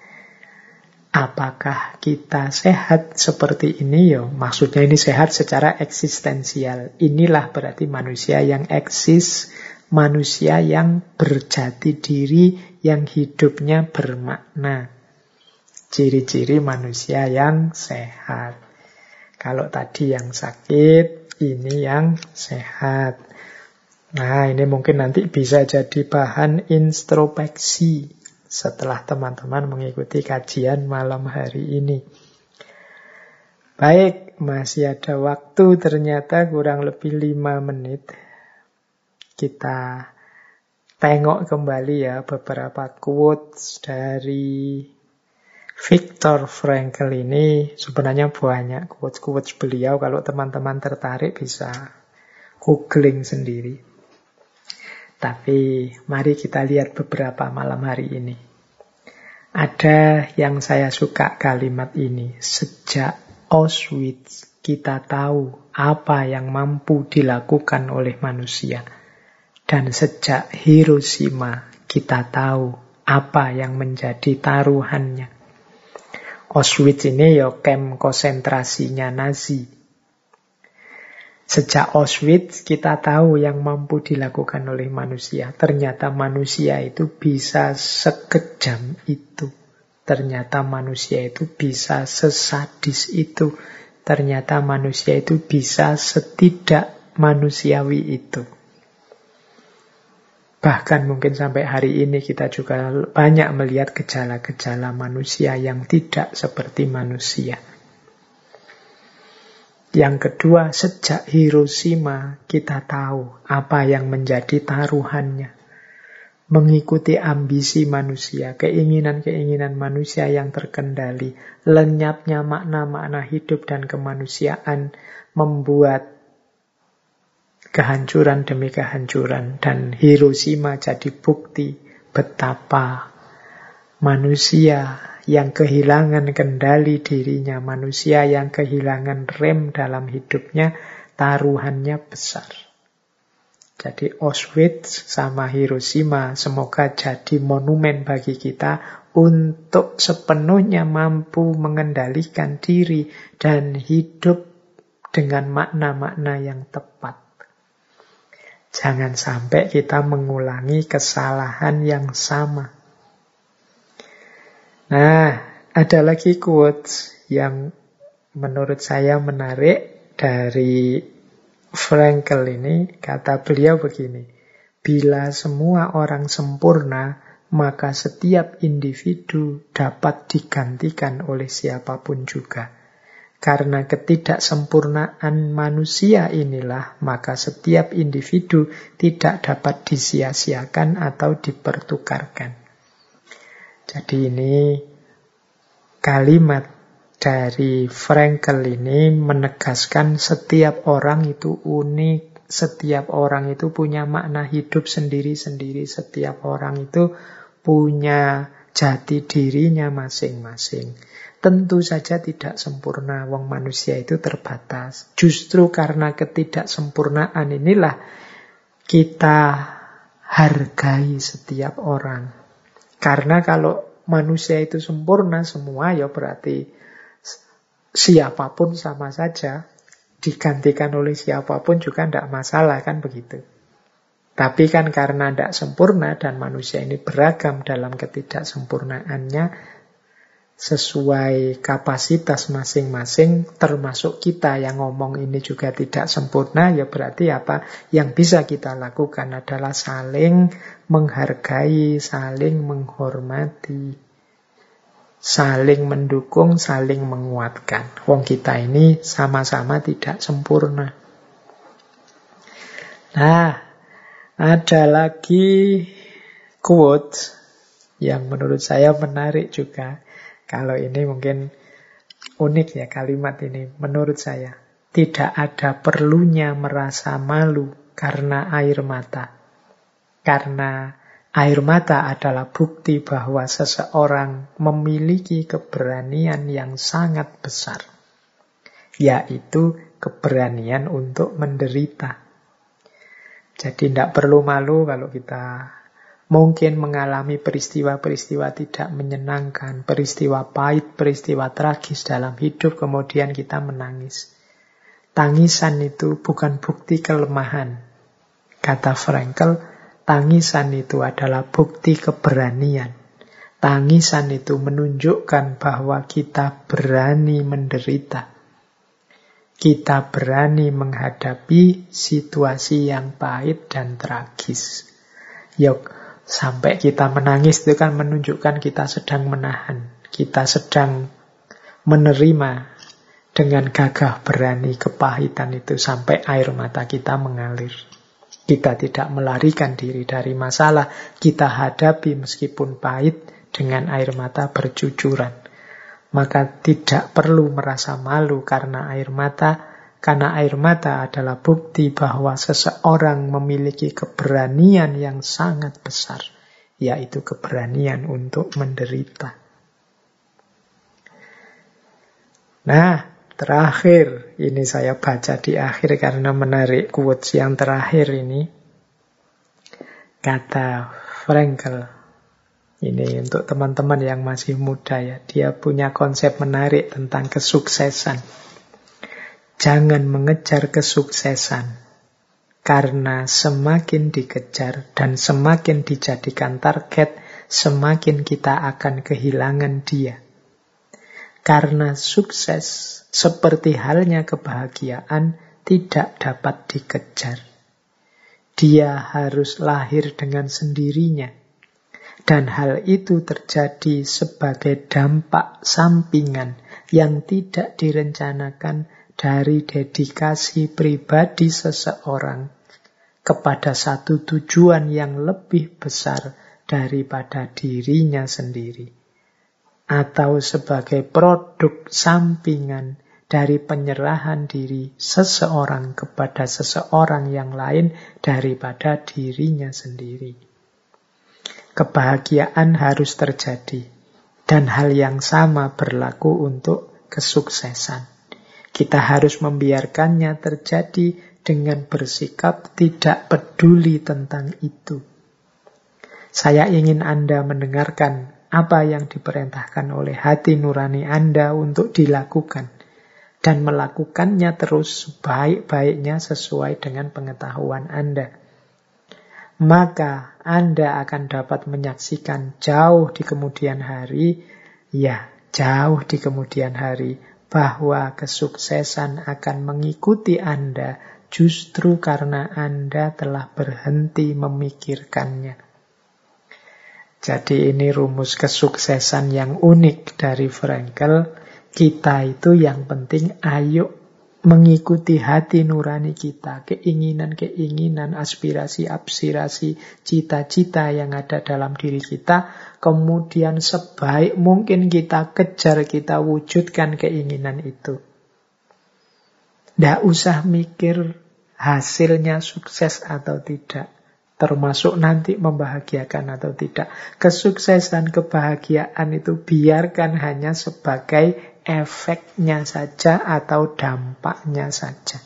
Apakah kita sehat seperti ini? Yo, maksudnya ini sehat secara eksistensial. Inilah berarti manusia yang eksis, manusia yang berjati diri, yang hidupnya bermakna. Ciri-ciri manusia yang sehat. Kalau tadi yang sakit, ini yang sehat. Nah, ini mungkin nanti bisa jadi bahan introspeksi setelah teman-teman mengikuti kajian malam hari ini. Baik, masih ada waktu ternyata kurang lebih lima menit. Kita tengok kembali ya beberapa quotes dari Viktor Frankl ini sebenarnya banyak quotes-quotes beliau kalau teman-teman tertarik bisa googling sendiri. Tapi mari kita lihat beberapa malam hari ini. Ada yang saya suka kalimat ini. Sejak Auschwitz kita tahu apa yang mampu dilakukan oleh manusia. Dan sejak Hiroshima kita tahu apa yang menjadi taruhannya. Auschwitz ini ya kem konsentrasinya Nazi Sejak Auschwitz kita tahu yang mampu dilakukan oleh manusia. Ternyata manusia itu bisa sekejam itu. Ternyata manusia itu bisa sesadis itu. Ternyata manusia itu bisa setidak manusiawi itu. Bahkan mungkin sampai hari ini kita juga banyak melihat gejala-gejala manusia yang tidak seperti manusia. Yang kedua, sejak Hiroshima kita tahu apa yang menjadi taruhannya. Mengikuti ambisi manusia, keinginan-keinginan manusia yang terkendali, lenyapnya makna-makna hidup dan kemanusiaan membuat kehancuran demi kehancuran dan Hiroshima jadi bukti betapa manusia yang kehilangan kendali dirinya, manusia yang kehilangan rem dalam hidupnya, taruhannya besar. Jadi Auschwitz sama Hiroshima semoga jadi monumen bagi kita untuk sepenuhnya mampu mengendalikan diri dan hidup dengan makna-makna yang tepat. Jangan sampai kita mengulangi kesalahan yang sama. Nah, ada lagi quotes yang menurut saya menarik dari Frankel ini. Kata beliau begini, bila semua orang sempurna, maka setiap individu dapat digantikan oleh siapa pun juga. Karena ketidaksempurnaan manusia inilah, maka setiap individu tidak dapat disia-siakan atau dipertukarkan. Jadi ini kalimat dari Frankel ini menegaskan setiap orang itu unik, setiap orang itu punya makna hidup sendiri-sendiri, setiap orang itu punya jati dirinya masing-masing. Tentu saja tidak sempurna, wong manusia itu terbatas. Justru karena ketidaksempurnaan inilah kita hargai setiap orang. Karena kalau manusia itu sempurna semua ya berarti siapa pun sama saja. Digantikan oleh siapa pun juga tidak masalah kan begitu. Tapi kan karena tidak sempurna dan manusia ini beragam dalam ketidaksempurnaannya, sesuai kapasitas masing-masing termasuk kita yang ngomong ini juga tidak sempurna ya berarti apa? Yang bisa kita lakukan adalah saling menghargai saling menghormati saling mendukung saling menguatkan. Wong kita ini sama-sama tidak sempurna. Nah ada lagi quote yang menurut saya menarik juga kalau ini mungkin unik ya kalimat ini menurut saya. Tidak ada perlunya merasa malu karena air mata. Karena air mata adalah bukti bahwa seseorang memiliki keberanian yang sangat besar. Yaitu keberanian untuk menderita. Jadi tidak perlu malu kalau kita mungkin mengalami peristiwa-peristiwa tidak menyenangkan, peristiwa pahit, peristiwa tragis dalam hidup, kemudian kita menangis. Tangisan itu bukan bukti kelemahan. Kata Frankel, tangisan itu adalah bukti keberanian. Tangisan itu menunjukkan bahwa kita berani menderita. Kita berani menghadapi situasi yang pahit dan tragis. Yuk, Sampai kita menangis itu kan menunjukkan kita sedang menahan. Kita sedang menerima dengan gagah berani kepahitan itu sampai air mata kita mengalir. Kita tidak melarikan diri dari masalah. Kita hadapi meskipun pahit dengan air mata bercucuran. Maka tidak perlu merasa malu karena air mata karena air mata adalah bukti bahwa seseorang memiliki keberanian yang sangat besar, yaitu keberanian untuk menderita. Nah, terakhir ini saya baca di akhir karena menarik quotes yang terakhir ini. Kata Frankel, ini untuk teman-teman yang masih muda ya, dia punya konsep menarik tentang kesuksesan. Jangan mengejar kesuksesan, karena semakin dikejar dan semakin dijadikan target, semakin kita akan kehilangan dia. Karena sukses, seperti halnya kebahagiaan, tidak dapat dikejar. dia harus lahir dengan sendirinya. Dan hal itu terjadi sebagai dampak sampingan yang tidak direncanakan dari dedikasi pribadi seseorang kepada satu tujuan yang lebih besar daripada dirinya sendiri, atau sebagai produk sampingan dari penyerahan diri seseorang kepada seseorang yang lain daripada dirinya sendiri. Kebahagiaan harus terjadi, dan hal yang sama berlaku untuk kesuksesan. Kita harus membiarkannya terjadi dengan bersikap tidak peduli tentang itu. Saya ingin Anda mendengarkan apa yang diperintahkan oleh hati nurani Anda untuk dilakukan dan melakukannya terus sebaik-baiknya sesuai dengan pengetahuan Anda. Maka Anda akan dapat menyaksikan jauh di kemudian hari, ya jauh di kemudian hari, bahwa kesuksesan akan mengikuti Anda justru karena Anda telah berhenti memikirkannya. Jadi ini rumus kesuksesan yang unik dari Frankel kita itu yang penting ayo mengikuti hati nurani kita, keinginan-keinginan, aspirasi-aspirasi, cita-cita yang ada dalam diri kita, kemudian sebaik mungkin kita kejar, kita wujudkan keinginan itu. Tidak usah mikir hasilnya sukses atau tidak termasuk nanti membahagiakan atau tidak. Kesuksesan, kebahagiaan itu biarkan hanya sebagai efeknya saja atau dampaknya saja.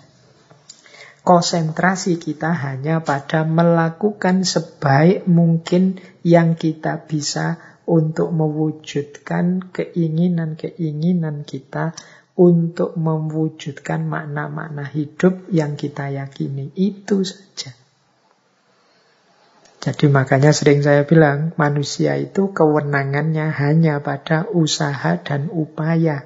Konsentrasi kita hanya pada melakukan sebaik mungkin yang kita bisa untuk mewujudkan keinginan-keinginan kita, untuk mewujudkan makna-makna hidup yang kita yakini. Itu saja. Jadi makanya sering saya bilang manusia itu kewenangannya hanya pada usaha dan upaya.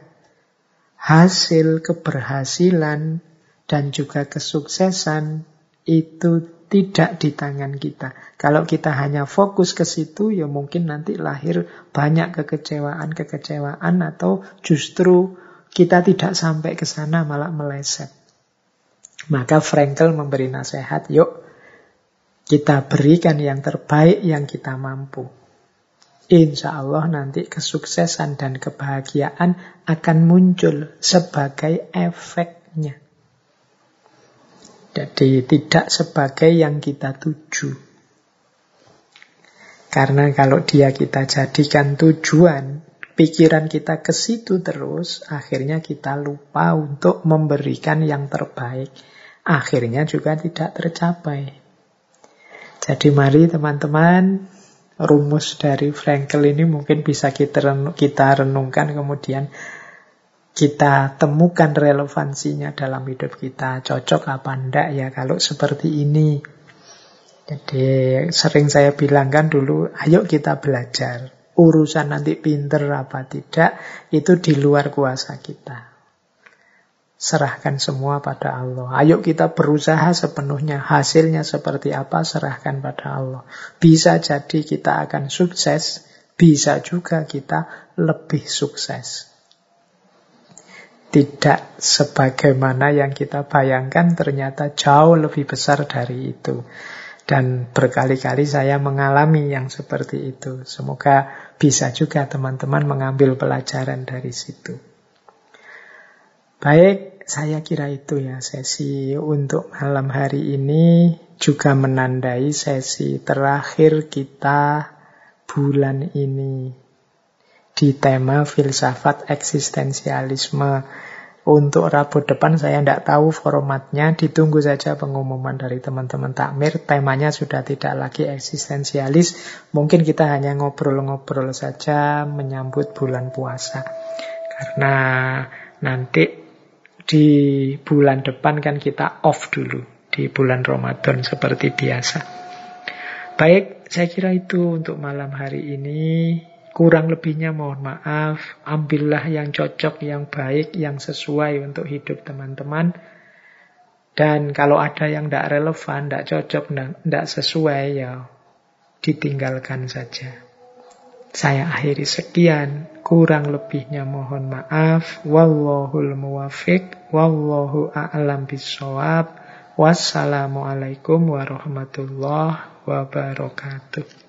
Hasil keberhasilan dan juga kesuksesan itu tidak di tangan kita. Kalau kita hanya fokus ke situ, ya mungkin nanti lahir banyak kekecewaan-kekecewaan atau justru kita tidak sampai ke sana malah meleset. Maka Frankel memberi nasihat, yuk kita berikan yang terbaik yang kita mampu. Insya Allah nanti kesuksesan dan kebahagiaan akan muncul sebagai efeknya. Jadi tidak sebagai yang kita tuju. Karena kalau dia kita jadikan tujuan, pikiran kita ke situ terus, akhirnya kita lupa untuk memberikan yang terbaik. Akhirnya juga tidak tercapai. Jadi mari teman-teman, rumus dari Frankel ini mungkin bisa kita, kita renungkan kemudian kita temukan relevansinya dalam hidup kita. Cocok apa enggak ya kalau seperti ini. Jadi sering saya bilangkan dulu, ayo kita belajar. Urusan nanti pinter apa tidak, itu di luar kuasa kita. Serahkan semua pada Allah. Ayo kita berusaha sepenuhnya. Hasilnya seperti apa, serahkan pada Allah. Bisa jadi kita akan sukses, bisa juga kita lebih sukses. Tidak sebagaimana yang kita bayangkan, ternyata jauh lebih besar dari itu. Dan berkali-kali saya mengalami yang seperti itu. Semoga bisa juga teman-teman mengambil pelajaran dari situ. Baik, saya kira itu ya sesi untuk malam hari ini juga menandai sesi terakhir kita bulan ini di tema filsafat eksistensialisme. Untuk Rabu depan saya tidak tahu formatnya, ditunggu saja pengumuman dari teman-teman takmir. Temanya sudah tidak lagi eksistensialis, mungkin kita hanya ngobrol-ngobrol saja menyambut bulan puasa. Karena nanti di bulan depan kan kita off dulu di bulan Ramadan seperti biasa. Baik, saya kira itu untuk malam hari ini. Kurang lebihnya mohon maaf. Ambillah yang cocok, yang baik, yang sesuai untuk hidup teman-teman. Dan kalau ada yang tidak relevan, tidak cocok, tidak sesuai, ya ditinggalkan saja. Saya akhiri sekian, kurang lebihnya mohon maaf. Wallahul muwafiq, wallahu a'lam bisawab. Wassalamualaikum warahmatullahi wabarakatuh.